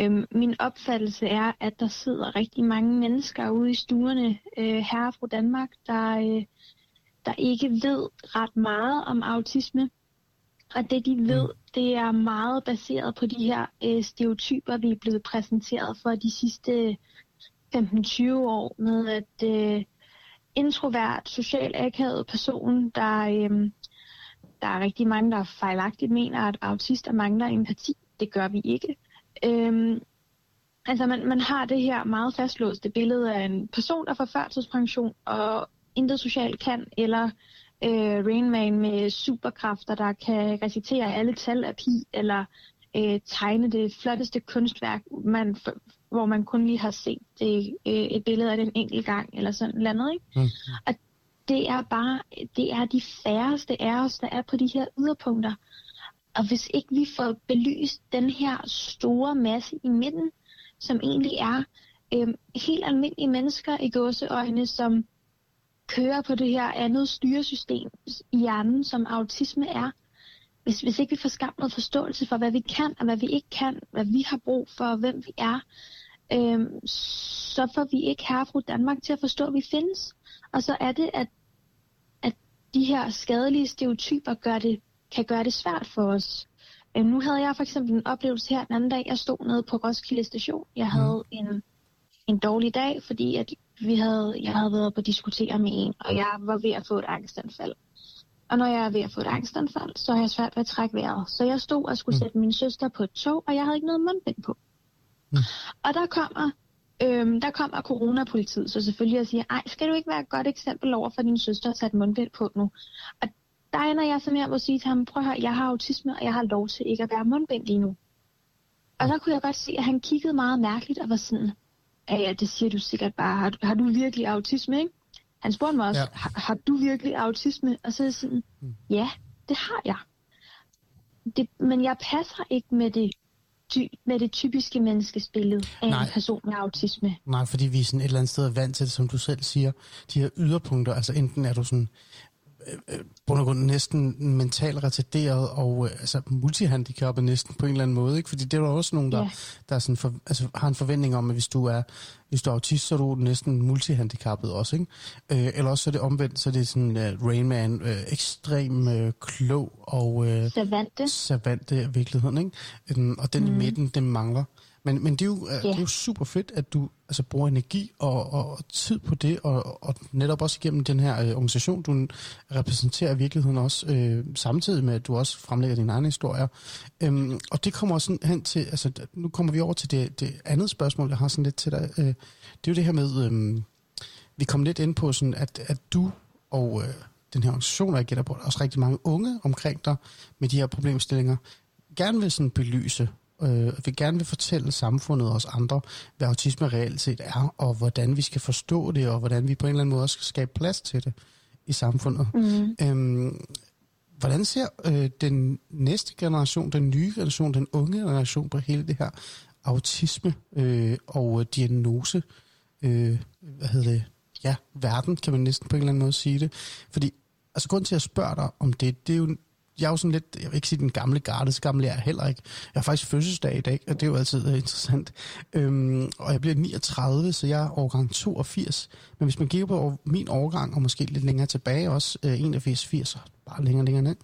Øhm, min opfattelse er, at der sidder rigtig mange mennesker ude i stuerne øh, her fra Danmark, der, øh, der ikke ved ret meget om autisme. Og det de ved, mm. det er meget baseret på de her øh, stereotyper, vi er blevet præsenteret for de sidste 15-20 år med, at øh, introvert, social akavet person, der, øh, der er rigtig mange, der fejlagtigt mener, at autister mangler empati. Det gør vi ikke. Øhm, altså man, man har det her meget fastlåste billede af en person, der får førtidspension og intet socialt kan, eller øh, Rainman med superkræfter, der kan recitere alle tal af pi, eller øh, tegne det flotteste kunstværk, man, hvor man kun lige har set det, øh, et billede af den enkelt gang, eller sådan noget andet. Ikke? Mm. Og det er bare, det er de færreste af os, der er på de her yderpunkter. Og hvis ikke vi får belyst den her store masse i midten, som egentlig er øh, helt almindelige mennesker i gåseøjne, som kører på det her andet styresystem i hjernen, som autisme er. Hvis, hvis ikke vi får skabt noget forståelse for, hvad vi kan og hvad vi ikke kan, hvad vi har brug for, og hvem vi er, øh, så får vi ikke herfra Danmark til at forstå, at vi findes. Og så er det, at, at de her skadelige stereotyper gør det kan gøre det svært for os. Øh, nu havde jeg for eksempel en oplevelse her den anden dag. Jeg stod nede på Roskilde station. Jeg havde mm. en, en dårlig dag, fordi at vi havde, jeg havde været på at diskutere med en, og jeg var ved at få et angstanfald. Og når jeg er ved at få et angstanfald, så har jeg svært ved at trække vejret. Så jeg stod og skulle mm. sætte min søster på et tog, og jeg havde ikke noget mundbind på. Mm. Og der kommer, øhm, der kommer coronapolitiet, så selvfølgelig jeg siger, ej, skal du ikke være et godt eksempel over for din søster at sætte mundbind på nu? Og der ender jeg så med at sige til ham, prøv at høre, jeg har autisme, og jeg har lov til ikke at være mundbind lige nu. Og så kunne jeg godt se, at han kiggede meget mærkeligt og var sådan, ja, ja, det siger du sikkert bare, har, har du virkelig autisme, ikke? Han spurgte mig også, ja. har, har du virkelig autisme? Og så er jeg sådan, mm. ja, det har jeg. Det, men jeg passer ikke med det ty, med det typiske menneskesbillede af Nej. en person med autisme. Nej, fordi vi er sådan et eller andet sted vant til det, som du selv siger, de her yderpunkter, altså enten er du sådan på og grund næsten mentalt retarderet og øh, altså multihandicappet næsten på en eller anden måde, ikke? Fordi det er der også nogen, der, yeah. der sådan for, altså, har en forventning om, at hvis du er hvis du er autist, så er du næsten multihandicappet også, ikke? Øh, eller også så er det omvendt, så er det sådan uh, Rain Man, uh, ekstrem uh, klog og uh, savante. savante i virkeligheden, ikke? Um, og den mm. i midten, den mangler. Men, men det, er jo, yeah. det er jo super fedt, at du altså, bruger energi og, og tid på det, og, og netop også igennem den her øh, organisation, du repræsenterer i virkeligheden også, øh, samtidig med, at du også fremlægger dine egne historier. Øhm, og det kommer også hen til, altså nu kommer vi over til det, det andet spørgsmål, jeg har sådan lidt til dig. Øh, det er jo det her med, øh, vi kom lidt ind på, sådan, at, at du og øh, den her organisation, og jeg gætter på, også rigtig mange unge omkring dig med de her problemstillinger, gerne vil sådan belyse øh, vil gerne vil fortælle samfundet og os andre, hvad autisme reelt set er, og hvordan vi skal forstå det, og hvordan vi på en eller anden måde også skal skabe plads til det i samfundet. Mm. Øhm, hvordan ser øh, den næste generation, den nye generation, den unge generation på hele det her autisme øh, og øh, diagnose øh, hvad hedder det, ja, verden, kan man næsten på en eller anden måde sige det. Fordi, altså grund til at spørge dig om det, det er jo, jeg er jo sådan lidt, jeg vil ikke sige den gamle garde, så gammel er jeg heller ikke. Jeg har faktisk fødselsdag i dag, og det er jo altid uh, interessant. Øhm, og jeg bliver 39, så jeg er årgang 82. Men hvis man kigger på min årgang, og måske lidt længere tilbage også, uh, 81, 80, bare længere længere ned,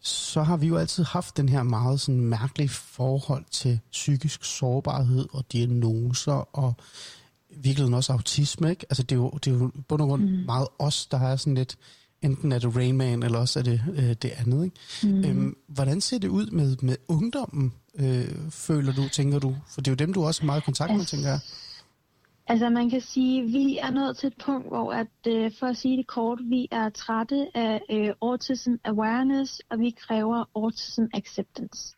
så har vi jo altid haft den her meget sådan mærkelige forhold til psykisk sårbarhed og diagnoser og virkeligheden også autisme, ikke? Altså det er jo, det er jo bund og grund mm. meget os, der har sådan lidt, enten er det Rain Man, eller også er det øh, det andet, ikke? Mm. Øhm, hvordan ser det ud med, med ungdommen, øh, føler du, tænker du? For det er jo dem, du også har meget kontakt med, altså, tænker jeg. Altså man kan sige, at vi er nået til et punkt, hvor at, øh, for at sige det kort, vi er trætte af øh, autism awareness, og vi kræver autism acceptance.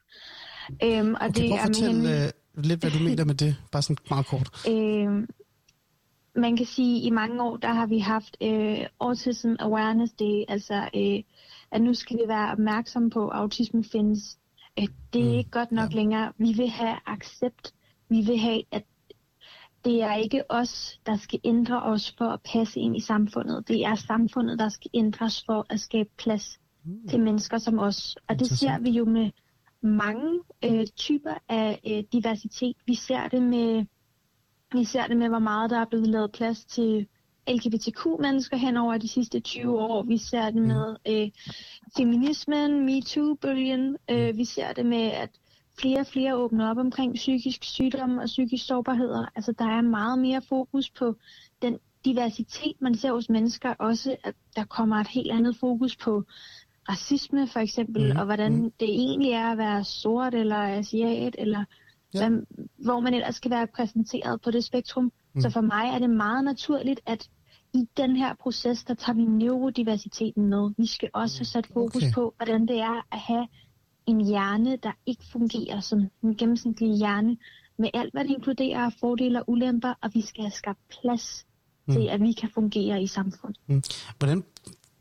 Øhm, og okay, det er fortælle med, øh, lidt, hvad du mener med det, bare sådan meget kort. Øhm, man kan sige, at i mange år, der har vi haft øh, Autism Awareness Day, altså øh, at nu skal vi være opmærksomme på, at autisme findes. Øh, det er mm. ikke godt nok ja. længere. Vi vil have accept. Vi vil have, at det er ikke os, der skal ændre os for at passe ind i samfundet. Det er samfundet, der skal ændres for at skabe plads mm. til mennesker som os. Og det ser vi jo med mange øh, typer af øh, diversitet. Vi ser det med vi ser det med, hvor meget der er blevet lavet plads til LGBTQ-mennesker hen over de sidste 20 år. Vi ser det med øh, feminismen, MeToo-bølgen. Øh, vi ser det med, at flere og flere åbner op omkring psykisk sygdom og psykisk sårbarheder. Altså, der er meget mere fokus på den diversitet, man ser hos mennesker. Også, at der kommer et helt andet fokus på racisme, for eksempel, mm. og hvordan mm. det egentlig er at være sort eller asiat, eller ja. hvad, hvor man ellers skal være præsenteret på det spektrum. Mm. Så for mig er det meget naturligt, at i den her proces, der tager vi neurodiversiteten med. Vi skal også have sat fokus okay. på, hvordan det er at have en hjerne, der ikke fungerer som en gennemsnitlig hjerne, med alt, hvad det inkluderer af fordele og ulemper, og vi skal have skabt plads mm. til, at vi kan fungere i samfundet. Mm. Hvordan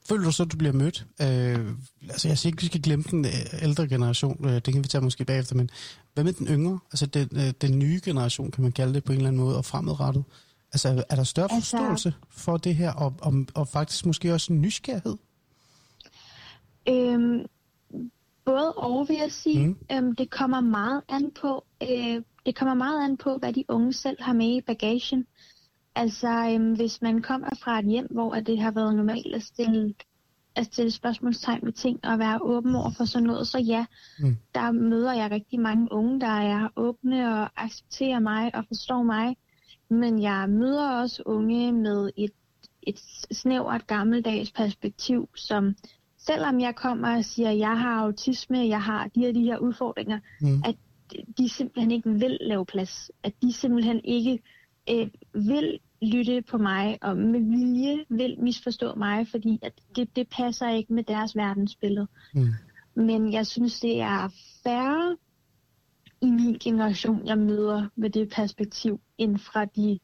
føler du så, at du bliver mødt? Øh, altså, jeg siger ikke, vi skal glemme den øh, ældre generation. Øh, det kan vi tage måske bagefter, men hvad med den yngre? Altså, den, øh, den nye generation, kan man kalde det på en eller anden måde, og fremadrettet? Altså, er der større altså, forståelse for det her, og, og, og faktisk måske også en nysgerrighed? Øhm, både og, vil jeg sige. Mm. Øhm, det kommer meget an på, øh, det kommer meget an på, hvad de unge selv har med i bagagen. Altså, øhm, hvis man kommer fra et hjem, hvor det har været normalt at stille, at stille spørgsmålstegn med ting og være åben over for sådan noget, så ja, mm. der møder jeg rigtig mange unge, der er åbne og accepterer mig og forstår mig. Men jeg møder også unge med et, et snævert gammeldags perspektiv, som selvom jeg kommer og siger, at jeg har autisme, jeg har de her, de her udfordringer, mm. at de simpelthen ikke vil lave plads. At de simpelthen ikke øh, vil lytte på mig og med vilje vil misforstå mig, fordi at det, det passer ikke med deres verdensbillede. Mm. Men jeg synes, det er færre i min generation, jeg møder med det perspektiv, end fra de,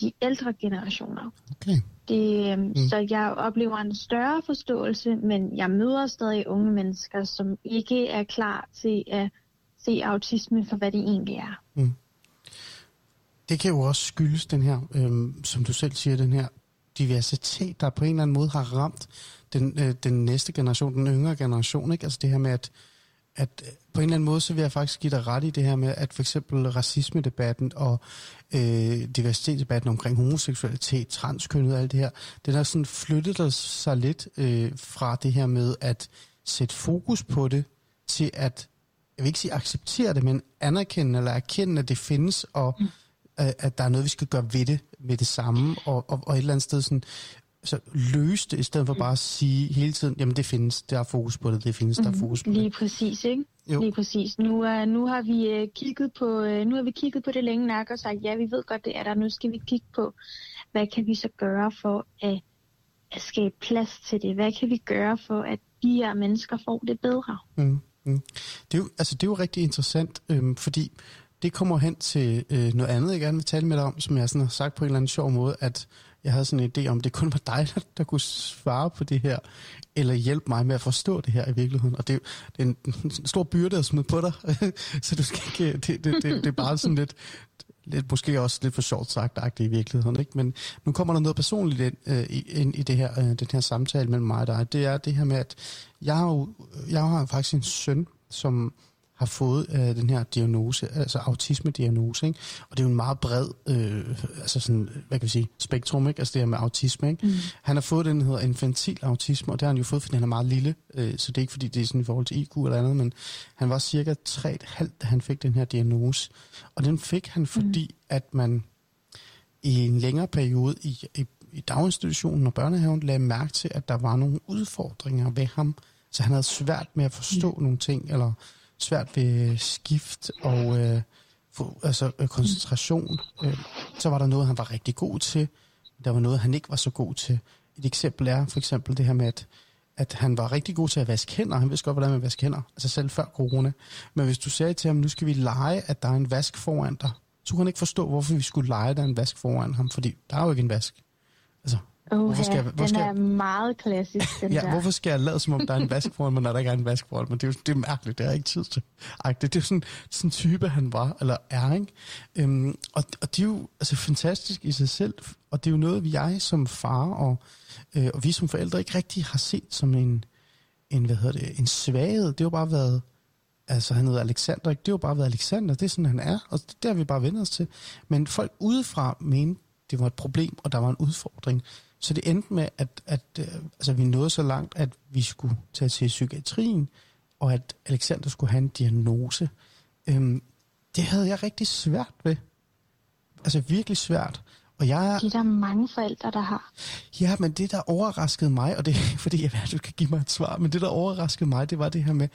de ældre generationer. Okay. Det, øhm, mm. Så jeg oplever en større forståelse, men jeg møder stadig unge mennesker, som ikke er klar til at se autisme for, hvad det egentlig er. Mm det kan jo også skyldes den her, øhm, som du selv siger, den her diversitet, der på en eller anden måde har ramt den, øh, den næste generation, den yngre generation. Ikke? Altså det her med, at, at øh, på en eller anden måde, så vil jeg faktisk give dig ret i det her med, at for eksempel racisme-debatten og øh, diversitetsdebatten omkring homoseksualitet, transkønnet og alt det her, den har sådan flyttet sig lidt øh, fra det her med at sætte fokus på det, til at, jeg vil ikke sige acceptere det, men anerkende eller erkende, at det findes, og mm at der er noget, vi skal gøre ved det med det samme, og, og, og et eller andet sted sådan, så løse det, i stedet for bare at sige hele tiden, jamen det findes, der er fokus på det, det findes, der er mhm. fokus på Lige det. Lige præcis, ikke? Jo. Lige præcis. Nu, uh, nu har vi uh, kigget på uh, nu har vi kigget på det længe nok og sagt, ja, vi ved godt, det er der. Nu skal vi kigge på, hvad kan vi så gøre for at, at skabe plads til det? Hvad kan vi gøre for, at de her mennesker får det bedre? Mm, mm. Det, er jo, altså, det er jo rigtig interessant, øhm, fordi det kommer hen til øh, noget andet, jeg gerne vil tale med dig om, som jeg sådan har sagt på en eller anden sjov måde, at jeg havde sådan en idé om, det kun var dig, der, der kunne svare på det her, eller hjælpe mig med at forstå det her i virkeligheden. Og det, det er en, en stor byrde at smide på dig, så du skal ikke, øh, det, det, det, det er bare sådan lidt, lidt, måske også lidt for sjovt sagt i virkeligheden. Ikke? Men nu kommer der noget personligt ind, øh, ind i det her, øh, den her samtale mellem mig og dig. Det er det her med, at jeg har, jo, jeg har faktisk en søn, som har fået øh, den her diagnose, altså autisme-diagnose, ikke? og det er jo en meget bred, øh, altså sådan, hvad kan vi sige, spektrum, ikke? altså det her med autisme. Ikke? Mm. Han har fået den, der hedder infantil autisme, og det har han jo fået, fordi han er meget lille, øh, så det er ikke fordi, det er sådan i forhold til IQ eller andet, men han var cirka 3,5, da han fik den her diagnose, og den fik han, fordi mm. at man i en længere periode i, i, i daginstitutionen og børnehaven lagde mærke til, at der var nogle udfordringer ved ham, så han havde svært med at forstå mm. nogle ting, eller svært ved skift og øh, for, altså, øh, koncentration. Øh, så var der noget, han var rigtig god til. Der var noget, han ikke var så god til. Et eksempel er for eksempel det her med, at, at han var rigtig god til at vaske hænder. Han vidste godt, hvordan man vasker hænder. Altså selv før corona. Men hvis du sagde til ham, nu skal vi lege, at der er en vask foran dig, så kunne han ikke forstå, hvorfor vi skulle lege, at der er en vask foran ham. Fordi der er jo ikke en vask. Altså, Uh, hvorfor skal jeg, hvor den skal er meget klassisk, den ja, der. hvorfor skal jeg lade, som om der er en vask foran mig, når der ikke er en vask foran mig? Det er jo det er mærkeligt, det er ikke tid til. Ej, det, det er sådan sådan type, han var, eller er, ikke? Øhm, og, og det er jo altså, fantastisk i sig selv, og det er jo noget, vi jeg som far og, øh, og vi som forældre ikke rigtig har set som en, en hvad hedder det, en svaghed. Det har jo bare været, altså han hedder Alexander, ikke? det har jo bare været Alexander, det er sådan, han er, og det, det har vi bare vendt os til. Men folk udefra mente, det var et problem, og der var en udfordring. Så det endte med, at, at øh, altså, vi nåede så langt, at vi skulle tage til psykiatrien, og at Alexander skulle have en diagnose. Øhm, det havde jeg rigtig svært ved. Altså virkelig svært. Og jeg, det er der mange forældre, der har. Ja, men det, der overraskede mig, og det er fordi, jeg ved, at du kan give mig et svar, men det, der overraskede mig, det var det her med,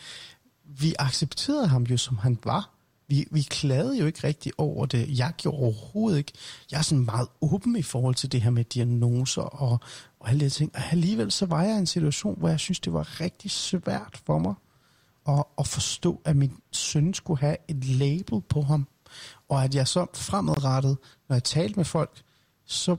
vi accepterede ham jo, som han var. Vi, vi klagede jo ikke rigtig over det. Jeg gjorde overhovedet ikke. Jeg er sådan meget åben i forhold til det her med diagnoser og, og alle de ting. Og alligevel så var jeg i en situation, hvor jeg synes, det var rigtig svært for mig at, at forstå, at min søn skulle have et label på ham. Og at jeg så fremadrettet, når jeg talte med folk, så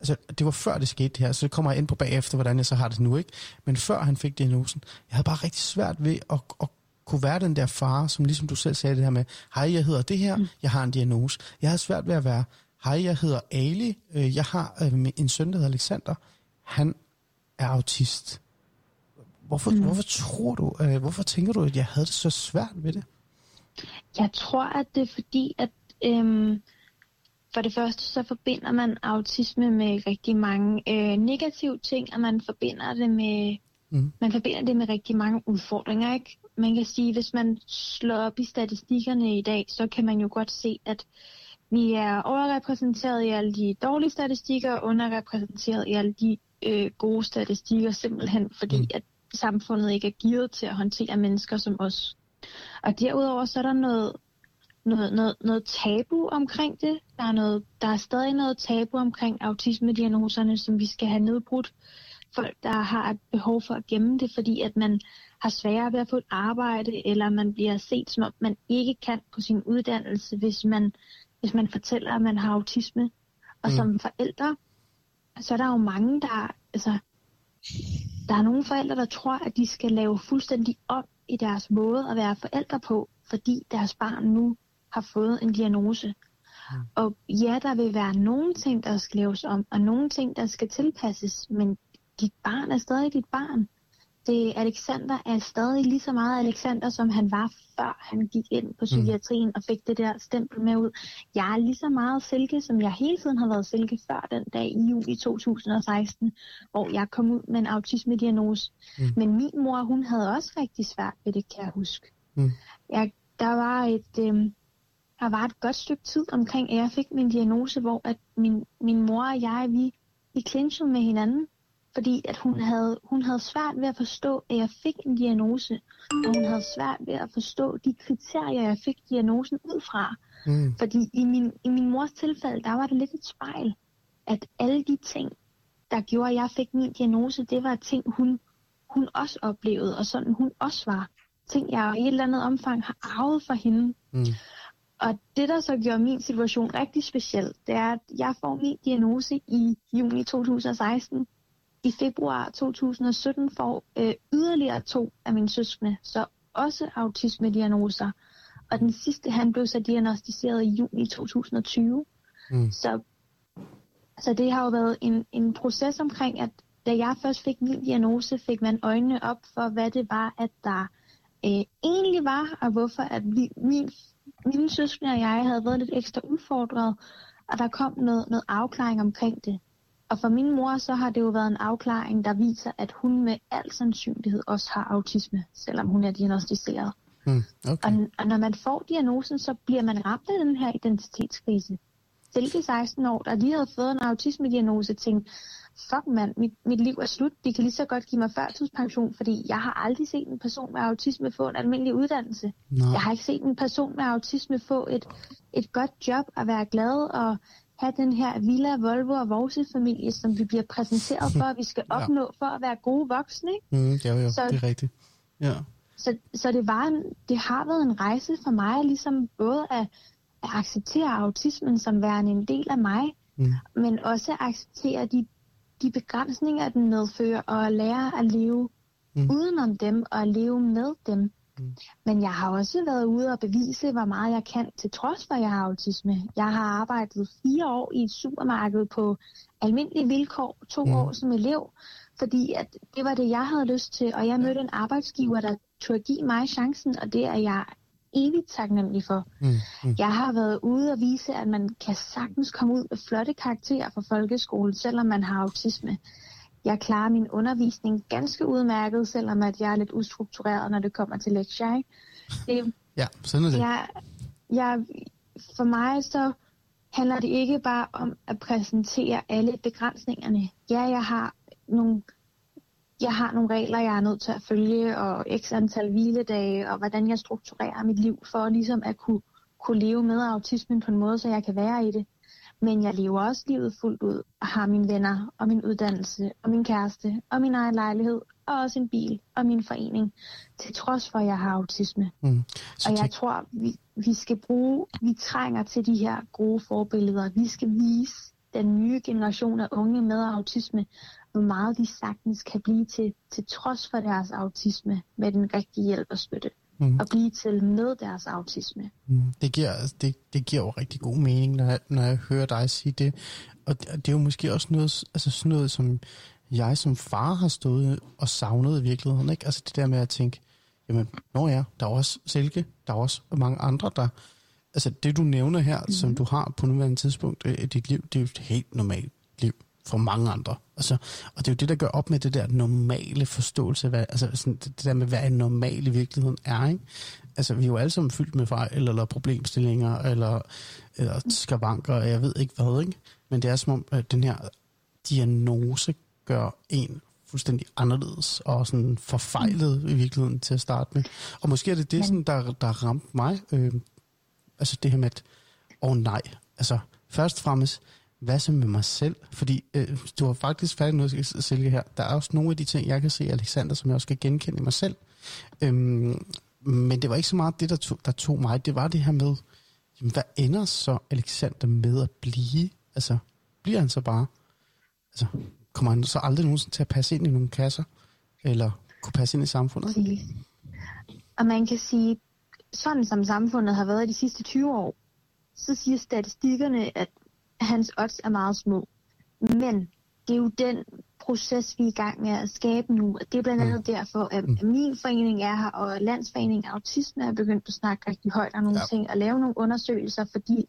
altså, det var før det skete det her, så det kommer jeg ind på bagefter, hvordan jeg så har det nu, ikke? Men før han fik diagnosen, jeg havde bare rigtig svært ved at, at kunne være den der far, som ligesom du selv sagde det her med, hej, jeg hedder det her, mm. jeg har en diagnose. Jeg har svært ved at være, hej, jeg hedder Ali, øh, jeg har øh, en søn, der hedder Alexander, han er autist. Hvorfor, mm. hvorfor tror du, øh, hvorfor tænker du, at jeg havde det så svært ved det? Jeg tror, at det er fordi, at øhm, for det første så forbinder man autisme med rigtig mange øh, negative ting, og man forbinder det med mm. man forbinder det med rigtig mange udfordringer, ikke? Man kan sige, hvis man slår op i statistikkerne i dag, så kan man jo godt se, at vi er overrepræsenteret i alle de dårlige statistikker, og underrepræsenteret i alle de øh, gode statistikker, simpelthen fordi, mm. at samfundet ikke er givet til at håndtere mennesker som os. Og derudover så er der noget, noget, noget, noget tabu omkring det. Der er, noget, der er stadig noget tabu omkring autisme-diagnoserne, som vi skal have nedbrudt. Folk, der har et behov for at gemme det, fordi at man har sværere ved at få et arbejde, eller man bliver set som om man ikke kan på sin uddannelse, hvis man, hvis man fortæller, at man har autisme. Og mm. som forældre, så er der jo mange, der, altså, der er nogle forældre, der tror, at de skal lave fuldstændig om i deres måde at være forældre på, fordi deres barn nu har fået en diagnose. Mm. Og ja, der vil være nogle ting, der skal laves om, og nogle ting, der skal tilpasses, men dit barn er stadig dit barn det Alexander er stadig lige så meget Alexander, som han var før han gik ind på mm. psykiatrien mm. og fik det der stempel med ud. Jeg er lige så meget Silke, som jeg hele tiden har været Silke før den dag i juli 2016, hvor jeg kom ud med en autisme-diagnose. Mm. Men min mor, hun havde også rigtig svært ved det, kan jeg huske. Mm. Jeg, der var et... Øh, der var et godt stykke tid omkring, at jeg fik min diagnose, hvor at min, min mor og jeg, vi, vi clinchede med hinanden fordi at hun havde, hun havde svært ved at forstå, at jeg fik en diagnose, og hun havde svært ved at forstå de kriterier, jeg fik diagnosen ud fra. Mm. Fordi i min, i min mors tilfælde, der var det lidt et spejl, at alle de ting, der gjorde, at jeg fik min diagnose, det var ting, hun, hun også oplevede, og sådan hun også var. Ting, jeg i et eller andet omfang har arvet fra hende. Mm. Og det, der så gjorde min situation rigtig speciel, det er, at jeg får min diagnose i juni 2016. I februar 2017 får øh, yderligere to af mine søskende så også autisme-diagnoser. Og den sidste, han blev så diagnostiseret i juni 2020. Mm. Så, så det har jo været en, en proces omkring, at da jeg først fik min diagnose, fik man øjnene op for, hvad det var, at der øh, egentlig var, og hvorfor at vi, min, mine søskende og jeg havde været lidt ekstra udfordret, og der kom noget, noget afklaring omkring det. Og for min mor, så har det jo været en afklaring, der viser, at hun med al sandsynlighed også har autisme, selvom hun er diagnostiseret. Mm, okay. og, og når man får diagnosen, så bliver man ramt af den her identitetskrise. Silke 16 år, der lige havde fået en autisme-diagnose, tænkte, fuck mand, mit, mit liv er slut. De kan lige så godt give mig førtidspension, fordi jeg har aldrig set en person med autisme få en almindelig uddannelse. Nå. Jeg har ikke set en person med autisme få et, et godt job og være glad og have den her Villa, Volvo og Vorse familie, som vi bliver præsenteret for, at vi skal opnå ja. for at være gode voksne. Ikke? Mm, jo, jo, så, det er rigtigt. Ja. Så, så det, var en, det har været en rejse for mig, ligesom både at, at acceptere autismen som værende en del af mig, mm. men også at acceptere de de begrænsninger, den medfører, og at lære at leve mm. udenom dem og at leve med dem. Mm. Men jeg har også været ude og bevise, hvor meget jeg kan, til trods for, at jeg har autisme. Jeg har arbejdet fire år i et supermarked på almindelige vilkår, to mm. år som elev, fordi at det var det, jeg havde lyst til, og jeg mødte en arbejdsgiver, der turde give mig chancen, og det er jeg evigt taknemmelig for. Mm, mm. Jeg har været ude og vise, at man kan sagtens komme ud med flotte karakterer fra folkeskolen, selvom man har autisme. Jeg klarer min undervisning ganske udmærket, selvom at jeg er lidt ustruktureret, når det kommer til lektier. Ikke? Det, ja, sådan er det. Jeg, jeg, for mig så handler det ikke bare om at præsentere alle begrænsningerne. Ja, jeg har nogle jeg har nogle regler, jeg er nødt til at følge, og x antal hviledage, og hvordan jeg strukturerer mit liv, for ligesom at kunne, kunne leve med autismen på en måde, så jeg kan være i det. Men jeg lever også livet fuldt ud, og har mine venner, og min uddannelse, og min kæreste, og min egen lejlighed, og også en bil, og min forening, til trods for, at jeg har autisme. Mm. og jeg tror, vi, vi skal bruge, vi trænger til de her gode forbilleder. Vi skal vise den nye generation af unge med autisme, hvor meget de sagtens kan blive til, til trods for deres autisme, med den rigtige hjælp og støtte. Mm. Og blive til med deres autisme. Mm. Det, giver, det, det giver jo rigtig god mening, når jeg, når jeg hører dig sige det. Og det, det er jo måske også noget, altså sådan noget, som jeg som far har stået og savnet i virkeligheden. Ikke? Altså det der med at tænke, jamen, når ja, der er også Silke, der er også mange andre, der... Altså det, du nævner her, mm. som du har på nuværende tidspunkt i dit liv, det er jo et helt normalt liv for mange andre. Altså, og det er jo det, der gør op med det der normale forståelse, hvad, altså sådan, det der med, hvad en normal i virkeligheden er. Ikke? Altså, vi er jo alle sammen fyldt med fejl, eller, problemstillinger, eller, eller skavanker, og jeg ved ikke hvad. Ikke? Men det er som om, at den her diagnose gør en fuldstændig anderledes og sådan forfejlet i virkeligheden til at starte med. Og måske er det det, sådan, der, der ramte mig. Øh, altså det her med, at åh oh, nej, altså først og fremmest, hvad så med mig selv? Fordi øh, du har faktisk færdig noget, Silke, her. Der er også nogle af de ting, jeg kan se, Alexander, som jeg også kan genkende i mig selv. Øhm, men det var ikke så meget det, der tog, der tog mig. Det var det her med, jamen, hvad ender så Alexander med at blive? Altså, bliver han så bare? Altså, kommer han så aldrig nogensinde til at passe ind i nogle kasser? Eller kunne passe ind i samfundet? Og man kan sige, sådan som samfundet har været i de sidste 20 år, så siger statistikkerne, at hans odds er meget små. Men det er jo den proces, vi er i gang med at skabe nu. Det er blandt andet mm. derfor, at mm. min forening er her, og Landsforeningen Autisme er begyndt at snakke rigtig højt om nogle ja. ting, og lave nogle undersøgelser, fordi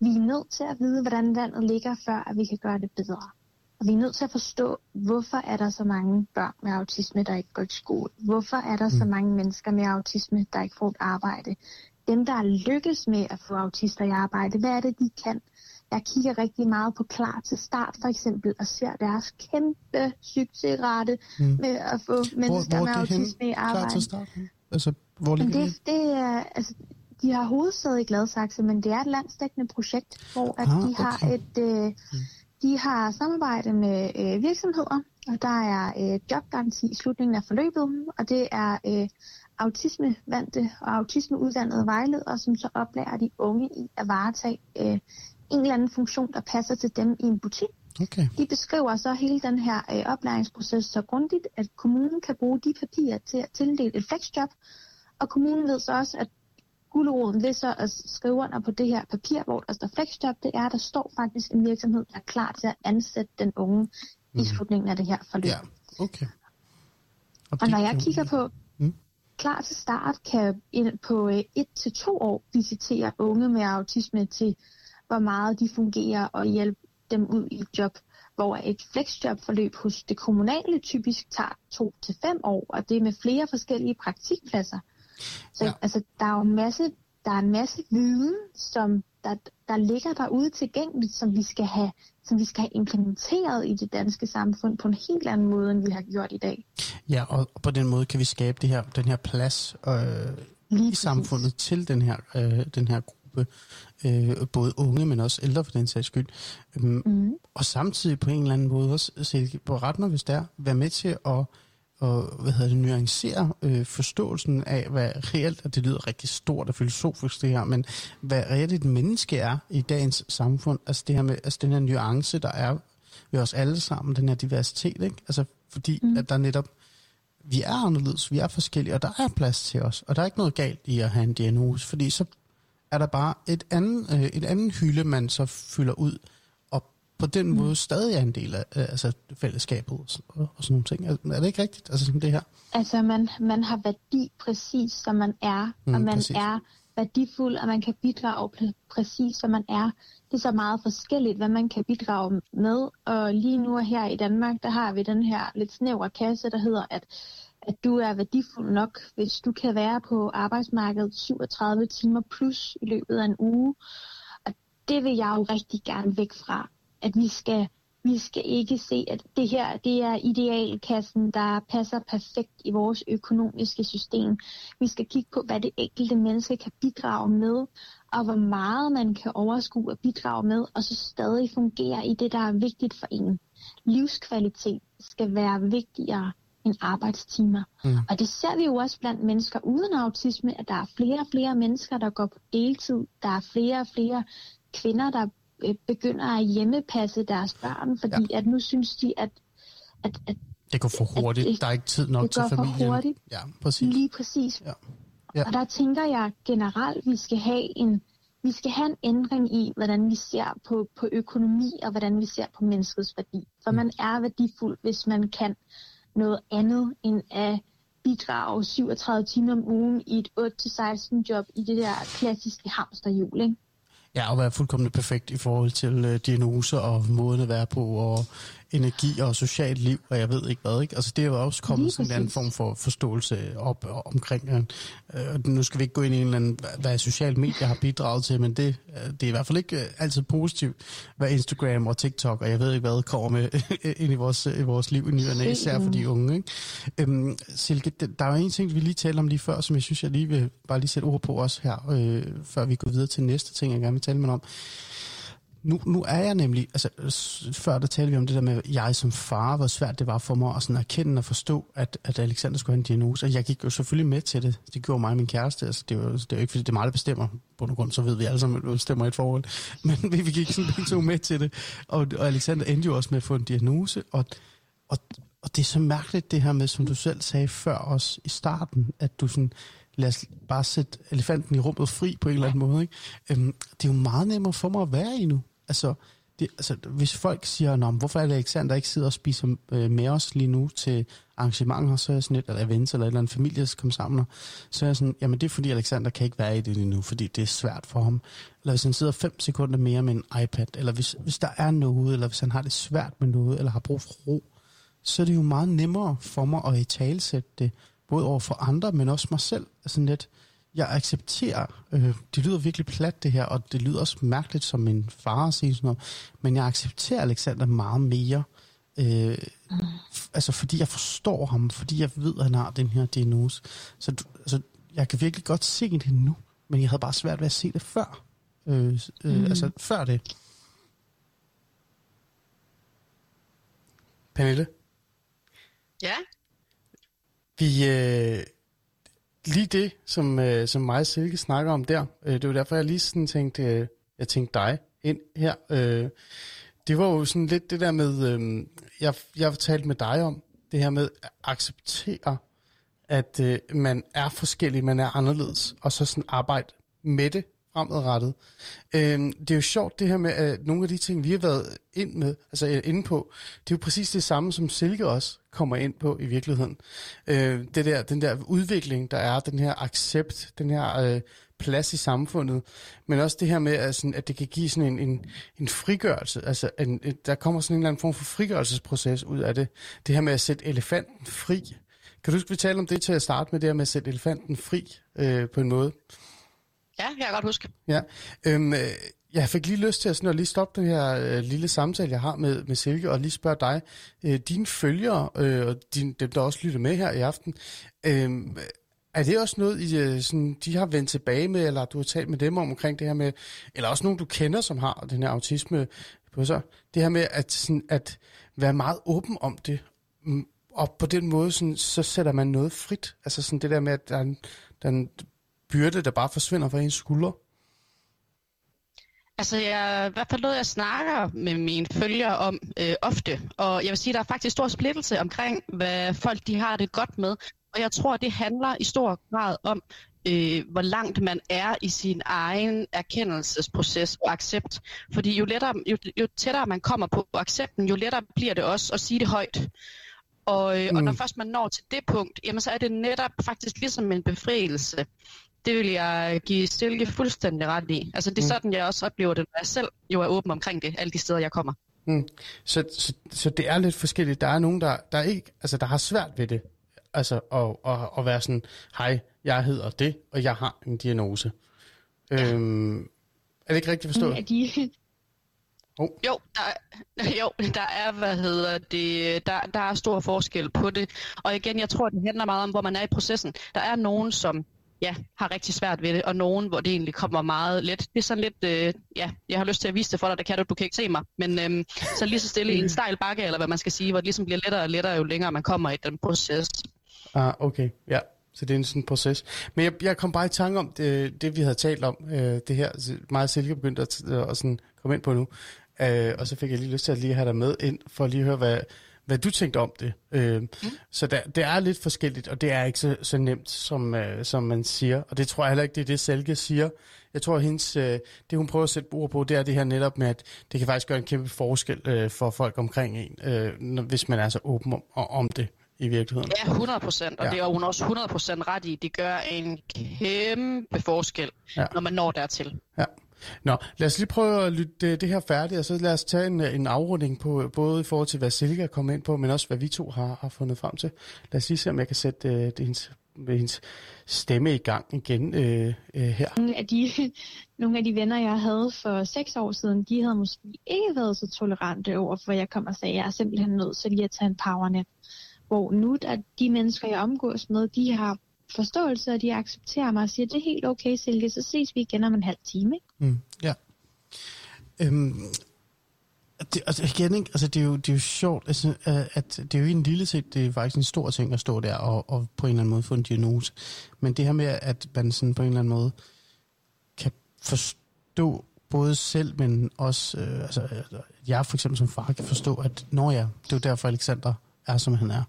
vi er nødt til at vide, hvordan landet ligger, før at vi kan gøre det bedre. Og vi er nødt til at forstå, hvorfor er der så mange børn med autisme, der ikke går i skole? Hvorfor er der mm. så mange mennesker med autisme, der ikke får et arbejde? Dem, der lykkes med at få autister i arbejde, hvad er det, de kan? Jeg kigger rigtig meget på Klar til Start for eksempel, og ser deres kæmpe succesrate mm. med at få mennesker hvor, hvor med autisme i arbejde. Klar til Start? Altså, hvor ligger det? Det er, altså, de har hovedsæde i Gladsaxe, men det er et landsdækkende projekt, hvor at ah, de okay. har et... Øh, mm. De har samarbejde med øh, virksomheder, og der er øh, jobgaranti i slutningen af forløbet, og det er øh, autismevandte og autismeuddannede vejledere, som så oplærer de unge i at varetage øh, en eller anden funktion, der passer til dem i en butik. Okay. De beskriver så hele den her øh, oplæringsproces så grundigt, at kommunen kan bruge de papirer til at tildele et flexjob, og kommunen ved så også, at guleroden ved så at skrive under på det her papir, hvor der står flexjob, det er, at der står faktisk en virksomhed, der er klar til at ansætte den unge mm. i slutningen af det her forløb. Ja, okay. Og, og når jeg kigger på mm. klar til start, kan på øh, et til to år visitere unge med autisme til, hvor meget de fungerer og hjælpe dem ud i et job, hvor et flexjob-forløb hos det kommunale typisk tager to til fem år, og det er med flere forskellige praktikpladser. Så ja. altså, der er jo en masse, der er en masse viden, som der, der ligger derude tilgængeligt, som vi skal have som vi skal have implementeret i det danske samfund på en helt anden måde, end vi har gjort i dag. Ja, og på den måde kan vi skabe det her, den her plads øh, i samfundet til den her, øh, den her gruppe, øh, både unge, men også ældre for den sags skyld. Um, mm. Og samtidig på en eller anden måde også, så på ret mig, hvis det er, være med til at og hvad hedder det, nuancere øh, forståelsen af, hvad reelt, og det lyder rigtig stort og filosofisk det her, men hvad reelt et menneske er i dagens samfund, altså det her med, altså den her nuance, der er ved os alle sammen, den her diversitet, ikke? Altså fordi, mm. at der netop, vi er anderledes, vi er forskellige, og der er plads til os, og der er ikke noget galt i at have en diagnose, fordi så er der bare et andet, øh, et andet hylde, man så fylder ud, på den måde mm. stadig er en del af altså, fællesskabet og, og, og sådan nogle ting. Er, er det ikke rigtigt, altså som det her? Altså, man, man har værdi præcis, som man er, mm, og man præcis. er værdifuld, og man kan bidrage pr- præcis, som man er. Det er så meget forskelligt, hvad man kan bidrage med, og lige nu her i Danmark, der har vi den her lidt snævre kasse, der hedder, at at du er værdifuld nok, hvis du kan være på arbejdsmarkedet 37 timer plus i løbet af en uge. Og det vil jeg jo rigtig gerne væk fra at vi skal, vi skal ikke se, at det her det er idealkassen, der passer perfekt i vores økonomiske system. Vi skal kigge på, hvad det enkelte menneske kan bidrage med, og hvor meget man kan overskue og bidrage med, og så stadig fungere i det, der er vigtigt for en. Livskvalitet skal være vigtigere end arbejdstimer. Mm. Og det ser vi jo også blandt mennesker uden autisme, at der er flere og flere mennesker, der går på deltid. Der er flere og flere kvinder, der Øh, begynder at hjemmepasse deres børn, fordi ja. at nu synes de, at... at, at det går for hurtigt. Det, der er ikke tid nok til familien. Det går for hurtigt. Ja, præcis. Lige præcis. Ja. Ja. Og der tænker jeg generelt, vi skal have en vi skal have en ændring i, hvordan vi ser på, på økonomi og hvordan vi ser på menneskets værdi. For mm. man er værdifuld, hvis man kan noget andet end at bidrage 37 timer om ugen i et 8-16 job i det der klassiske hamsterhjul. Ikke? Ja, og være fuldkommen perfekt i forhold til øh, diagnoser og måden at være på, og energi og socialt liv, og jeg ved ikke hvad. Ikke? Altså, det er jo også kommet sådan en anden form for forståelse op omkring. Øh, nu skal vi ikke gå ind i en eller anden, hvad social medier har bidraget til, men det, øh, det er i hvert fald ikke øh, altid positivt, hvad Instagram og TikTok, og jeg ved ikke hvad, kommer med ind i vores, i vores liv i ny og især for de unge. Ikke? Øhm, Silke, der er jo en ting, vi lige talte om lige før, som jeg synes, jeg lige vil bare lige sætte ord på os her, øh, før vi går videre til næste ting, jeg gerne vil tale med om. Nu, nu er jeg nemlig, altså før der talte vi om det der med, jeg som far, hvor svært det var for mig at sådan erkende og forstå, at, at Alexander skulle have en diagnose. Og jeg gik jo selvfølgelig med til det. Det gjorde mig og min kæreste. Altså, det, er jo, det er jo ikke, fordi det er mig, der bestemmer. På nogen grund, så ved vi alle sammen, at bestemmer et forhold. Men vi, vi gik sådan to med til det. Og, og Alexander endte jo også med at få en diagnose. Og, og, og det er så mærkeligt det her med, som du selv sagde før os i starten, at du sådan, lad os bare sætte elefanten i rummet fri på en eller anden måde. Ikke? Øhm, det er jo meget nemmere for mig at være i nu. Altså, det, altså hvis folk siger, Nå, hvorfor er Alexander ikke sidder og spiser øh, med os lige nu til arrangementer, så er jeg sådan lidt, eller events, eller et eller andet familie, der kommer sammen, så er jeg sådan, jamen det er fordi Alexander kan ikke være i det lige nu, fordi det er svært for ham. Eller hvis han sidder fem sekunder mere med en iPad, eller hvis, hvis der er noget, eller hvis han har det svært med noget, eller har brug for ro, så er det jo meget nemmere for mig at i talsætte det, både over for andre, men også mig selv. Altså lidt, jeg accepterer, øh, det lyder virkelig plat det her, og det lyder også mærkeligt som min far at sige sådan noget, men jeg accepterer Alexander meget mere, øh, mm. altså fordi jeg forstår ham, fordi jeg ved, at han har den her diagnose. Så altså, jeg kan virkelig godt se det nu, men jeg havde bare svært ved at se det før. Øh, øh, mm. Altså før det. Pernille? Ja? Vi, øh, lige det, som, øh, som mig og Silke snakker om der, øh, det var derfor, jeg lige sådan tænkte, øh, jeg tænkte dig ind her. Øh, det var jo sådan lidt det der med, øh, jeg, jeg talt med dig om, det her med at acceptere, at øh, man er forskellig, man er anderledes, og så sådan arbejde med det fremadrettet. Øh, det er jo sjovt det her med, at nogle af de ting, vi har været ind med, altså øh, inde på, det er jo præcis det samme, som Silke også kommer ind på i virkeligheden. Øh, det der, den der udvikling, der er, den her accept, den her øh, plads i samfundet, men også det her med, at, sådan, at det kan give sådan en, en, en frigørelse, altså en, øh, der kommer sådan en eller anden form for frigørelsesproces ud af det. Det her med at sætte elefanten fri. Kan du huske, vi talte om det til at starte med, det her med at sætte elefanten fri øh, på en måde? Ja, jeg kan godt huske. Ja, øhm, øh, jeg fik lige lyst til at, sådan, at lige stoppe den her øh, lille samtale, jeg har med, med Silke, og lige spørge dig. Øh, dine følgere, øh, og din, dem, der også lytter med her i aften, øh, er det også noget, I, øh, sådan, de har vendt tilbage med, eller du har talt med dem om omkring det her med, eller også nogen, du kender, som har den her autisme på sig? Det her med at, sådan, at være meget åben om det, mm, og på den måde, sådan, så sætter man noget frit. Altså sådan det der med, at der er en, der er en byrde, der bare forsvinder fra ens skuldre. Altså, jeg, i hvert fald noget, jeg snakker med mine følgere om øh, ofte. Og jeg vil sige, at der er faktisk stor splittelse omkring, hvad folk de har det godt med. Og jeg tror, det handler i stor grad om, øh, hvor langt man er i sin egen erkendelsesproces og accept. Fordi jo, lettere, jo, jo tættere man kommer på accepten, jo lettere bliver det også at sige det højt. Og, øh, mm. og når først man når til det punkt, jamen så er det netop faktisk ligesom en befrielse. Det vil jeg give Stilke fuldstændig ret i. Altså det er mm. sådan, jeg også oplever det, når jeg selv jo er åben omkring det, alle de steder, jeg kommer. Mm. Så, så, så det er lidt forskelligt. Der er nogen, der, der ikke, altså der har svært ved det. Altså at, at, at være sådan, hej, jeg hedder det, og jeg har en diagnose. Ja. Øhm, er det ikke rigtigt forstået? Ja, de, Oh. Jo, der, jo, der er, hvad hedder det, der, der er stor forskel på det. Og igen, jeg tror, det handler meget om, hvor man er i processen. Der er nogen, som ja, har rigtig svært ved det, og nogen, hvor det egentlig kommer meget let. Det er sådan lidt, øh, ja, jeg har lyst til at vise det for dig, det kan du, du kan ikke se mig, men øh, så lige så stille i en stejl bakke, eller hvad man skal sige, hvor det ligesom bliver lettere og lettere, jo længere man kommer i den proces. Ah, okay, ja. Så det er en sådan proces. Men jeg, jeg kom bare i tanke om det, det vi havde talt om, øh, det her, meget Silke begyndte at, at sådan komme ind på nu. Øh, og så fik jeg lige lyst til at lige have dig med ind, for at lige høre, hvad, hvad du tænkte om det. Øh, mm. Så der, det er lidt forskelligt, og det er ikke så, så nemt, som, øh, som man siger. Og det tror jeg heller ikke, det er det, Selke siger. Jeg tror, hendes, øh, det hun prøver at sætte ord på, det er det her netop med, at det kan faktisk gøre en kæmpe forskel øh, for folk omkring en, øh, hvis man er så åben om, om det i virkeligheden. Ja, 100 procent, og ja. det er hun også 100 procent ret i. Det gør en kæmpe forskel, ja. når man når dertil. Ja. Nå, lad os lige prøve at lytte øh, det, her færdigt, og så lad os tage en, øh, en afrunding på, både i forhold til, hvad Silke er kommet ind på, men også hvad vi to har, har fundet frem til. Lad os lige se, om jeg kan sætte uh, det, hendes, hendes stemme i gang igen uh, uh, her. Nogle af, de, nogle af de venner, jeg havde for seks år siden, de havde måske ikke været så tolerante over, for jeg kom og sagde, at jeg er simpelthen nødt til lige at tage en powernap. Hvor nu, at de mennesker, jeg omgås med, de har forståelse, og de accepterer mig og siger, det er helt okay, Silke, så ses vi igen om en halv time. Ikke? Mm, ja. Øhm, det, altså igen, ikke? Altså, det, er jo, det er jo sjovt, altså, at det er jo en lille set, det er faktisk en stor ting at stå der og, og på en eller anden måde få en diagnose. Men det her med, at man sådan på en eller anden måde kan forstå både selv, men også, øh, altså, jeg for eksempel som far kan forstå, at når jeg, det er jo derfor Alexander er, som han er.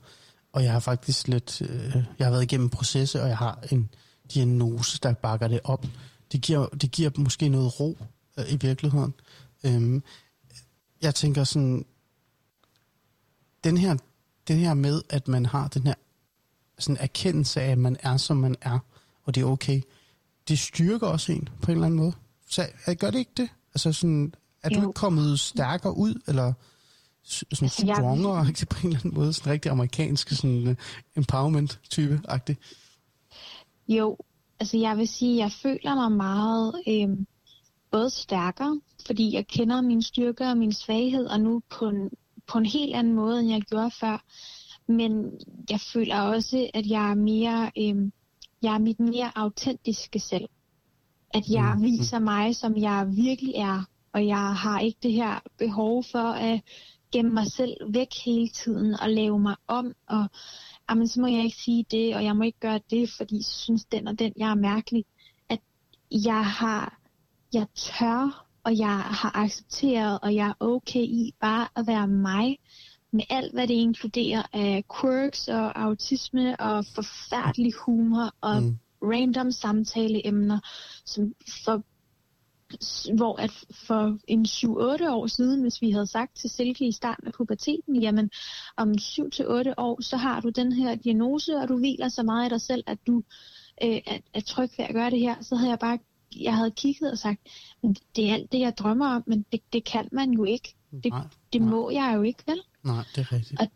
Og jeg har faktisk lidt, øh, jeg har været igennem processer, og jeg har en diagnose, der bakker det op. Det giver, det giver måske noget ro øh, i virkeligheden. Øhm, jeg tænker sådan, den her, den her med, at man har den her sådan erkendelse af, at man er, som man er, og det er okay, det styrker også en på en eller anden måde. Så gør det ikke det? Altså sådan, er jo. du ikke kommet stærkere ud, eller sådan altså, stronger, jeg... på en eller anden måde, sådan rigtig amerikansk sådan uh, empowerment-type-agtig? Jo, altså jeg vil sige, jeg føler mig meget øh, både stærkere, fordi jeg kender mine styrker og min svaghed, og nu på en, på en helt anden måde, end jeg gjorde før. Men jeg føler også, at jeg er mere, øh, jeg er mit mere autentiske selv. At jeg mm. viser mig, som jeg virkelig er, og jeg har ikke det her behov for at gemme mig selv væk hele tiden og lave mig om og jamen, så må jeg ikke sige det, og jeg må ikke gøre det, fordi så synes den og den, jeg er mærkelig. At jeg har, jeg tør, og jeg har accepteret, og jeg er okay i bare at være mig, med alt, hvad det inkluderer af quirks og autisme og forfærdelig humor og mm. random samtaleemner, som for hvor at for en 7-8 år siden, hvis vi havde sagt til Silke i starten af puberteten, jamen om 7-8 år, så har du den her diagnose, og du hviler så meget i dig selv, at du øh, er, er tryg ved at gøre det her, så havde jeg bare jeg havde kigget og sagt, det er alt det, jeg drømmer om, men det, det kan man jo ikke. Det, nej, det nej. må jeg jo ikke, vel? Nej, det er rigtigt. Og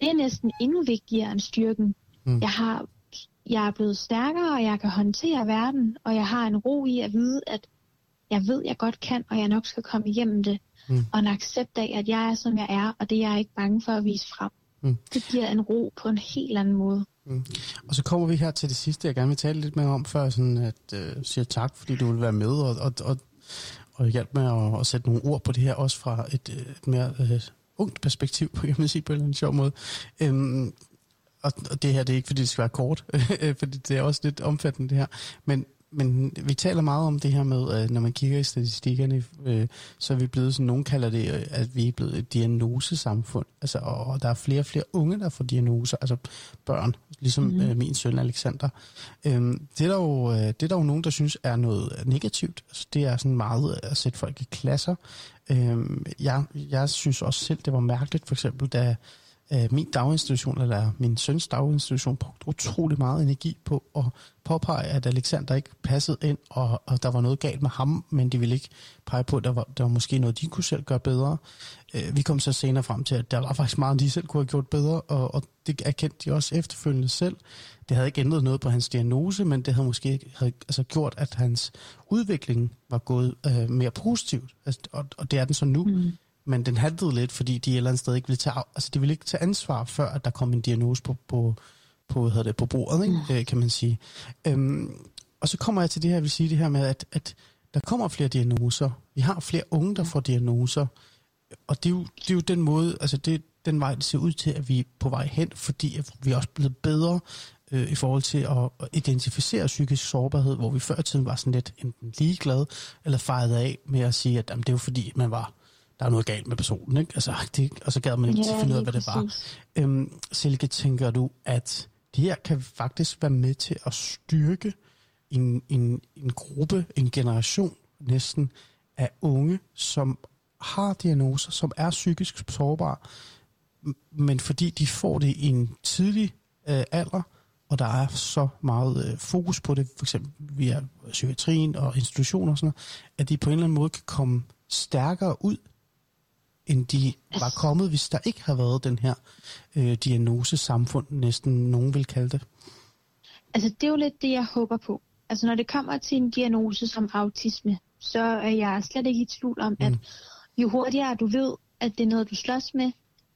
det er næsten endnu vigtigere end styrken. Mm. Jeg har jeg er blevet stærkere, og jeg kan håndtere verden, og jeg har en ro i at vide, at jeg ved, jeg godt kan, og jeg nok skal komme igennem det. Mm. Og en accept af, at jeg er, som jeg er, og det er jeg ikke bange for at vise frem. Mm. Det giver en ro på en helt anden måde. Mm. Og så kommer vi her til det sidste, jeg gerne vil tale lidt mere om, før sådan at øh, siger tak, fordi du vil være med og, og, og, og hjælpe med at, at sætte nogle ord på det her, også fra et, et mere øh, ungt perspektiv, kan man sige på en sjov måde. Øhm, og, og det her, det er ikke, fordi det skal være kort, fordi det er også lidt omfattende det her, men men vi taler meget om det her med, når man kigger i statistikkerne, øh, så er vi blevet, sådan nogen kalder det, øh, at vi er blevet et diagnosesamfund. Altså, og der er flere og flere unge, der får diagnoser, altså børn, ligesom mm-hmm. min søn Alexander. Øhm, det, er der jo, det er der jo nogen, der synes er noget negativt. Altså, det er sådan meget at sætte folk i klasser. Øhm, jeg, jeg synes også selv, det var mærkeligt, for eksempel, da øh, min daginstitution, eller min søns daginstitution, brugte utrolig meget energi på at påpege, at Alexander ikke passede ind, og, og der var noget galt med ham, men de ville ikke pege på, at der var, der var måske noget, de kunne selv gøre bedre. Øh, vi kom så senere frem til, at der var faktisk meget, de selv kunne have gjort bedre, og, og det erkendte de også efterfølgende selv. Det havde ikke ændret noget på hans diagnose, men det havde måske havde, altså, gjort, at hans udvikling var gået øh, mere positivt, altså, og, og det er den så nu. Mm men den haltede lidt, fordi de et eller andet sted ikke ville tage, altså de ville ikke tage ansvar, før at der kom en diagnose på, på, på, hvad det, på bordet, ikke? Mm. Øh, kan man sige. Øhm, og så kommer jeg til det her, jeg vil sige det her med, at, at der kommer flere diagnoser. Vi har flere unge, der får diagnoser. Og det er jo, det er jo den måde, altså det den vej, det ser ud til, at vi er på vej hen, fordi vi er også blevet bedre øh, i forhold til at identificere psykisk sårbarhed, hvor vi før i tiden var sådan lidt enten ligeglad, eller fejret af med at sige, at jamen, det er jo fordi, man var der er noget galt med personen, ikke? Altså, det, og så gad man ikke ja, finde ud af, hvad det var. Øhm, Silke, tænker du, at det her kan faktisk være med til at styrke en, en, en gruppe, en generation næsten af unge, som har diagnoser, som er psykisk sårbare, men fordi de får det i en tidlig øh, alder, og der er så meget øh, fokus på det, for eksempel via psykiatrien og institutioner og sådan noget, at de på en eller anden måde kan komme stærkere ud end de var kommet, hvis der ikke har været den her øh, diagnosesamfund, næsten nogen vil kalde det? Altså, det er jo lidt det, jeg håber på. Altså, når det kommer til en diagnose som autisme, så er jeg slet ikke i tvivl om, mm. at jo hurtigere du ved, at det er noget, du slås med,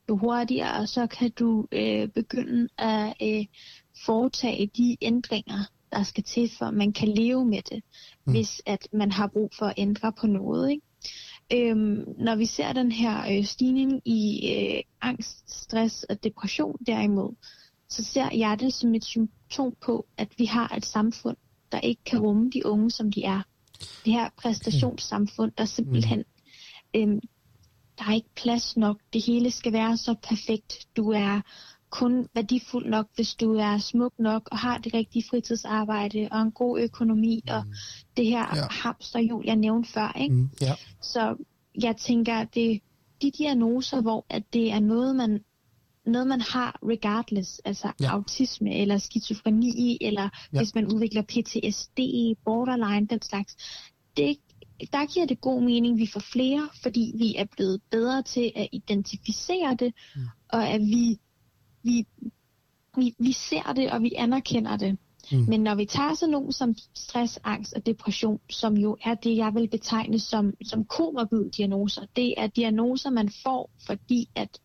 jo hurtigere så kan du øh, begynde at øh, foretage de ændringer, der skal til, for at man kan leve med det, mm. hvis at man har brug for at ændre på noget. Ikke? Øhm, når vi ser den her øh, stigning i øh, angst, stress og depression derimod, så ser jeg det som et symptom på, at vi har et samfund, der ikke kan rumme de unge, som de er. Det her præstationssamfund, der simpelthen, mm. øhm, der er ikke plads nok. Det hele skal være så perfekt. Du er kun værdifuld nok, hvis du er smuk nok og har det rigtige fritidsarbejde og en god økonomi mm. og det her ja. hamsterhjul, jeg nævnte før. Ikke? Mm, ja. Så jeg tænker, at det de diagnoser, hvor at det er noget, man noget, man har regardless, altså ja. autisme eller skizofreni, eller ja. hvis man udvikler PTSD, borderline, den slags, det, der giver det god mening, at vi får flere, fordi vi er blevet bedre til at identificere det, mm. og at vi vi, vi, vi ser det, og vi anerkender det. Mm. Men når vi tager sådan nogle som stress, angst og depression, som jo er det, jeg vil betegne som, som komorbid diagnoser, det er diagnoser, man får, fordi at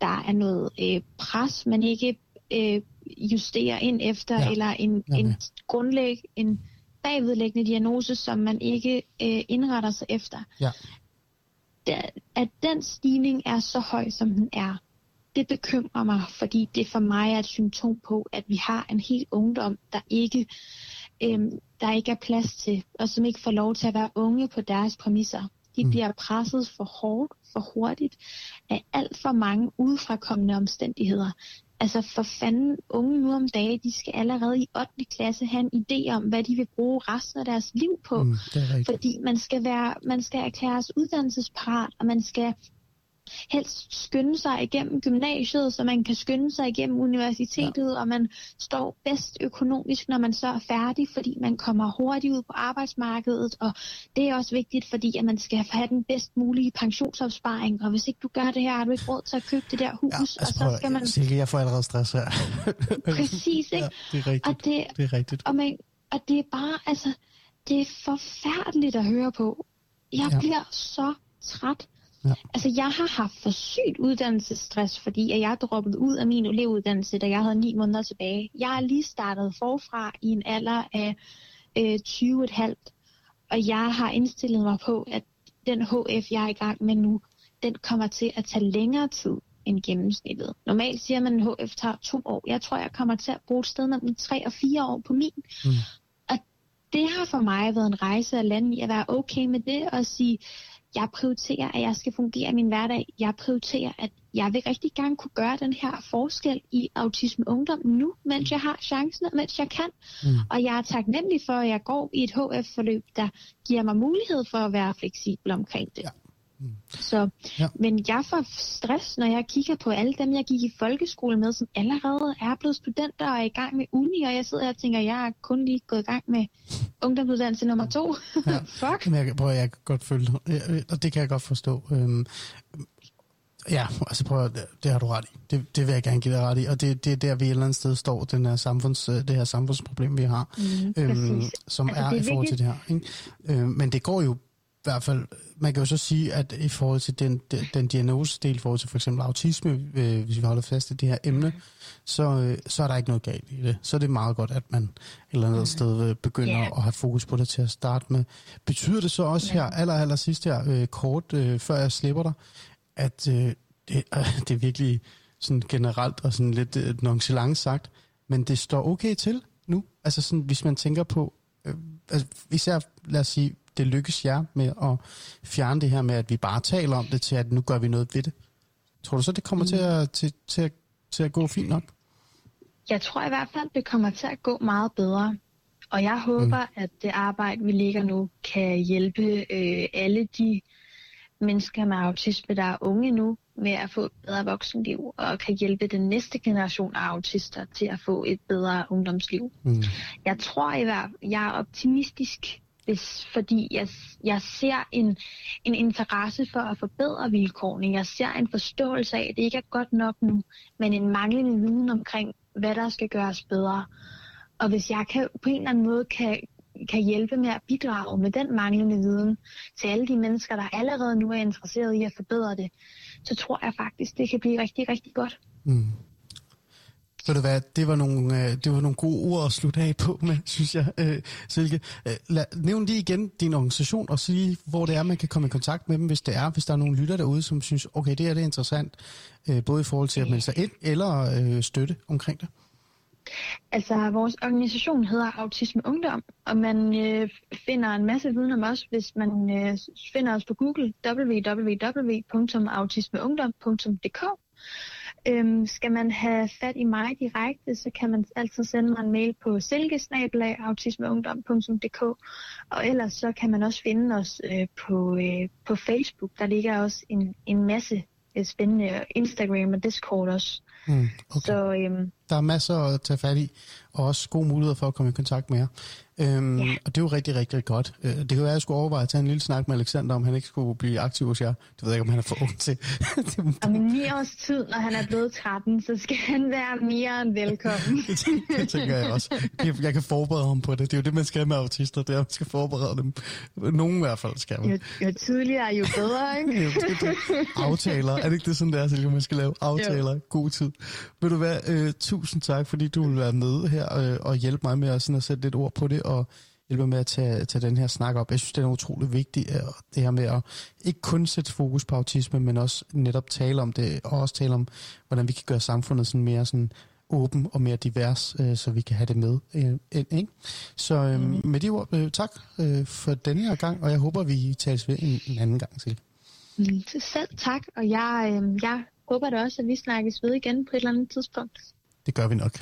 der er noget øh, pres, man ikke øh, justerer ind efter, ja. eller en, en grundlæg, en bagvedlæggende diagnose, som man ikke øh, indretter sig efter. Ja. Der, at den stigning er så høj, som den er, det bekymrer mig, fordi det for mig er et symptom på, at vi har en helt ungdom, der ikke, øhm, der ikke er plads til, og som ikke får lov til at være unge på deres præmisser. De mm. bliver presset for hårdt, for hurtigt, af alt for mange udefrakommende omstændigheder. Altså for fanden, unge nu om dagen, de skal allerede i 8. klasse have en idé om, hvad de vil bruge resten af deres liv på. Mm, fordi man skal, være, man skal erklæres uddannelsesparat, og man skal helst skynde sig igennem gymnasiet, så man kan skynde sig igennem universitetet, ja. og man står bedst økonomisk, når man så er færdig, fordi man kommer hurtigt ud på arbejdsmarkedet, og det er også vigtigt, fordi at man skal have den bedst mulige pensionsopsparing, og hvis ikke du gør det her, har du ikke råd til at købe det der hus, ja, altså, og så skal man... Silke, jeg får allerede stress her. Præcis, ikke? Ja, det er rigtigt. Og det, det er rigtigt. Og, man, og det er bare, altså, det er forfærdeligt at høre på. Jeg ja. bliver så træt Ja. Altså, jeg har haft for sygt uddannelsesstress, fordi at jeg droppet ud af min elevuddannelse, da jeg havde ni måneder tilbage. Jeg er lige startet forfra i en alder af øh, 20,5, og jeg har indstillet mig på, at den HF, jeg er i gang med nu, den kommer til at tage længere tid end gennemsnittet. Normalt siger man, at HF tager to år. Jeg tror, jeg kommer til at bruge et sted mellem tre og fire år på min. Mm. Og det har for mig været en rejse at lande i at være okay med det og sige, jeg prioriterer, at jeg skal fungere i min hverdag. Jeg prioriterer, at jeg vil rigtig gerne kunne gøre den her forskel i autisme ungdom nu, mens jeg har chancen, mens jeg kan. Mm. Og jeg er taknemmelig for, at jeg går i et HF-forløb, der giver mig mulighed for at være fleksibel omkring det. Ja. Mm. Så, ja. Men jeg får stress, når jeg kigger på alle dem, jeg gik i folkeskole med, som allerede er blevet studenter og er i gang med uni, og jeg sidder her og tænker, jeg er kun lige gået i gang med ungdomsuddannelse nummer to. Ja. Fuck. Men jeg, prøv, jeg kan godt følge og det kan jeg godt forstå. Øhm, ja, altså prøv, det, det har du ret i. Det, det vil jeg gerne give dig ret i, og det, det er der, vi et eller andet sted står, den her samfunds, det her samfundsproblem, vi har, mm, øhm, som altså, er, er i forhold til det her. Ikke? Øhm, men det går jo hvert fald, man kan jo så sige, at i forhold til den, den, den diagnosedel, i forhold til for eksempel autisme, øh, hvis vi holder fast i det her emne, så, øh, så er der ikke noget galt i det. Så er det meget godt, at man et eller andet sted øh, begynder yeah. at have fokus på det til at starte med. Betyder det så også her, aller, aller sidst her, øh, kort, øh, før jeg slipper dig, at øh, det, øh, det er virkelig sådan generelt og sådan lidt øh, nonchalant sagt, men det står okay til nu? Altså sådan, hvis man tænker på, øh, altså, især, lad os sige, det lykkes jer med at fjerne det her med, at vi bare taler om det, til at nu gør vi noget ved det? Tror du så, det kommer mm. til, at, til, til, at, til at gå fint nok? Jeg tror i hvert fald, det kommer til at gå meget bedre. Og jeg håber, mm. at det arbejde, vi ligger nu, kan hjælpe øh, alle de mennesker med autisme, der er unge nu, med at få et bedre voksenliv, og kan hjælpe den næste generation af autister til at få et bedre ungdomsliv. Mm. Jeg tror i hvert jeg er optimistisk hvis, fordi jeg, jeg ser en, en interesse for at forbedre vilkårene. Jeg ser en forståelse af, at det ikke er godt nok nu, men en manglende viden omkring, hvad der skal gøres bedre. Og hvis jeg kan, på en eller anden måde kan, kan hjælpe med at bidrage med den manglende viden til alle de mennesker, der allerede nu er interesseret i at forbedre det, så tror jeg faktisk, det kan blive rigtig, rigtig godt. Mm. Ved du hvad, det var nogle, øh, det var nogle gode ord at slutte af på med, synes jeg, øh, Silke. Øh, lad, nævn lige igen din organisation og sige, hvor det er, man kan komme i kontakt med dem, hvis det er, hvis der er nogle lytter derude, som synes, okay, det er det interessant, øh, både i forhold til at melde sig ind eller øh, støtte omkring det. Altså, vores organisation hedder Autisme Ungdom, og man øh, finder en masse viden om os, hvis man øh, finder os på Google www.autismeungdom.dk. Øhm, skal man have fat i mig direkte, så kan man altid sende mig en mail på silkesnabelag.autismeungdom.dk og ellers så kan man også finde os øh, på, øh, på Facebook. Der ligger også en, en masse øh, spændende øh, Instagram og Discord også. Mm, okay. Så, øhm, der er masser at tage fat i, og også gode muligheder for at komme i kontakt med jer. Øhm, ja. Og det er jo rigtig, rigtig godt. Øh, det kan være, at jeg skulle overveje at tage en lille snak med Alexander, om han ikke skulle blive aktiv hos jer. Det ved jeg ikke, om han er for ung til. Om ni års tid, når han er blevet 13, så skal han være mere end velkommen. det, tænker jeg også. Jeg kan forberede ham på det. Det er jo det, man skal med autister. Det er, at man skal forberede dem. Nogen i hvert fald skal man. Jo, jo tidligere, jo bedre, ikke? jo, det, det. Aftaler. Er det ikke det, sådan der, Silke, man skal lave? Aftaler. Jo. God tid. Vil du være, øh, tusind tak, fordi du vil være med her øh, og hjælpe mig med at, sådan at sætte lidt ord på det, og hjælper med at tage, tage den her snak op. Jeg synes, det er utrolig vigtigt, det her med at ikke kun sætte fokus på autisme, men også netop tale om det, og også tale om, hvordan vi kan gøre samfundet sådan mere sådan åben og mere divers, øh, så vi kan have det med. Øh, ikke? Så øh, mm. med de ord, øh, tak øh, for denne her gang, og jeg håber, vi tales ved en, en anden gang til. Mm, selv tak, og jeg, øh, jeg håber da også, at vi snakkes ved igen på et eller andet tidspunkt. Det gør vi nok.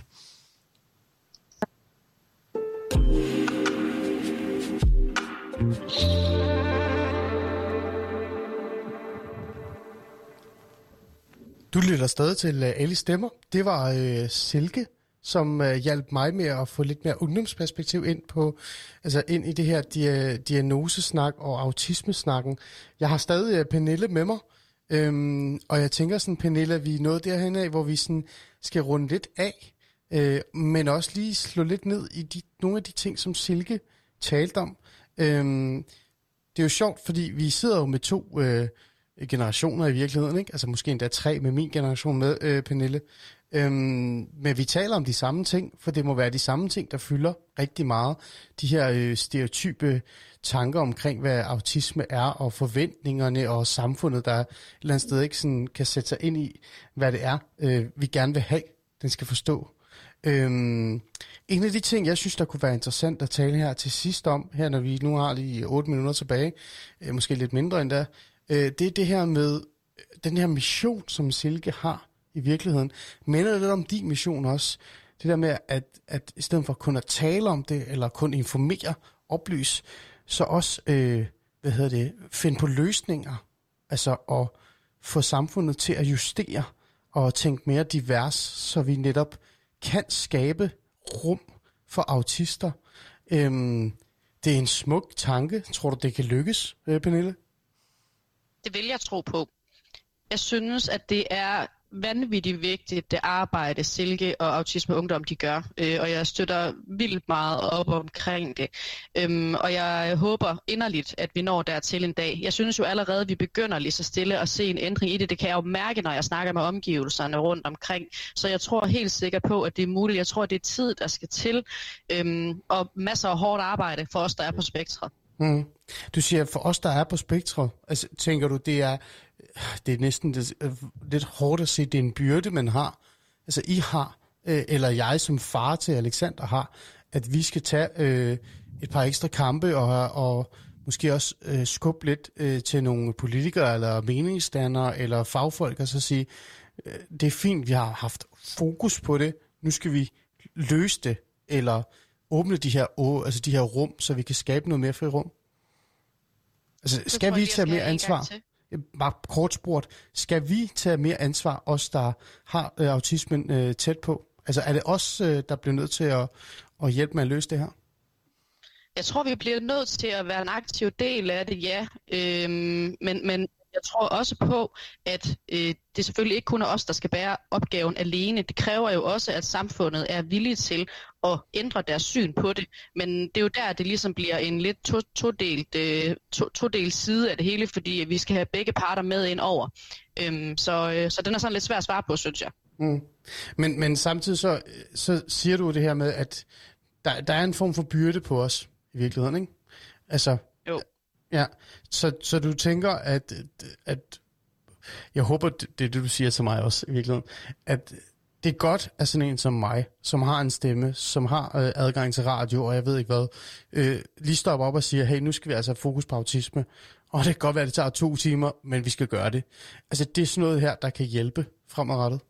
Du lytter stadig til uh, Ali Stemmer. Det var uh, Silke, som uh, hjalp mig med at få lidt mere ungdomsperspektiv ind på, altså ind i det her dia- diagnosesnak og autismesnakken. Jeg har stadig uh, Pernille med mig, øhm, og jeg tænker sådan, Pernille, at vi er nået derhen af, hvor vi sådan skal runde lidt af, øh, men også lige slå lidt ned i de, nogle af de ting, som Silke talte om. Øhm, det er jo sjovt, fordi vi sidder jo med to øh, generationer i virkeligheden, ikke? Altså måske endda tre med min generation med, øh, Pernille. Øhm, men vi taler om de samme ting, for det må være de samme ting, der fylder rigtig meget. De her øh, stereotype tanker omkring, hvad autisme er, og forventningerne og samfundet, der et eller andet sted ikke sådan kan sætte sig ind i, hvad det er, øh, vi gerne vil have, den skal forstå. Øhm, en af de ting, jeg synes, der kunne være interessant at tale her til sidst om, her når vi nu har lige 8 minutter tilbage, øh, måske lidt mindre endda, øh, det er det her med øh, den her mission, som Silke har i virkeligheden. Minder det lidt om din mission også? Det der med, at, at i stedet for kun at tale om det, eller kun informere, oplyse, så også, øh, hvad hedder det, finde på løsninger, altså at få samfundet til at justere og tænke mere divers, så vi netop kan skabe rum for autister. Øhm, det er en smuk tanke. Tror du, det kan lykkes, øh, Pernille? Det vil jeg tro på. Jeg synes, at det er vanvittigt vigtigt, det arbejde Silke og Autisme Ungdom de gør, øh, og jeg støtter vildt meget op omkring det. Øhm, og jeg håber inderligt, at vi når dertil en dag. Jeg synes jo allerede, at vi begynder lige så stille at se en ændring i det. Det kan jeg jo mærke, når jeg snakker med omgivelserne rundt omkring. Så jeg tror helt sikkert på, at det er muligt. Jeg tror, det er tid, der skal til, øhm, og masser af hårdt arbejde for os, der er på spektret. Mm. Du siger, for os, der er på spektret, altså, tænker du, det er, det er næsten det, øh, lidt hårdt at se, det er en byrde, man har. Altså, I har, øh, eller jeg som far til Alexander har, at vi skal tage øh, et par ekstra kampe og, og måske også øh, skubbe lidt øh, til nogle politikere eller meningsdannere eller fagfolk og så sige, øh, det er fint, vi har haft fokus på det, nu skal vi løse det, eller åbne de her, altså de her rum, så vi kan skabe noget mere fri rum? Altså, skal vi tage mere ansvar? Bare kort spurgt, skal vi tage mere ansvar, os der har øh, autismen øh, tæt på? Altså er det os, øh, der bliver nødt til at, at hjælpe med at løse det her? Jeg tror, vi bliver nødt til at være en aktiv del af det, ja. Øhm, men, men jeg tror også på, at øh, det selvfølgelig ikke kun er os, der skal bære opgaven alene. Det kræver jo også, at samfundet er villige til at ændre deres syn på det. Men det er jo der, det ligesom bliver en lidt to, todelt, øh, to, todelt side af det hele, fordi vi skal have begge parter med ind over. Øhm, så, øh, så den er sådan lidt svær at svare på, synes jeg. Mm. Men, men samtidig så, så siger du det her med, at der, der er en form for byrde på os i virkeligheden, ikke? Altså. Ja, så, så du tænker, at, at jeg håber, det er det, du siger til mig også i virkeligheden, at det er godt, at sådan en som mig, som har en stemme, som har øh, adgang til radio, og jeg ved ikke hvad, øh, lige stopper op og siger, hey, nu skal vi altså have fokus på autisme. Og det kan godt være, at det tager to timer, men vi skal gøre det. Altså, det er sådan noget her, der kan hjælpe fremadrettet.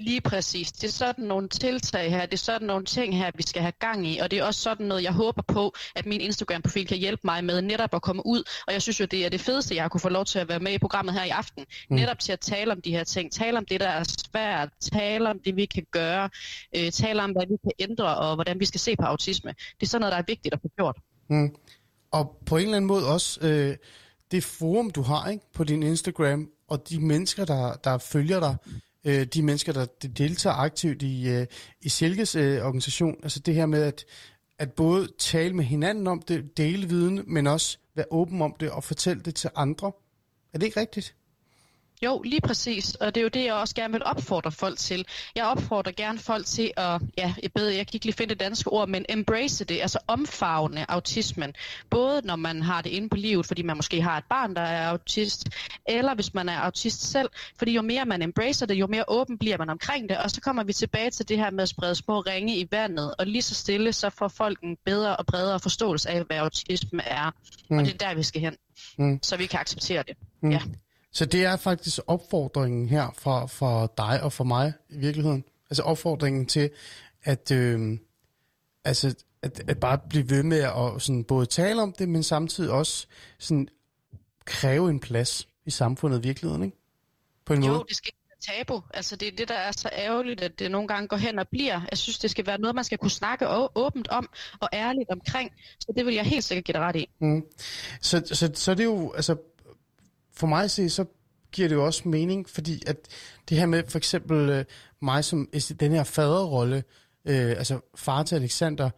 Lige præcis. Det er sådan nogle tiltag her, det er sådan nogle ting her, vi skal have gang i, og det er også sådan noget, jeg håber på, at min Instagram-profil kan hjælpe mig med netop at komme ud, og jeg synes jo, det er det fedeste, jeg har kunne få lov til at være med i programmet her i aften. Mm. Netop til at tale om de her ting, tale om det, der er svært, tale om det, vi kan gøre, øh, tale om, hvad vi kan ændre, og hvordan vi skal se på autisme. Det er sådan noget, der er vigtigt at få gjort. Mm. Og på en eller anden måde også, øh, det forum, du har ikke, på din Instagram, og de mennesker, der, der følger dig, øh, de mennesker, der deltager aktivt i, øh, i Silkes øh, organisation. Altså det her med at, at både tale med hinanden om det, dele viden, men også være åben om det og fortælle det til andre. Er det ikke rigtigt? Jo, lige præcis, og det er jo det, jeg også gerne vil opfordre folk til. Jeg opfordrer gerne folk til at, ja, jeg, beder, jeg kan ikke lige finde det danske ord, men embrace det, altså omfavne autismen. Både når man har det inde på livet, fordi man måske har et barn, der er autist, eller hvis man er autist selv, fordi jo mere man embracer det, jo mere åben bliver man omkring det, og så kommer vi tilbage til det her med at sprede små ringe i vandet, og lige så stille, så får folk en bedre og bredere forståelse af, hvad autisme er, mm. og det er der, vi skal hen, mm. så vi kan acceptere det. Mm. Ja. Så det er faktisk opfordringen her for, for dig og for mig i virkeligheden. Altså opfordringen til at, øh, altså, at, at bare blive ved med at sådan både tale om det, men samtidig også sådan kræve en plads i samfundet i virkeligheden, ikke? På en jo, måde. det skal være tabu. Altså det er det, der er så ærgerligt, at det nogle gange går hen og bliver. Jeg synes, det skal være noget, man skal kunne snakke åbent om og ærligt omkring. Så det vil jeg helt sikkert give dig ret i. Mm. Så, så, så det er jo, altså for mig at se, så giver det jo også mening, fordi at det her med for eksempel øh, mig som den her faderrolle, øh, altså far til Alexander,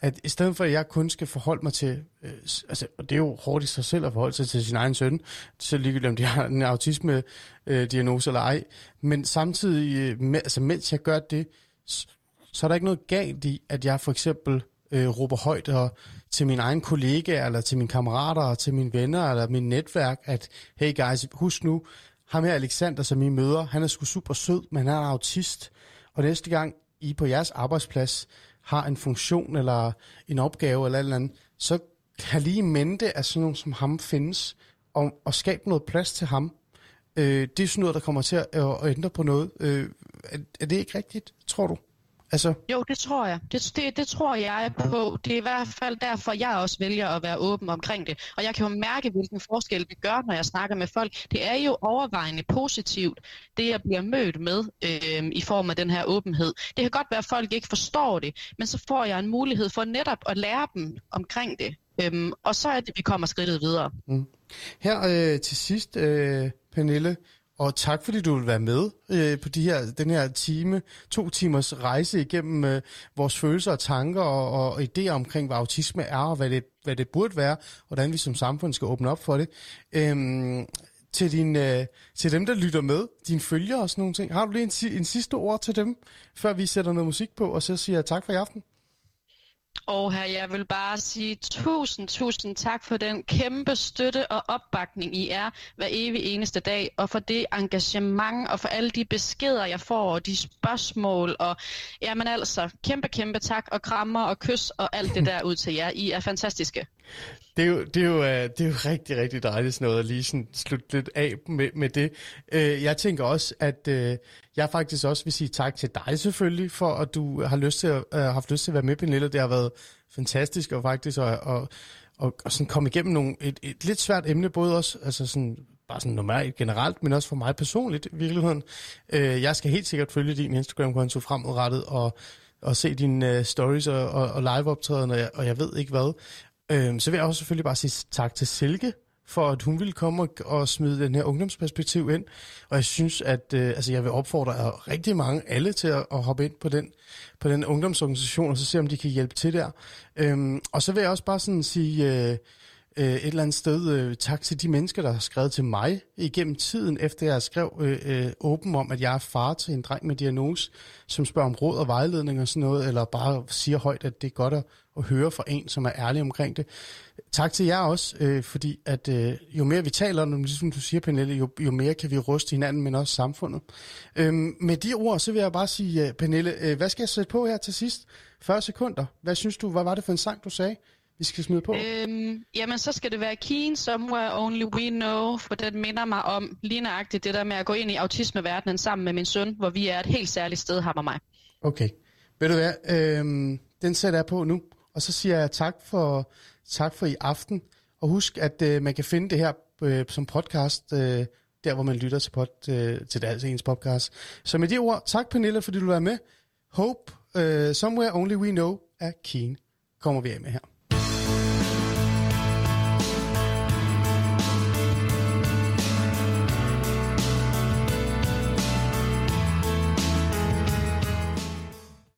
at i stedet for at jeg kun skal forholde mig til, øh, altså, og det er jo hårdt i sig selv at forholde sig til sin egen søn, så ligegyldigt om de har en autisme-diagnose øh, eller ej, men samtidig, øh, med, altså mens jeg gør det, så, så er der ikke noget galt i, at jeg for eksempel øh, råber højt og til mine egne kollegaer, eller til mine kammerater, og til mine venner, eller min netværk, at hey guys, husk nu, ham her Alexander, som I møder, han er sgu super sød, men han er autist. Og næste gang I på jeres arbejdsplads har en funktion, eller en opgave, eller eller andet, så kan lige mente, at sådan nogen som ham findes, og, og skabe noget plads til ham. Øh, det er sådan noget, der kommer til at, at ændre på noget. Øh, er, er det ikke rigtigt, tror du? Altså... Jo, det tror jeg. Det, det, det tror jeg på. Det er i hvert fald derfor, jeg også vælger at være åben omkring det. Og jeg kan jo mærke, hvilken forskel det gør, når jeg snakker med folk. Det er jo overvejende positivt, det jeg bliver mødt med øh, i form af den her åbenhed. Det kan godt være, at folk ikke forstår det, men så får jeg en mulighed for netop at lære dem omkring det. Øhm, og så er det, vi kommer skridtet videre. Mm. Her øh, til sidst, øh, Pernille, og tak fordi du vil være med øh, på de her, den her time, to timers rejse igennem øh, vores følelser og tanker og, og idéer omkring, hvad autisme er og hvad det, hvad det burde være, og hvordan vi som samfund skal åbne op for det. Øhm, til, din, øh, til dem, der lytter med, dine følgere og sådan nogle ting. Har du lige en, en sidste ord til dem, før vi sætter noget musik på, og så siger jeg tak for i aften? Og her, jeg vil bare sige tusind, tusind tak for den kæmpe støtte og opbakning, I er hver evig eneste dag, og for det engagement, og for alle de beskeder, jeg får, og de spørgsmål, og jamen altså, kæmpe, kæmpe tak, og krammer og kys, og alt det der ud til jer. I er fantastiske. Det er, jo, det, er jo, øh, det er jo rigtig, rigtig dejligt sådan noget at lige sådan slutte lidt af med, med det. Øh, jeg tænker også, at øh, jeg faktisk også vil sige tak til dig selvfølgelig, for at du har lyst til at, uh, haft lyst til at være med, Pernille. Det har været fantastisk og faktisk at, at, at, at sådan komme igennem nogle, et, et lidt svært emne, både også altså sådan, bare sådan normalt generelt, men også for mig personligt i virkeligheden. Jeg skal helt sikkert følge din Instagram-konto fremadrettet og og se dine uh, stories og, og, og live-optræderne, og, og jeg ved ikke hvad. Øhm, så vil jeg også selvfølgelig bare sige tak til Silke, for at hun ville komme og, og smide den her ungdomsperspektiv ind. Og jeg synes, at øh, altså, jeg vil opfordre øh, rigtig mange, alle til at, at hoppe ind på den, på den ungdomsorganisation, og så se, om de kan hjælpe til der. Øhm, og så vil jeg også bare sådan sige... Øh, øh, et eller andet sted øh, tak til de mennesker, der har skrevet til mig igennem tiden, efter jeg skrev øh, øh, åben om, at jeg er far til en dreng med diagnose, som spørger om råd og vejledning og sådan noget, eller bare siger højt, at det er godt at, at høre fra en, som er ærlig omkring det. Tak til jer også, øh, fordi at øh, jo mere vi taler om det, ligesom du siger, Pernille, jo, jo mere kan vi ruste hinanden, men også samfundet. Øh, med de ord, så vil jeg bare sige, uh, Pernille, øh, hvad skal jeg sætte på her til sidst? 40 sekunder. Hvad synes du, hvad var det for en sang, du sagde? vi skal smide på? Øhm, jamen, så skal det være Keen Somewhere Only We Know, for den minder mig om lige nøjagtigt det der med at gå ind i autismeverdenen sammen med min søn, hvor vi er et helt særligt sted, ham og mig. Okay. Ved du hvad, øhm, den sætter jeg på nu, og så siger jeg tak for, tak for i aften. Og husk, at øh, man kan finde det her øh, som podcast, øh, der hvor man lytter til, pod, øh, til det, altså ens podcast. Så med de ord, tak Pernille, fordi du var med. Hope, øh, Somewhere Only We Know er Keen. Kommer vi af med her.